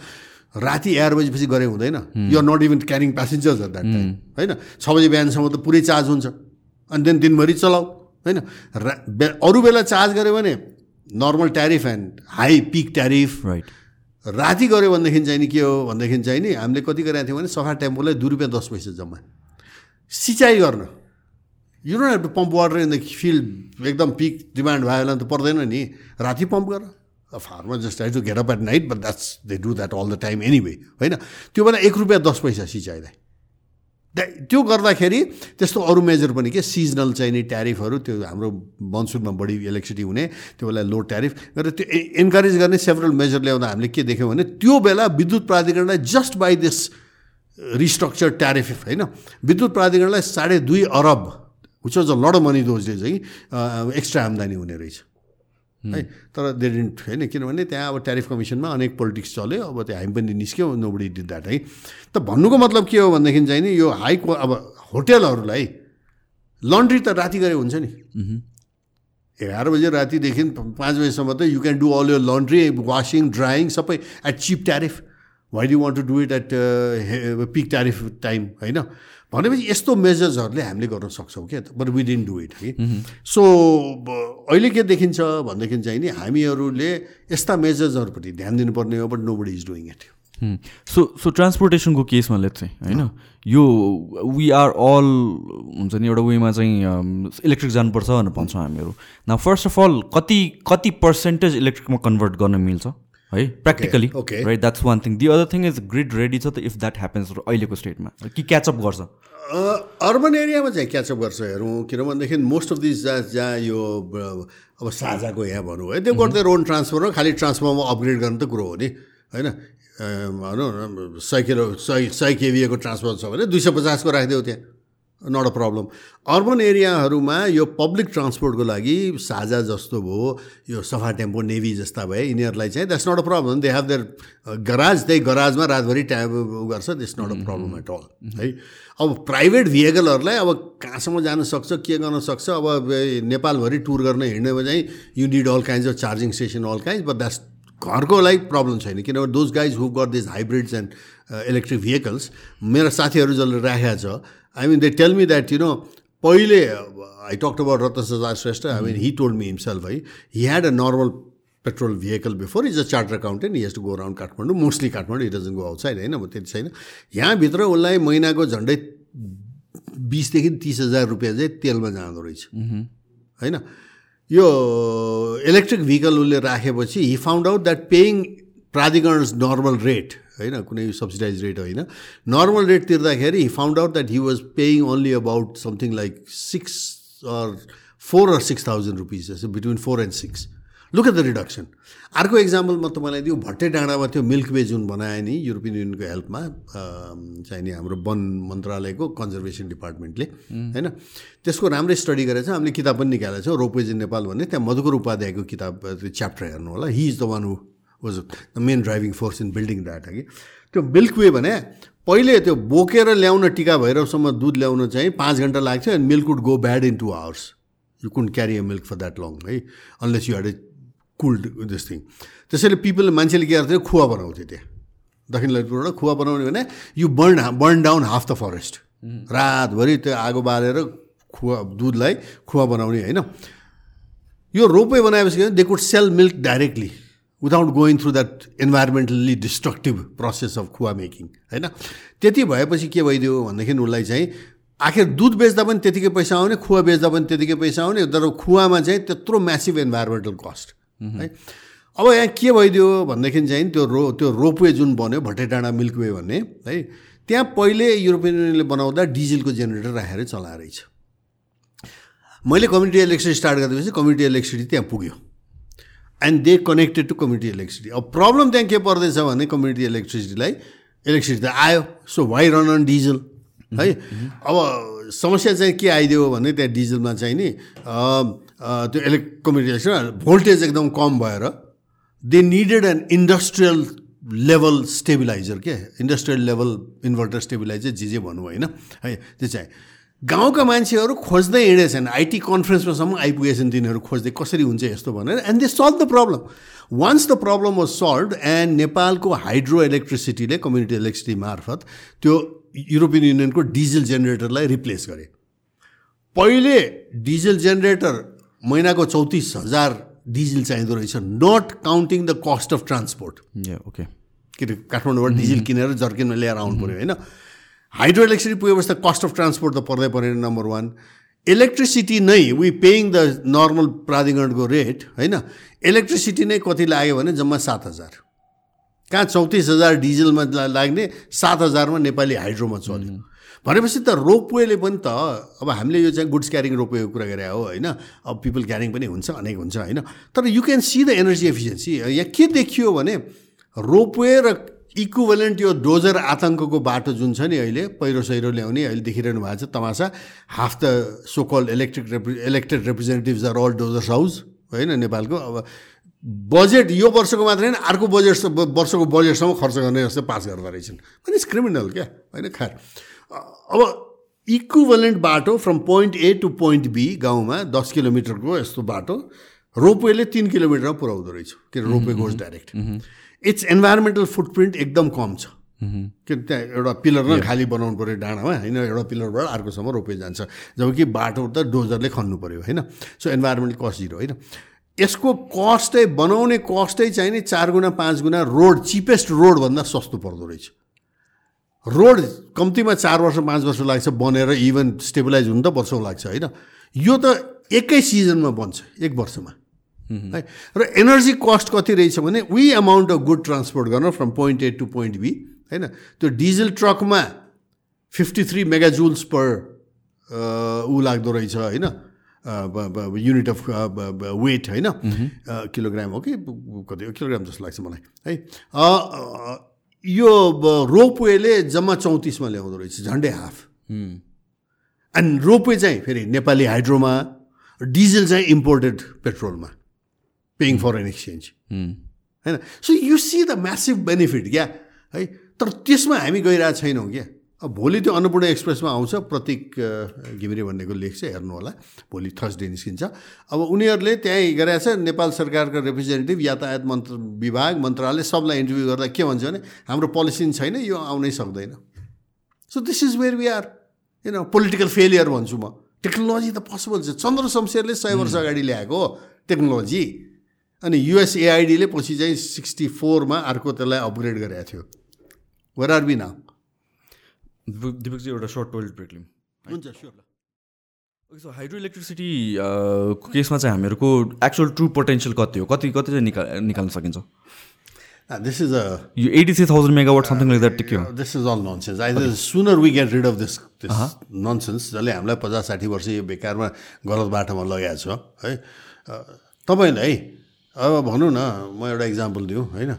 राति एघार बजीपछि गरे हुँदैन। You're not even carrying passengers at that time होइन? छ बजी बिहानसम्म त पुरै चार्ज हुन्छ। अनि देन दिनभरि चलाऊ होइन? अरू बेला चार्ज गऱ्यो भने normal tariff and high peak tariff right राति गऱ्यो भनेदेखि चाहिँ नि के हो? भनेदेखि चाहिँ नि हामीले कति गरेका थियौँ भने सफा टेम्पोलाई दुई रुपियाँ दस पैसा जम्मा। सिँचाइ गर्न। You don't have to pump water in the field एकदम पिक डिमान्ड भयो भने त पर्दैन नि। राति पम्प गर। Farmer just I to get up at night but that's they do that all the time anyway होइन? त्यो बेला एक रुपियाँ दस पैसा सिँचाइलाई। त्यो गर्दाखेरि त्यस्तो अरू मेजर पनि के सिजनल चाहिने ट्यारिफहरू त्यो हाम्रो मनसुनमा बढी इलेक्ट्रिसिटी हुने त्यो बेला लो ट्यारिफ गरेर त्यो इन्करेज गर्ने सेभरल मेजर ल्याउँदा हामीले के देख्यौँ भने त्यो बेला विद्युत प्राधिकरणलाई just by this restructure tariff होइन? विद्युत प्राधिकरणलाई साढे दुई अरब विच वाज लड मनी दोजले चाहिँ एक्स्ट्रा आम्दानी हुने रहेछ। है। तर दे डिन्ट होइन किनभने त्यहाँ अब ट्यारिफ कमिसनमा अनेक पोलिटिक्स चल्यो। अब त्यो हामी पनि निस्क्यो नोबडी डिड द्याट है। त भन्नुको मतलब के हो भनेदेखि चाहिँ नि यो हाई अब होटेलहरूलाई लन्ड्री त राति गरे हुन्छ नि। एघार बजे रातिदेखि पाँच बजीसम्म त you can do all your laundry washing drying सबै at cheap tariff why do want to do it at peak tariff time होइन? भनेपछि यस्तो मेजर्सहरूले हामीले गर्न सक्छौँ क्या but we didn't do it है सो अहिले के देखिन्छ भनेदेखि चाहिँ नि हामीहरूले यस्ता मेजर्सहरूपट्टि ध्यान दिनुपर्ने हो but nobody is doing it so so ट्रान्सपोर्टेसनको केसमा लेट चाहिँ होइन? यो वी आर अल हुन्छ नि एउटा वेमा चाहिँ इलेक्ट्रिक जानुपर्छ भनेर भन्छौँ हामीहरू. न फर्स्ट अफ अल कति कति पर्सेन्टेज इलेक्ट्रिकमा कन्भर्ट गर्न मिल्छ? है? Practically. Right that's one thing the other thing is grid ready छ त इफ द्याट ह्यापन्स अहिलेको स्टेटमा कि क्याचअप गर्छ? अर्बन एरियामा चाहिँ क्याचअप गर्छ हेरौँ किनभनेदेखि मोस्ट अफ दिस जहाँ जहाँ यो अब साझाको यहाँ भनौँ है त्यो गर्दै रोन ट्रान्सफर खालि ट्रान्सफरमा अपग्रेड गर्ने त कुरो हो नि होइन? भनौँ न सय किलो सय सय केभिएको ट्रान्सफर छ भने दुई सय पचासको राखिदियो त्यहाँ। नट अ प्रब्लम अर्बन एरियाहरूमा यो पब्लिक ट्रान्सपोर्टको लागि साझा जस्तो भयो यो सफा टेम्पो नेभी जस्ता भए यिनीहरूलाई चाहिँ that's not a problem they have their garage त्यही गराजमा रातभरि ट्याब गर्छ that's not a problem at all है? अब प्राइभेट भेहिकलहरूलाई अब कहाँसम्म जान सक्छ के गर्न सक्छ? अब नेपालभरि टुर गर्न हिँड्नेमा चाहिँ you need all kinds of charging station all kinds but that's घरको लागि प्रब्लम छैन। किनभने those guys who got this hybrids and electric vehicles मेरो साथीहरू जसले राखेको छ I mean they tell me that you know पहिले I talk about Ratna Sansar Shrestha I mean he told me himself है he had a normal petrol vehicle before is a charter accountant has to go around Kathmandu mostly Kathmandu it doesn't go outside होइन अब त्यति छैन यहाँभित्र उसलाई महिनाको झन्डै बिसदेखि तिस हजार रुपियाँ चाहिँ तेलमा जाँदो रहेछ। होइन यो इलेक्ट्रिक भेहिकल उसले राखेपछि he found out that paying प्राधिकरण नर्मल रेट होइन? कुनै सब्सिडाइज रेट होइन। Normal rate तिर्दाखेरि he found out that he was paying only about something like six or four or six thousand rupees जस्तो between four and six look at the reduction अर्को example म तपाईँलाई दिउँ। भट्टे डाँडामा त्यो milk way जुन बनायो नि युरोपियन युनियनको हेल्पमा अम, चाहिँ नि हाम्रो वन मन्त्रालयको कन्जर्भेसन डिपार्टमेन्टले होइन? त्यसको राम्रै स्टडी गरेर चाहिँ हामीले किताब पनि निकालेको छौँ। रोपवेज इन नेपाल भन्ने त्यहाँ मधुकर उपाध्यायको किताब त्यो च्याप्टर हेर्नु होला। He is the one who was the main driving force in building that कि त्यो मिल्क वे भने पहिले त्यो बोकेर ल्याउन टिका भैरवसम्म दुध ल्याउन चाहिँ पाँच घन्टा लाग्थ्यो and milk would go bad in two hours you can't carry a milk for that long है unless you had a cooled this thing त्यसैले पिपल मान्छेले के गर्थ्यो खुवा बनाउँथ्यो त्यहाँ। दक्षिण ललितपुरबाट खुवा बनाउने भने you burn burn down half the forest रातभरि त्यो आगो बालेर खुवा दुधलाई खुवा बनाउने होइन? यो रोपवे बनाएपछि they could sell milk directly without going through that environmentally destructive process of khuwa making होइन त्यति भएपछि के भइदियो भनेदेखि उसलाई चाहिँ आखिर दुध बेच्दा पनि त्यतिकै पैसा आउने खुवा बेच्दा पनि त्यतिकै पैसा आउने तर खुवामा चाहिँ त्यत्रो म्यासिभ इन्भाइरोमेन्टल कस्ट है? अब यहाँ के भइदियो भनेदेखि चाहिँ त्यो रो त्यो रोपवे जुन बन्यो भट्टेटाँडा मिल्कवे भन्ने है त्यहाँ पहिले युरोपियन युनियनले बनाउँदा डिजलको जेनेरेटर राखेरै चलाएरहेछ मैले कम्युनिटी इलेक्ट्रिसिटी स्टार्ट गरिदिएपछि कम्युनिटी इलेक्ट्रिसिटी त्यहाँ पुग्यो। And they connected to community electricity अब प्रब्लम त्यहाँ के पर्दैछ भने कम्युनिटी इलेक्ट्रिसिटीलाई इलेक्ट्रिसिटी त आयो so why run on diesel है अब समस्या चाहिँ के आइदियो भने त्यहाँ डिजलमा चाहिँ नि त्यो इलेक् कम्युनिटी इलेक्ट्रिसिटी भोल्टेज एकदम कम भएर they needed an industrial level stabiliser के? इन्डस्ट्रियल लेभल इन्भर्टर स्टेबिलाइजर जे जे भनौँ होइन है त्यो चाहिँ। गाउँका मान्छेहरू खोज्दै हिँडेछन्। आइटी कन्फरेन्समासम्म आइपुगेछन् तिनीहरू खोज्दै। कसरी हुन्छ यस्तो भनेर। And they solve the problem once the problem was solve and नेपालको हाइड्रो इलेक्ट्रिसिटीले कम्युनिटी इलेक्ट्रिसिटी मार्फत त्यो युरोपियन युनियनको डिजल जेनेरेटरलाई रिप्लेस गरे। पहिले डिजल जेनेरेटर महिनाको चौतिस हजार डिजल चाहिँदो रहेछ। Not counting the cost of transport okay के अरे काठमाडौँबाट डिजल किनेर जर्किनमा ल्याएर आउनु पऱ्यो होइन? हाइड्रो इलेक्ट्रिसिटी पुगेपछि त कस्ट अफ ट्रान्सपोर्ट त पर्दै परेन नम्बर वान इलेक्ट्रिसिटी नै वी पेइङ द नर्मल प्राधिकरणको रेट होइन? इलेक्ट्रिसिटी नै कति लाग्यो भने जम्मा सात हजार. कहाँ चौतिस हजार डिजलमा लाग्ने सात हजारमा नेपाली हाइड्रोमा चल्यो. भनेपछि त रोपवेले पनि त अब हामीले यो चाहिँ गुड्स क्यारिङ रोपवेको कुरा गरे हो होइन? अब पिपल क्यारिङ पनि हुन्छ अनेक हुन्छ होइन? तर you can see the energy efficiency यहाँ के देखियो भने रोपवे र इक्विभलेन्ट यो डोजर आतङ्कको बाटो जुन छ नि अहिले पहिरो सहिरो ल्याउने अहिले देखिरहनु भएको छ तमासा। Half the so-called electric repre elected representatives are all dozers house होइन नेपालको। अब बजेट यो वर्षको मात्रै होइन अर्को बजेट वर्षको बजेटसम्म खर्च गर्ने जस्तो पास गर्दो रहेछन्। भने इट्स क्रिमिनल क्या होइन खार। अब इक्विभलेन्ट बाटो from point A to point B गाउँमा दस किलोमिटरको यस्तो बाटो रोपवेले तिन किलोमिटरमा पुऱ्याउँदो रहेछ किन ropeway goes direct it's environmental footprint एकदम कम छ किन त्यहाँ एउटा पिलर नै खाली बनाउनु पऱ्यो डाँडामा होइन? एउटा पिलरबाट अर्कोसम्म रोपवे जान्छ। जबकि बाटो त डोजरले खन्नु पऱ्यो होइन? सो इन्भाइरोमेन्टल कस्ट जिरो होइन? यसको कस्टै बनाउने कस्टै चाहिँ नि चार गुणा पाँच गुणा रोड चिपेस्ट रोडभन्दा सस्तो पर्दो रहेछ। रोड कम्तीमा चार वर्ष पाँच वर्ष लाग्छ बनेर इभन स्टेबिलाइज हुनु त वर्षौँ लाग्छ होइन? यो त एकै सिजनमा बन्छ एक वर्षमा। है र एनर्जी कस्ट कति रहेछ भने we amount of good transport गर्न from point A to point B होइन? त्यो डिजल ट्रकमा फिफ्टी थ्री मेगाजुल्स पर ऊ लाग्दो रहेछ होइन? युनिट अफ वेट होइन? किलोग्राम हो कि कति किलोग्राम जस्तो लाग्छ मलाई है? यो रोपवेले जम्मा चौतिसमा ल्याउँदो रहेछ झन्डै हाफ। एन्ड रोपवे चाहिँ फेरि नेपाली हाइड्रोमा डिजल चाहिँ इम्पोर्टेड पेट्रोलमा पेइङ फर एन एक्सचेन्ज होइन so you see the massive benefit क्या है तर त्यसमा हामी गइरहेको छैनौँ क्या अब भोलि त्यो अन्नपूर्ण एक्सप्रेसमा आउँछ प्रतीक घिमिरे भन्नेको लेख चाहिँ हेर्नु होला। भोलि थर्सडे निस्किन्छ। अब उनीहरूले त्यहीँ गरेछ नेपाल सरकारका रिप्रेजेन्टेटिभ यातायात मन्त्र विभाग मन्त्रालय सबलाई इन्टरभ्यू गर्दा के भन्छ भने हाम्रो पोलिसी छैन यो आउनै सक्दैन। So this is where we are किन पोलिटिकल फेलियर भन्छु म। टेक्नोलोजी त पोसिबल छ। चन्द्र शमशेरले सय वर्ष अगाडि ल्याएको टेक्नोलोजी अनि युएसएआइडीले पछि चाहिँ सिक्सटी फोरमा अर्को त्यसलाई अपग्रेड गरेको थियो। Where are we now Dipak ji एउटा सर्ट टोइलेट ब्रेक लिउँ हुन्छ sure okay so hydro electricity केसमा चाहिँ हामीहरूको एक्चुअल ट्रु पोटेन्सियल कति हो? कति कति चाहिँ निकाल निकाल्न सकिन्छ? दिस इज अ यो eighty three thousand megawatt something like that के हो this is all nonsense I sooner we get rid of this this nonsense जसले हामीलाई पचास साठी वर्ष यो बेकारमा गलत बाटोमा लगाएको छ है। तपाईँलाई अब भनौँ न म एउटा इक्जाम्पल दिउँ होइन?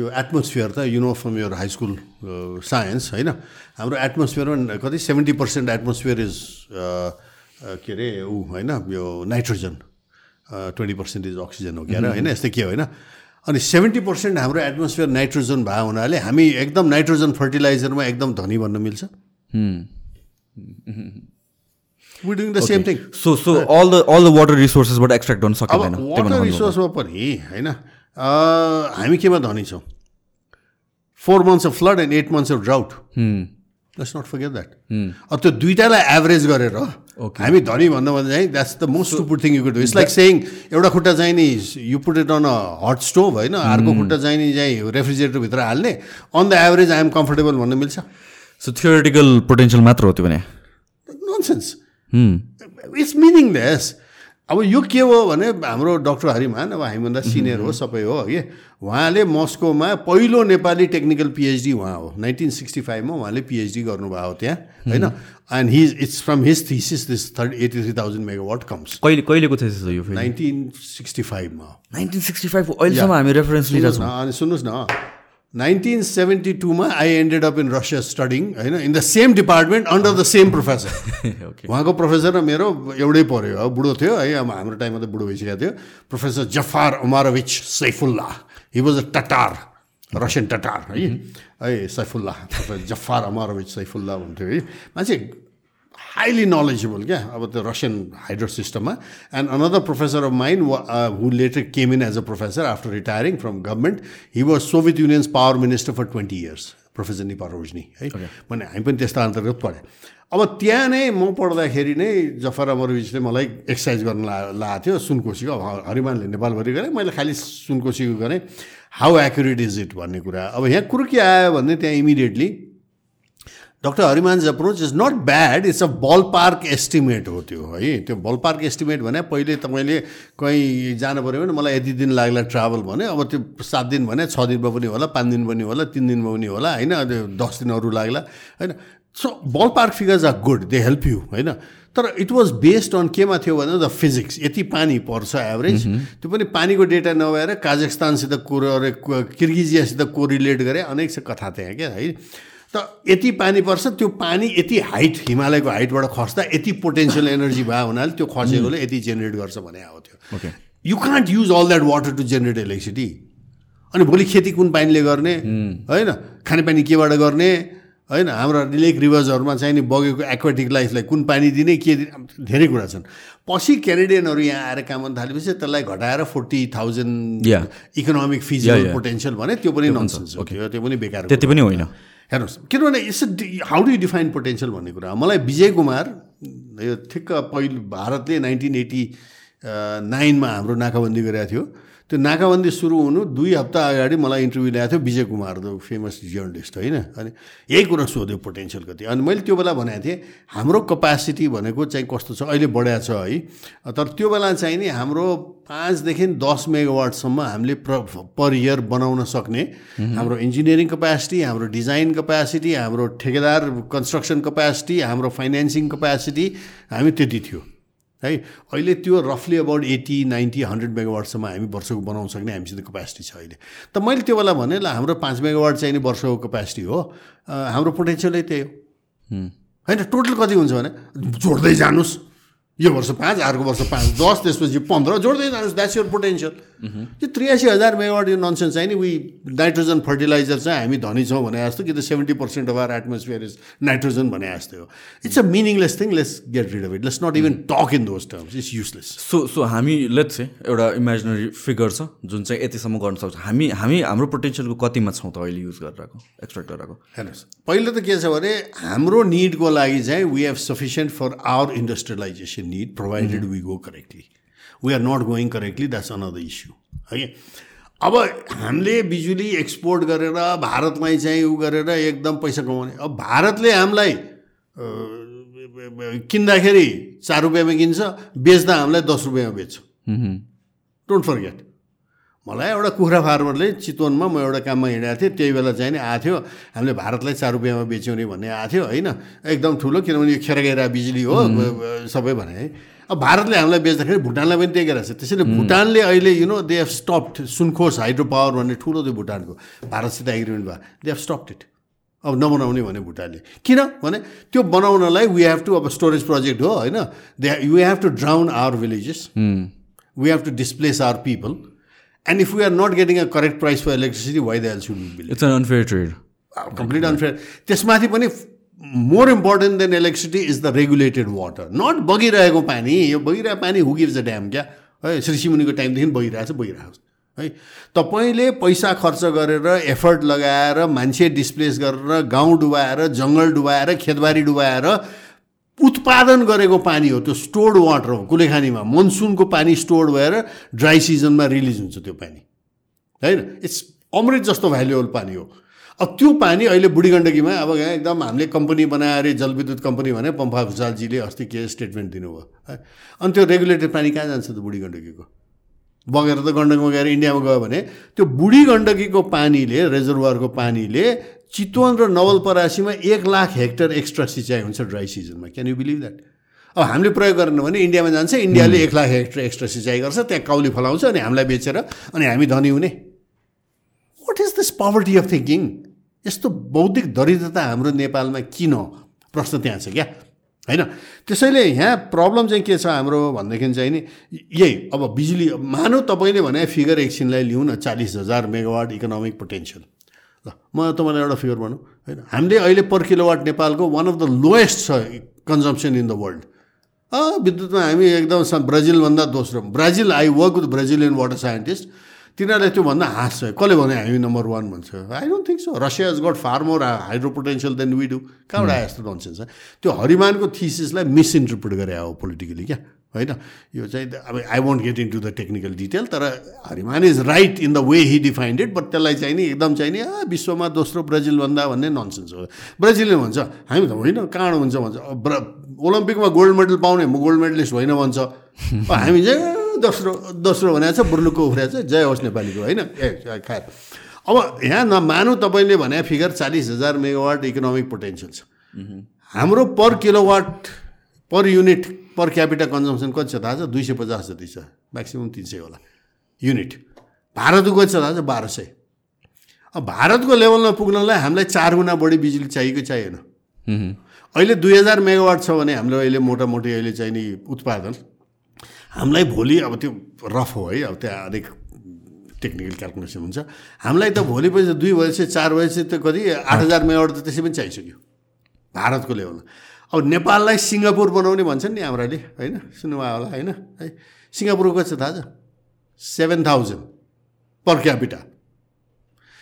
यो एटमोस्फियर त you know from your high school science होइन? हाम्रो एटमोस्फियरमा कति सेभेन्टी पर्सेन्ट एटमोस्फियर इज के अरे ऊ होइन? यो nitrogen twenty percent is oxygen हो क्या होइन? यस्तै के होइन? अनि सेभेन्टी पर्सेन्ट हाम्रो एटमोस्फियर नाइट्रोजन भएको हुनाले हामी एकदम नाइट्रोजन फर्टिलाइजरमा एकदम धनी भन्न मिल्छ। Doing the same thing so so all the all the water रिसोर्सेसबाट extract गर्न सकिँदैन वाटर रिसोर्समा पनि होइन? हामी केमा धनी छौँ four months of flood and eight months of drought let's not forget that अब त्यो दुइटालाई एभरेज गरेर हामी धनी भन्नुभन्दा चाहिँ that's the most supposed thing you could it's like saying एउटा खुट्टा चाहिँ नि you put it on a hot stove होइन? अर्को खुट्टा चाहिँ नि चाहिँ रेफ्रिजरेटरभित्र हाल्ने। On the average I'm comfortable भन्न मिल्छ। सो थियोरिटिकल पोटेन्सियल मात्र हो त्यो भने। ननसेन्स इट्स मिनिङलेस अब यो के हो भने हाम्रो डक्टर हरिमान अब हामीभन्दा सिनियर हो सबै हो कि उहाँले मस्कोमा पहिलो नेपाली टेक्निकल पिएचडी उहाँ हो। नाइन्टिन सिक्सटी फाइभमा उहाँले पिएचडी गर्नुभएको हो। त्यहाँ होइन। And his it's from his thesis this third eighty three thousand megawatt comes कहिले कहिलेको थिसिस हो यो नाइन्टिन सिक्सटी फाइभमा। नाइन्टिन सिक्सटी फाइभ अहिलेसम्म हामी रेफरेन्स लिइरहेको छौँ अनि सुन्नुहोस् न। Nineteen seventy टूमा I ended up in Russia studying होइन in the same department under the same professor उहाँको प्रोफेसर र मेरो एउटै पऱ्यो अब बुढो थियो है अब हाम्रो टाइममा त बुढो भइसकेको थियो professor Zafar Amarovich Saifulla he was a Tatar Russian Tatar है है Saifulla professor Zafar Amarovich Saifulla हुन्थ्यो है मान्छे हाइली नलेजेबल क्या अब त्यो रसियन हाइड्रो सिस्टममा and another professor of mind who later came in as a professor after retiring from government he was Soviet Union's power minister for twenty years professor Neporozhny है भने हामी पनि त्यस्तो अन्तर्गत पढेँ अब त्यहाँ नै म पढ्दाखेरि नै जफर अमरविजले मलाई एक्सर्साइज गर्न ला लाएको थियो सुनकोसीको अब हरिमानले नेपालभरि गरेँ मैले खालि सुनकोसीको गरेँ हाउ एक्युरेट इज इट भन्ने कुरा अब यहाँ कुरो के आयो भने त्यहाँ immediately doctor Hariman's approach is not bad it's a ball park estimate हो त्यो है? त्यो बल पार्क एस्टिमेट भने पहिले तपाईँले कहीँ जानु पऱ्यो भने मलाई यति दिन लाग्ला ट्राभल भने अब त्यो सात दिन भने छ दिनमा पनि होला पाँच दिन पनि होला तिन दिनमा पनि होला होइन? दस दिनहरू लाग्ला होइन? So ball park figures are good they help you होइन? तर इट वाज बेस्ड अन केमा थियो भने द फिजिक्स यति पानी पर्छ एभरेज त्यो पनि पानीको डेटा नभएर काजाखस्तानसित कोर किर्गिजियासित कोरिलेट गरे अनेक छ कथा त्यहाँ क्या है? त यति पानी पर्छ त्यो पानी यति हाइट हिमालयको हाइटबाट खस्दा यति पोटेन्सियल एनर्जी भयो हुनाले त्यो खसेकोले यति जेनेरेट गर्छ भने आएको थियो। You can't use all that water to generate electricity अनि भोलि खेती कुन पानीले गर्ने? होइन? खानेपानी केबाट गर्ने? होइन? हाम्रो लेक रिभर्सहरूमा चाहिँ नि बगेको एक्वाटिक लाइफलाई कुन पानी दिने के दिने? धेरै कुरा छन्। पछि क्यानेडियनहरू यहाँ आएर काम गर्न थालेपछि त्यसलाई घटाएर forty thousand. Economic physical. Potential भने त्यो पनि नन्सेन्स त्यो पनि बेकार त्यति पनि होइन। हेर्नुहोस् किनभने it's how do define potential भन्ने कुरा मलाई विजय कुमार यो ठिक्क पहिलो भारतले नाइन्टिन एटी नाइनमा हाम्रो नाकाबन्दी गरेको थियो। त्यो नाकाबन्दी सुरु हुनु दुई हप्ता अगाडि मलाई इन्टरभ्यू ल्याएको थियो Vijay Kumar the famous journalist होइन? अनि यही कुरा सोध्यो पोटेन्सियल कति अनि मैले त्यो बेला भनेको थिएँ हाम्रो कपासिटी भनेको चाहिँ कस्तो छ? अहिले बढाएको छ है। तर त्यो बेला चाहिँ नि हाम्रो पाँचदेखि दस मेगावाटसम्म हामीले प्र पर इयर बनाउन सक्ने हाम्रो इन्जिनियरिङ कपासिटी हाम्रो डिजाइन कपासिटी हाम्रो ठेकेदार कन्स्ट्रक्सन कपासिटी हाम्रो फाइनेन्सिङ कपासिटी हामी त्यति थियो। है? अहिले त्यो रफली अबाउट एट्टी नाइन्टी हन्ड्रेड मेगावाटसम्म हामी वर्षको बनाउन सक्ने हामीसित कपासिटी छ अहिले। त मैले त्यो बेला भने ल हाम्रो पाँच मेगावाट चाहिँ नि वर्षको कपासिटी हो। हाम्रो पोटेन्सियलै त्यही हो। होइन टोटल कति हुन्छ भने? जोड्दै जानुहोस्। यो वर्ष पाँच अर्को वर्ष पाँच दस त्यसपछि पन्ध्र जोड्दै जानुहोस् द्याट्स यर पोटेन्सियल यो त्रियासी हजार मेगावाट यो ननसेन्स चाहिँ नि उही नाइट्रोजन फर्टिलाइजर चाहिँ हामी धनी छौँ भने जस्तो कि त seventy percent of our atmosphere is nitrogen भने जस्तै हो. It's a meaningless thing let's get rid of it let's not even talk in those terms it's useless so so हामी लेट्स एउटा इमेजिनरी फिगर छ जुन चाहिँ यतिसम्म गर्न सक्छ। हामी हामी हाम्रो पोटेन्सियलको कतिमा छौँ त अहिले युज गरिरहेको एक्सपेक्ट गरिरहेको हेर्नुहोस् पहिलो त के छ भने हाम्रो निडको लागि चाहिँ we have sufficient for our industrialisation need provided we go correctly we are not going correctly that's another issue है अब हामीले बिजुली एक्सपोर्ट गरेर भारतलाई चाहिँ उ गरेर एकदम पैसा कमाउने। अब भारतले हामीलाई किन्दाखेरि चार रुपियाँमा किन्छ बेच्दा हामीलाई दस रुपियाँमा बेच्छ। डोन्ट फर्गेट मलाई एउटा कुखुरा फार्मरले चितवनमा म एउटा काममा हिँडेको थिएँ त्यही बेला चाहिँ नि आएको थियो। हामीले भारतलाई चार रुपियाँमा बेच्यौँ नि भन्ने आएको थियो होइन? एकदम ठुलो किनभने यो खेरगेरा बिजुली हो सबै भने। है अब भारतले हामीलाई बेच्दाखेरि भुटानलाई पनि त्यही गरेको छ त्यसैले भुटानले अहिले you know they have stopped Sunkosh hydro power भन्ने ठुलो थियो भुटानको भारतसित एग्रिमेन्ट भयो। दे हेभ स्टप्ड इट अब नबनाउने भने भुटानले। किन? भने त्यो बनाउनलाई वी हेभ टु अब स्टोरेज प्रोजेक्ट हो होइन? They you have to drown our villages we have to displace our people and if we are not getting a correct price for electricity why L should bill it's an unfair trade complete unfair त्यसमाथि पनि more important than electricity is the regulated water not बगिरहेको पानी यो बगिरहेको पानी हु gives dam क्या है ऋषिमुनिको टाइमदेखि बगिरहेको छ बगिरहेको छ है तपाईँले पैसा खर्च गरेर एफर्ट लगाएर मान्छे डिस्प्लेस गरेर गाउँ डुबाएर जङ्गल डुबाएर खेतबारी डुबाएर उत्पादन गरेको पानी हो त्यो स्टोर्ड वाटर हो कुलेखानीमा। मनसुनको पानी स्टोर्ड भएर ड्राई सिजनमा रिलिज हुन्छ त्यो पानी। होइन? इट्स अमृत जस्तो भ्यालुएबल पानी हो। अब त्यो पानी अहिले बुढी गण्डकीमा अब यहाँ एकदम हामीले कम्पनी बनाएर जलविद्युत कम्पनी भने पम्फा भुषालजीले अस्ति के स्टेटमेन्ट दिनुभयो। है? अनि त्यो रेगुलेटेड पानी कहाँ जान्छ त बुढी गण्डकीको? बगेर त गण्डकमा गएर इन्डियामा गयो भने त्यो बुढी गण्डकीको पानीले रिजर्भरको पानीले चितवन र नवलपरासीमा एक लाख हेक्टर एक्स्ट्रा सिँचाइ हुन्छ ड्राई सिजनमा क्यान यु बिलिभ द्याट अब हामीले प्रयोग गरेन भने इन्डियामा जान्छ इन्डियाले एक लाख हेक्टर एक्स्ट्रा सिँचाइ गर्छ त्यहाँ काउली फलाउँछ अनि हामीलाई बेचेर अनि हामी धनी हुने। What is this poverty of thinking यस्तो बौद्धिक दरिद्रता हाम्रो नेपालमा किन? प्रश्न त्यहाँ छ क्या? होइन? त्यसैले यहाँ प्रब्लम चाहिँ के छ हाम्रो भनेदेखि चाहिँ नि यही अब बिजुली मानौ तपाईँले भने फिगर एकछिनलाई लिउँ न चालिस हजार मेगावाट इकोनोमिक पोटेन्सियल म तपाईँलाई एउटा फिगर भनौँ होइन? हामीले अहिले पर किलोवाट नेपालको वान अफ द लोएस्ट छ कन्जम्सन इन द वर्ल्ड विद्युतमा हामी एकदम ब्राजिलभन्दा दोस्रो। Brazil I work with Brazilian water scientist तिनीहरूले त्योभन्दा हाँस्छ कसले भने हामी नम्बर वान भन्छ। I don't think so Russia is got far more hydro potential than do कहाँबाट आयो यस्तो नन्सेन्स त्यो हरिमानको थिसिसलाई मिसइन्टरप्रिट गरे हो पोलिटिकली क्या? होइन? यो चाहिँ अब I won't get into the technical detail तर Hariman is right in the way he defined it but त्यसलाई चाहिँ नि एकदम चाहिँ नि विश्वमा दोस्रो ब्राजिलभन्दा भन्ने नन्सेन्स हो। ब्राजिलले भन्छ हामी त होइन कहाँ हुन्छ भन्छ ब्र ओलम्पिकमा गोल्ड मेडल पाउने म गोल्ड मेडलिस्ट होइन भन्छ। हामी चाहिँ "ए, दोस्रो दोस्रो भनेको छ बुर्लुकको उफ्रिएको छ जय होस् नेपालीको होइन? ए खाएर। अब यहाँ नमानु तपाईँले भने फिगर चालिस हजार मेगावाट इकोनोमिक पोटेन्सियल छ। हाम्रो per kilowatt per unit per capita consumption कति छ थाहा छ? दुई सय पचास जति छ म्याक्सिमम् तिन सय होला। युनिट भारतको कति छ थाहा छ? बाह्र सय। अब भारतको लेभलमा पुग्नलाई हामीलाई चार गुणा बढी बिजुली चाहिएको चाहिएन। अहिले दुई हजार मेगावाट छ भने हाम्रो अहिले मोटामोटी अहिले चाहिँ नि उत्पादन। हामीलाई भोलि अब त्यो रफ हो है अब त्यहाँ अलिक टेक्निकल क्यालकुलेसन हुन्छ। हामीलाई त भोलि पछि दुई बजेपछि चार बजेपछि त कति? आठ हजार मेगावाट त त्यसै पनि चाहिसक्यो। भारतको लेभलमा। अब नेपाललाई सिङ्गापुर बनाउने भन्छन् नि हाम्राले होइन? सुन्नुभयो होला होइन? है सिङ्गापुरको छ थाहा छ? सेभेन थाउजन्ड पर क्यापिटा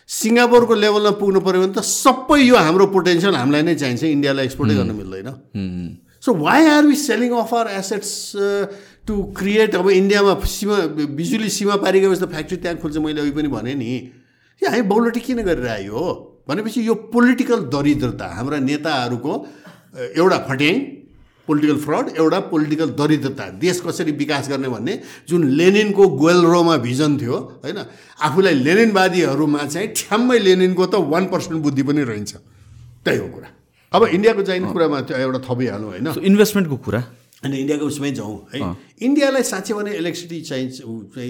सिङ्गापुरको लेभलमा पुग्नु पऱ्यो भने त सबै यो हाम्रो पोटेन्सियल हामीलाई नै चाहिन्छ इन्डियालाई एक्सपोर्टै गर्न मिल्दैन। So why are we selling of our assets to create अब इन्डियामा सीमा बिजुली सीमा पारी गएपछि त फ्याक्ट्री त्यहाँ खोल्छ मैले अघि पनि भनेँ नि। यो हामी बौलटी किन गरिरह्यो हो? भनेपछि यो पोलिटिकल दरिद्रता हाम्रा नेताहरूको एउटा फट्याङ पोलिटिकल फ्रड एउटा पोलिटिकल दरिद्रता। देश कसरी विकास गर्ने भन्ने जुन लेनिनको गोलरोमा भिजन थियो होइन आफूलाई लेनिनवादीहरूमा चाहिँ ठ्याम्मै लेनिनको त वान पर्सेन्ट बुद्धि पनि रहन्छ। त्यही हो कुरा। अब इन्डियाको चाहिने कुरामा एउटा थपिहालौँ होइन। इन्भेस्टमेन्टको कुरा? अनि इन्डियाको उसमै जाउँ है। इन्डियालाई साँच्चै भने इलेक्ट्रिसिटी चाहिन्छ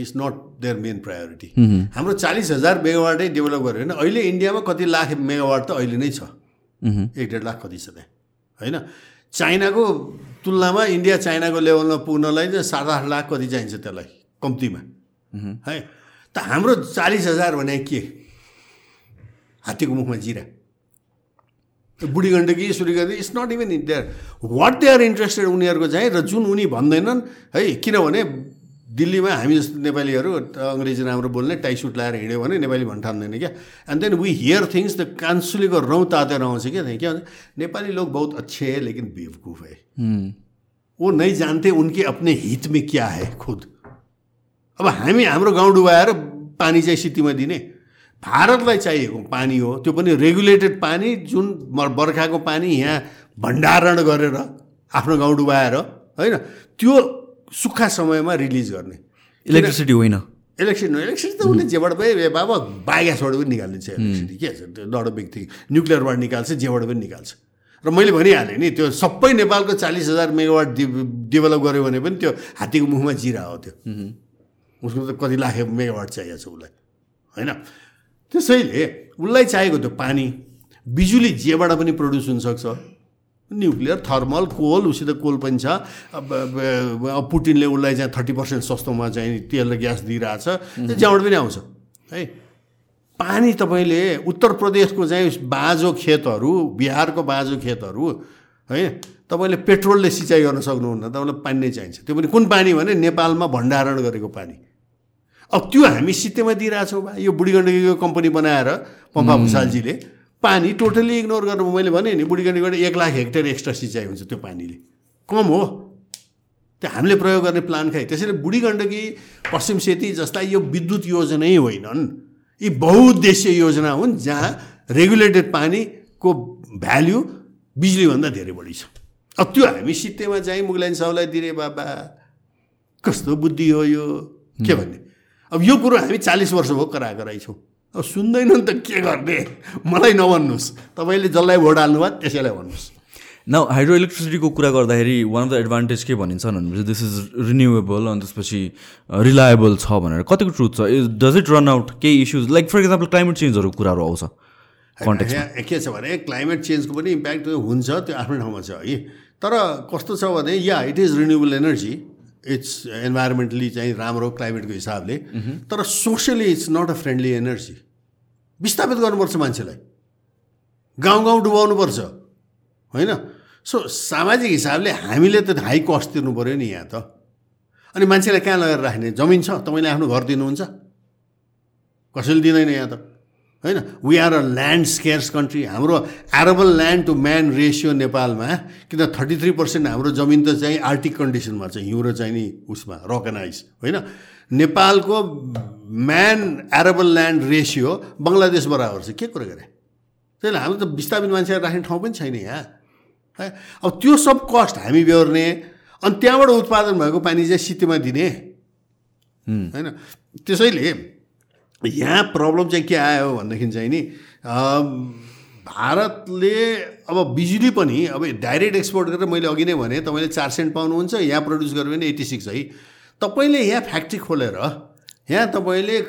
is not their main priority हाम्रो चालिस हजार मेगावाटै डेभलप गऱ्यो भने अहिले इन्डियामा कति लाख मेगावाट त अहिले नै छ। एक डेढ लाख कति छ त्यहाँ। होइन? चाइनाको तुलनामा इन्डिया चाइनाको लेभलमा पुग्नलाई चाहिँ सात आठ लाख कति चाहिन्छ त्यसलाई कम्तीमा। है? त हाम्रो चालिस हजार भने के? हात्तीको मुखमा जिरा। Budhi Gandaki Suryagandaki it's not even in there what they are interested उनीहरूको चाहिँ र जुन उनी भन्दैनन् है किनभने दिल्लीमा हामी जस्तो नेपालीहरू अङ्ग्रेजी राम्रो बोल्ने टाइसुट लाएर हिँड्यो भने नेपाली भन्न ठान्दैन क्या? And then we hear things the कान्सुलीको रौँ तातेर आउँछ क्या त्यहाँ। के भन्छ नेपाली लोग बहुत अच्छे है लेकिन बेवकूफ़ है। वो नहीं जानते उनके अपने हित में क्या है खुद। अब हामी हाम्रो गाउँ डुबाएर पानी चाहिँ सिटीमा दिने। भारतलाई चाहिएको पानी हो। त्यो पनि रेगुलेटेड पानी जुन बर्खाको पानी यहाँ भण्डारण गरेर आफ्नो गाउँ डुबाएर होइन? त्यो सुक्खा समयमा रिलिज गर्ने। इलेक्ट्रिसिटी होइन। इलेक्ट्रिसिटी इलेक्ट्रिसिटी त उसले जेबाट पनि बाबा बायोग्यासबाट पनि निकालिदिन्छ इलेक्ट्रिसिटी के छ? त्यो बिग थिङ न्युक्लियरबाट निकाल्छ जेबाट पनि निकाल्छ। र मैले भनिहालेँ नि त्यो सबै नेपालको चालिस हजार मेगावाट डेभलप गऱ्यो भने पनि त्यो हात्तीको मुखमा जिरा हो त्यो। उसको त कति लाख मेगावाट चाहिएको छ उसलाई। होइन? त्यसैले उसलाई चाहिएको त्यो पानी बिजुली जेबाट पनि प्रड्युस हुनसक्छ। न्युक्लियर थर्मल कोल उसित कोल पनि छ। अब पुटिनले उसलाई चाहिँ थर्टी पर्सेन्ट सस्तोमा चाहिँ तेल र ग्यास दिइरहेछ। जहाँबाट पनि आउँछ। है? पानी तपाईँले उत्तर प्रदेशको चाहिँ बाँझो खेतहरू बिहारको बाँझो खेतहरू है? तपाईँले पेट्रोलले सिँचाइ गर्न सक्नुहुन्न तपाईँलाई पानी नै चाहिन्छ। त्यो पनि कुन पानी भने नेपालमा भण्डारण गरेको पानी। अब त्यो हामी सित्तेमा दिइरहेछौँ यो बुढी गण्डकीको कम्पनी बनाएर पम्पा भुषालजीले पानी टोटल्ली इग्नोर गर्नु मैले भने नि बुढी गण्डकीबाट एक लाख हेक्टर एक्स्ट्रा सिँचाइ हुन्छ त्यो पानीले। कम हो। त्यो हामीले प्रयोग गर्ने प्लान खाइ। त्यसैले बुढी गण्डकी पश्चिम सेती जस्ता यो विद्युत योजनै होइनन् यी बहुद्देश्य योजना हुन् जहाँ रेगुलेटेड पानीको भ्याल्यु बिजुलीभन्दा धेरै बढी छ। अब त्यो हामी सित्तेमा चाहिँ मुगलाइन साउलाई दिने बाबा कस्तो बुद्धि हो यो? के भन्ने? अब यो कुरो हामी चालिस वर्ष भयो करा कराइछौँ अब सुन्दैनन् त के गर्ने? मलाई नभन्नुहोस्। तपाईँले जसलाई भोट हाल्नु भयो त्यसैलाई भन्नुहोस्। न हाइड्रो इलेक्ट्रिसिटीको कुरा गर्दाखेरि वान अफ द एडभान्टेज के भनिन्छ भनेपछि दिस इज रिन्युएबल अनि त्यसपछि रिलायबल छ भनेर। कतिको ट्रुथ छ? डज इट रन आउट केही issues like for example climate चेन्जहरू कुराहरू आउँछ। के छ भने क्लाइमेट चेन्जको पनि इम्प्याक्ट हुन्छ त्यो आफ्नै ठाउँमा छ है। तर कस्तो छ भने या it is renewable energy it's environmentally चाहिँ राम्रो क्लाइमेटको हिसाबले। तर socially it's not a friendly energy विस्थापित गर्नुपर्छ मान्छेलाई। गाउँ गाउँ डुबाउनुपर्छ। होइन? सो सामाजिक हिसाबले हामीले त हाई कस्ट तिर्नु पऱ्यो नि यहाँ त। अनि मान्छेलाई कहाँ लगेर राख्ने? जमिन छ तपाईँले आफ्नो घर दिनुहुन्छ। कसैले दिँदैन यहाँ त। होइन? We are a land scarce country हाम्रो arable land to man ratio नेपालमा किन थर्टी थ्री पर्सेन्ट हाम्रो जमिन त चाहिँ आर्टिक कन्डिसनमा छ। हिउँ र चाहिँ नि उसमा रकनाइज होइन? नेपालको man arable land ratio Bangladesh बराबर छ के कुरा गरे? त्यसले हाम्रो त विस्थापित मान्छेहरू राख्ने ठाउँ पनि छैन यहाँ। है? अब त्यो सब कस्ट हामी बेहोर्ने अनि त्यहाँबाट उत्पादन भएको पानी चाहिँ सिटीमा दिने। होइन? त्यसैले यहाँ प्रब्लम चाहिँ के आयो भनेदेखि चाहिँ नि भारतले अब बिजुली पनि अब डाइरेक्ट एक्सपोर्ट गरेर मैले अघि नै भने तपाईँले चार सेन्ट पाउनुहुन्छ यहाँ प्रड्युस गर्यो भने एट्टी सिक्स है। तपाईँले यहाँ फ्याक्ट्री खोलेर यहाँ तपाईँले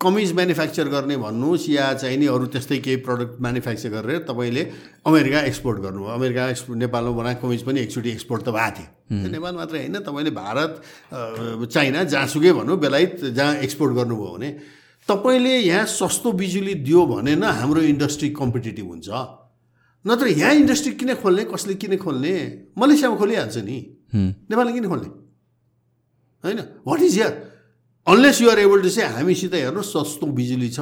कमिज म्यानुफ्याक्चर गर्ने भन्नुहोस् या चाहिँ नि अरू त्यस्तै केही प्रडक्ट म्यानुफ्याक्चर गरेर तपाईँले अमेरिका एक्सपोर्ट गर्नु अमेरिका एक्सपोर्ट नेपालमा बनाएको कमिज पनि एकचोटि एक्सपोर्ट त भएको थियो। नेपाल मात्रै होइन तपाईँले भारत चाइना जहाँसुकै भनौँ बेलायत जहाँ एक्सपोर्ट गर्नुभयो भने तपाईँले यहाँ सस्तो बिजुली दियो भने न हाम्रो इन्डस्ट्री कम्पिटेटिभ हुन्छ। नत्र यहाँ इन्डस्ट्री किन खोल्ने कसले किन खोल्ने? मलेसियामा खोलिहाल्छ नि। नेपालले किन खोल्ने? होइन? What is your unless you're able to say हामीसित हेर्नुहोस् सस्तो बिजुली छ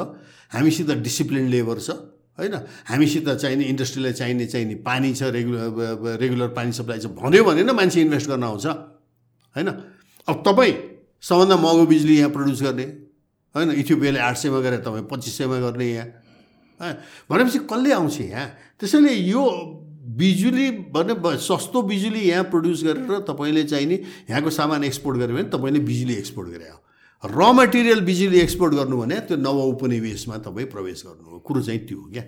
हामीसित डिसिप्लिन लेबर छ होइन? हामीसित चाहिने इन्डस्ट्रीलाई चाहिने चाहिने पानी छ रेगुलर रेगुलर पानी सप्लाई छ भन्यो भने न मान्छे इन्भेस्ट गर्न आउँछ होइन? अब तपाईँ सबभन्दा महँगो बिजुली यहाँ प्रड्युस गर्ने होइन? इथियोपियाले आठ सयमा गरेर तपाईँ पच्चिस सयमा गर्ने यहाँ भनेपछि कसले आउँछ यहाँ? त्यसैले यो बिजुली भने सस्तो बिजुली यहाँ प्रड्युस गरेर तपाईँले चाहिने यहाँको सामान एक्सपोर्ट गऱ्यो भने तपाईँले बिजुली एक्सपोर्ट गरे हो। र मटेरियल बिजुली एक्सपोर्ट गर्नु भने त्यो नव उपनिवेशमा तपाईँ प्रवेश गर्नु हो। कुरो चाहिँ त्यो हो क्या।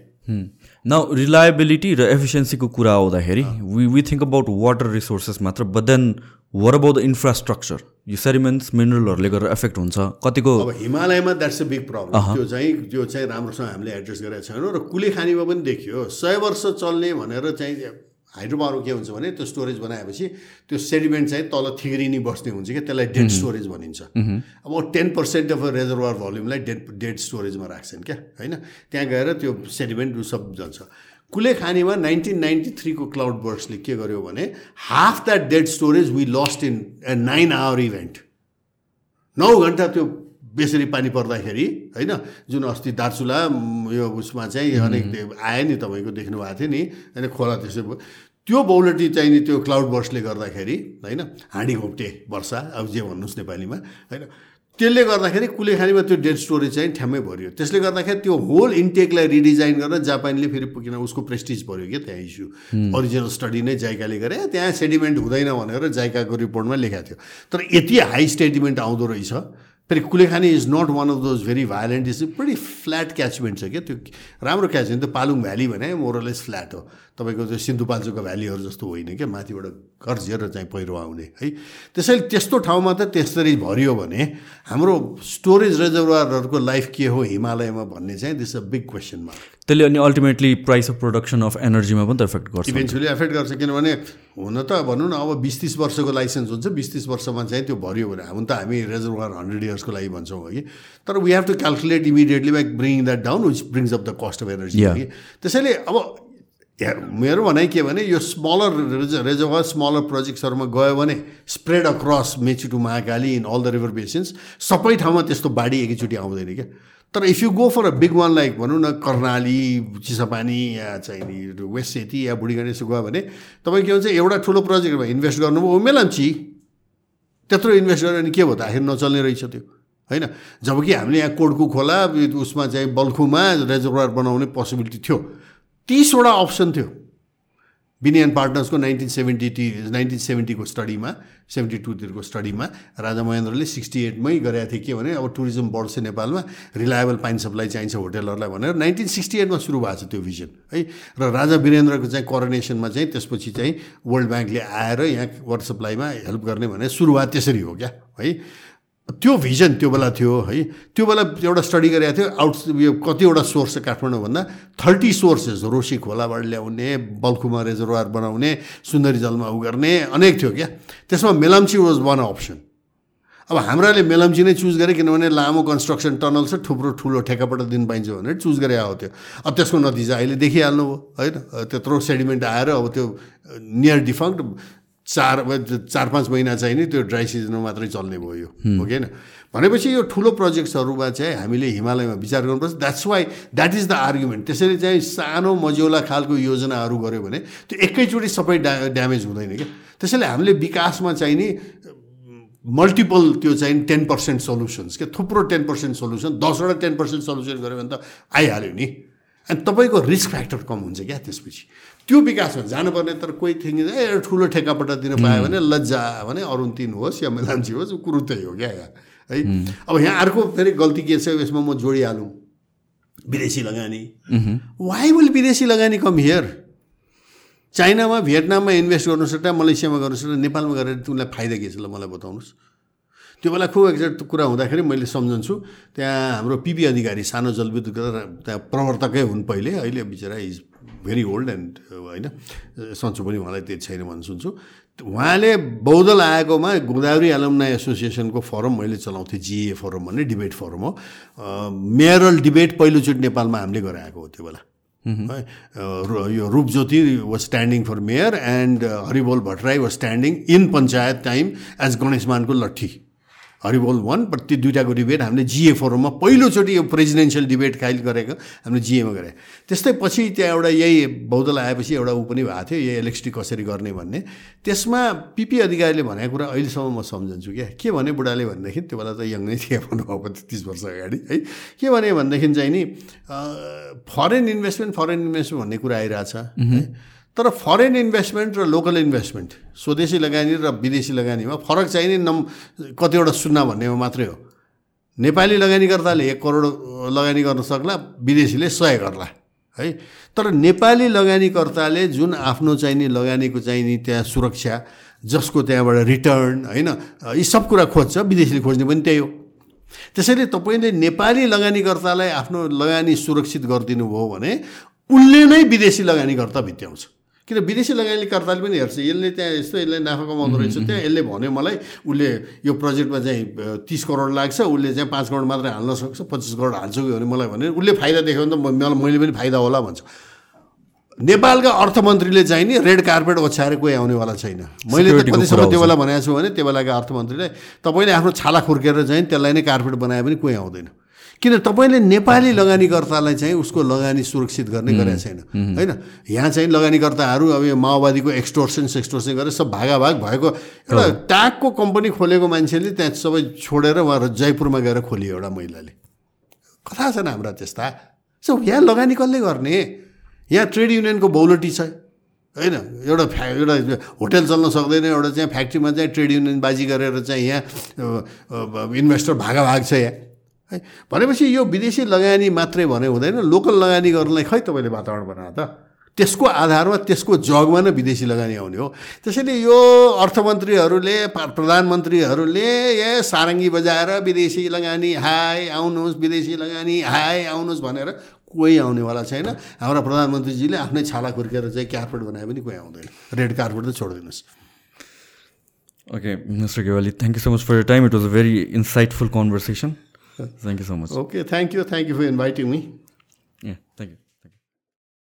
न रिलायबिलिटी र एफिसियन्सीको कुरा आउँदाखेरि we we think about water resources मात्र but then where about the infrastructure यो सेरिमेन्ट्स मिनरलहरूले गरेर एफेक्ट हुन्छ। कतिको अब हिमालयमा द्याट्स अ बिग प्रब्लम त्यो चाहिँ त्यो चाहिँ राम्रोसँग हामीले एड्रेस गरेका छैनौँ र कुले खानीमा पनि देखियो। सय वर्ष चल्ने भनेर चाहिँ हाइड्रो पावरमा के हुन्छ भने त्यो स्टोरेज बनाएपछि त्यो सेडिमेन्ट चाहिँ तल थिग्रिनी बस्ने हुन्छ कि त्यसलाई डेड स्टोरेज भनिन्छ। अब टेन पर्सेन्ट अफ रेजर्भर भल्युमलाई डेड डेड स्टोरेजमा राख्छन् क्या। होइन? त्यहाँ गएर त्यो सेडिमेन्ट सब जान्छ कुले खानीमा नाइन्टिन नाइन्टी थ्रीको क्लाउड बर्ड्सले के गर्यो भने half that dead storage we lost in a nine hour event नौ घन्टा त्यो बेसरी पानी पर्दाखेरि होइन जुन अस्ति दार्चुला यो उसमा चाहिँ अनेक आयो नि तपाईँको देख्नु भएको थियो नि होइन खोला त्यसो त्यो बौलटी चाहिँ नि त्यो क्लाउड बर्सले गर्दाखेरि होइन हाँडी घोप्टे वर्षा अब जे भन्नुहोस् नेपालीमा होइन त्यसले गर्दाखेरि कुलेखानीमा त्यो डेड स्टोरेज चाहिँ ठ्याम्मै भरियो। त्यसले गर्दाखेरि त्यो होल इन्टेकलाई रिडिजाइन गरेर जापानले फेरि किन उसको प्रेस्टिज पऱ्यो क्या त्यहाँ इस्यु ओरिजिनल स्टडी नै जाइकाले गरे त्यहाँ सेडिमेन्ट हुँदैन भनेर जाइकाको रिपोर्टमा लेखाएको थियो। तर यति हाई सेडिमेन्ट आउँदो रहेछ फेरि Kulekhani is not one of those very violent is pretty flat catchment छ क्या? त्यो राम्रो क्याचमेन्ट त्यो पालुङ भ्याली भने मोरलेस फ्ल्याट हो। तपाईँको त्यो सिन्धुपाल्चोको भ्यालीहरू जस्तो होइन क्या? माथिबाट कर्जिएर चाहिँ पहिरो आउने है? त्यसैले त्यस्तो ठाउँमा त त्यसरी भरियो भने हाम्रो स्टोरेज रिजर्भरहरूको लाइफ के हो हिमालयमा भन्ने चाहिँ this a big question mark त्यसले अनि ultimately price of production of एनर्जीमा पनि त एफेक्ट गर्छ। इभेन्चुली एफेक्ट गर्छ किनभने हुन त भनौँ न अब बिस तिस वर्षको लाइसेन्स हुन्छ बिस तिस वर्षमा चाहिँ त्यो भरियो भने हुन त हामी रेजर्भर हन्ड्रेड इयर्सको लागि भन्छौँ कि। तर we have to calculate immediately by bring that down which brings of the cost of energy कि। त्यसैले अब मेरो भनाइ के भने यो स्मलर रेज रेजर्भर स्मलर प्रोजेक्ट्सहरूमा गयो भने spread across Mechi to Mahakali in all the river basins सबै ठाउँमा त्यस्तो बाढी एकैचोटि आउँदैन क्या। तर if you go for a big one like भनौँ न कर्णाली चिसापानी या चाहिँ वेस्ट सेती या यसो गयो भने तपाईँ के भन्छ एउटा ठुलो प्रोजेक्टमा इन्भेस्ट गर्नुभयो मेलाम्ची त्यत्रो इन्भेस्ट गरेर अनि के भयो त? आखिर नचल्ने रहेछ त्यो। होइन? जब कि हामीले यहाँ कोडको खोला उसमा चाहिँ बल्खुमा रेजर्भर बनाउने पोसिबिलिटी थियो। तिसवटा अप्सन थियो। बिनियन पार्टनर्सको नाइन्टिन सेभेन्टी टी नाइन्टिन सेभेन्टीको स्टडीमा सेभेन्टी टूतिरको स्टडीमा राजा महेन्द्रले सिक्सटी एटमै गरेका थिए के भने अब टुरिज्म बढ्छ नेपालमा रिलायबल पाइन सप्लाई चाहिन्छ होटेलहरूलाई भनेर नाइन्टिन सिक्सटी एटमा सुरु भएको छ त्यो भिजन है? र राजा वीरेन्द्रको चाहिँ कोरोनेसनमा चाहिँ त्यसपछि चाहिँ वर्ल्ड ब्याङ्कले आएर यहाँ वाटर सप्लाईमा हेल्प गर्ने भने सुरुवात त्यसरी हो क्या है? त्यो भिजन त्यो बेला थियो है। त्यो बेला एउटा स्टडी गरेको थियो आउट यो कतिवटा सोर्स काठमाडौँ भन्दा थर्टी सोर्सेस रोसी खोलाबाट ल्याउने बल्खुमा रेजर्भर बनाउने सुन्दरी जलमा उ गर्ने अनेक थियो क्या। त्यसमा मेलाम्ची वाज वान अप्सन अब हाम्राले मेलम्ची नै चुज गरेँ किनभने लामो कन्स्ट्रक्सन टनल छ थुप्रो ठुलो ठेकाबाट दिन पाइन्छ भनेर चुज गरे आएको थियो। अब त्यसको नतिजा अहिले देखिहाल्नु होइन? त्यत्रो सेडिमेन्ट आएर अब त्यो नियर डिफङ्क्ट चार चार पाँच महिना चाहिँ नि त्यो ड्राई सिजनमा मात्रै चल्ने भयो। यो हो कि भनेपछि यो ठुलो प्रोजेक्ट्सहरूमा चाहिँ हामीले हिमालयमा विचार गर्नुपर्छ। That's why that is the argument त्यसरी चाहिँ सानो मज्यौला खालको योजनाहरू गऱ्यो भने त्यो एकैचोटि सबै ड्या ड्यामेज हुँदैन क्या। त्यसैले हामीले विकासमा चाहिँ नि मल्टिपल त्यो चाहिँ टेन पर्सेन्ट सल्युसन्स क्या। थुप्रो टेन पर्सेन्ट सल्युसन दसवटा टेन पर्सेन्ट सल्युसन गऱ्यो भने त आइहाल्यो नि। अनि तपाईँको रिस्क फ्याक्टर कम हुन्छ क्या त्यसपछि। त्यो विकासमा जानुपर्ने तर कोही थिङ ए ठुलो ठेकापट्टा दिन पायो भने लज्जा भने अरुण तिन होस् या मेलाम्ची होस् कुरो त्यही हो क्या यहाँ। है? अब यहाँ अर्को फेरि गल्ती के छ यसमा म जोडिहालौँ। विदेशी लगानी। वाइ विल विदेशी लगानी कम हियर चाइनामा भियतनाममा इन्भेस्ट गर्नु सट्टा मलेसियामा गर्नु सट्टा नेपालमा गरेर तिमीलाई फाइदा के छ ल मलाई बताउनुहोस्। त्यो बेला खुब एक्ज्याक्ट कुरा हुँदाखेरि मैले सम्झन्छु त्यहाँ हाम्रो पिपी अधिकारी सानो जलविद्युत त्यहाँ प्रवर्तकै हुन् पहिले। अहिले बिचरा इज भेरी ओल्ड एन्ड होइन सन्चो पनि उहाँलाई त्यति छैन भन्ने सुन्छु। उहाँले बौद्धल आएकोमा गोदावरी एलमना एसोसिएसनको फोरम मैले चलाउँथेँ जिए फोरम भन्ने डिबेट फोरम हो। मेयरल डिबेट पहिलोचोटि नेपालमा हामीले गराएको हो त्यो बेला। है यो Rupjyoti was standing for mayor and Haribol Bhattarai was standing in panchayat time as गणेशमानको लट्ठी। हरिबोल वान त्यो दुइटाको डिबेट हामीले जिए फोरममा पहिलोचोटि यो प्रेजिडेन्सियल डिबेट खाइल गरेको हामीले जिएमा गरे। त्यस्तै पछि त्यहाँ एउटा यही बौद्धल आएपछि एउटा ऊ पनि भएको थियो यही इलेक्ट्रिसिटी कसरी गर्ने भन्ने। त्यसमा पिपी अधिकारीले भनेको कुरा अहिलेसम्म म सम्झन्छु क्या। के भने बुढाले भनेदेखि त्यो बेला त यङ नै थिए भन्नुभएको तिस वर्ष अगाडि है। के भने भनेदेखि चाहिँ नि फरेन इन्भेस्टमेन्ट फरेन इन्भेस्टमेन्ट भन्ने कुरा आइरहेछ है। तर फरेन इन्भेस्टमेन्ट र लोकल इन्भेस्टमेन्ट स्वदेशी लगानी र विदेशी लगानीमा फरक चाहिँ नि नम कतिवटा सुन्न भन्नेमा मात्रै हो। नेपाली लगानीकर्ताले एक करोड लगानी गर्न सक्ला विदेशीले सय गर्ला है? तर नेपाली लगानीकर्ताले जुन आफ्नो चाहिने लगानीको चाहिने त्यहाँ सुरक्षा जसको त्यहाँबाट रिटर्न होइन यी सब कुरा खोज्छ विदेशीले खोज्ने पनि त्यही हो। त्यसैले तपाईँले नेपाली लगानीकर्तालाई आफ्नो लगानी सुरक्षित गरिदिनु भयो भने उसले नै विदेशी लगानीकर्ता भित्याउँछ। किन विदेशी लगानीकर्ताले पनि हेर्छ। यसले त्यहाँ यस्तो यसले नाफा कमाउँदो रहेछ। त्यहाँ यसले भन्यो मलाई उसले यो प्रोजेक्टमा चाहिँ तिस करोड लाग्छ उसले चाहिँ पाँच करोड मात्रै हाल्न सक्छ पच्चिस करोड हाल्छु कि भने मलाई भने उसले फाइदा देख्यो भने त मलाई मैले पनि फाइदा होला भन्छ। नेपालका अर्थमन्त्रीले चाहिँ नि रेड कार्पेट ओछ्याएर कोही आउनेवाला छैन। मैले त कतिसम्म त्यो बेला भनेको छु भने त्यो बेलाका अर्थमन्त्रीले तपाईँले आफ्नो छाला खुर्केर चाहिँ त्यसलाई नै कार्पेट बनाए पनि कोही आउँदैन। किन तपाईँले नेपाली लगानीकर्तालाई चाहिँ उसको लगानी सुरक्षित गर्ने गरेको छैन। होइन? यहाँ चाहिँ लगानीकर्ताहरू अब यो माओवादीको एक्सटोर्सन सेक्सटोर्सन गरेर सब भागाभाग भएको एउटा टाकको कम्पनी खोलेको मान्छेले त्यहाँ सबै छोडेर उहाँ जयपुरमा गएर खोलियो एउटा महिलाले। कथा छन् हाम्रा त्यस्ता। सो यहाँ लगानी कसले गर्ने? यहाँ ट्रेड युनियनको बौलटी छ। होइन? एउटा फ्या एउटा होटेल चल्न सक्दैन एउटा चाहिँ फ्याक्ट्रीमा चाहिँ ट्रेड युनियन बाजी गरेर चाहिँ यहाँ इन्भेस्टर भागाभाग छ यहाँ। है। भनेपछि यो विदेशी लगानी मात्रै भने हुँदैन। लोकल लगानी गर्नलाई खै तपाईँले वातावरण बनायो त? त्यसको आधारमा त्यसको जगमा नै विदेशी लगानी आउने हो। त्यसैले यो अर्थमन्त्रीहरूले प्रधानमन्त्रीहरूले ए सारङ्गी बजाएर विदेशी लगानी हाई आउनुहोस् विदेशी लगानी हाई आउनुहोस् भनेर कोही आउनेवाला छैन। हाम्रा प्रधानमन्त्रीजीले आफ्नै छाला खुर्केर चाहिँ कार्पेट बनाए पनि कोही आउँदैन। रेड कार्पेट त छोडिदिनुहोस्। Okay mister Kewali thank you so much for your time it was a very insightful conversation Thank you so much. Okay, thank you. Thank you for inviting me. Yeah, thank you.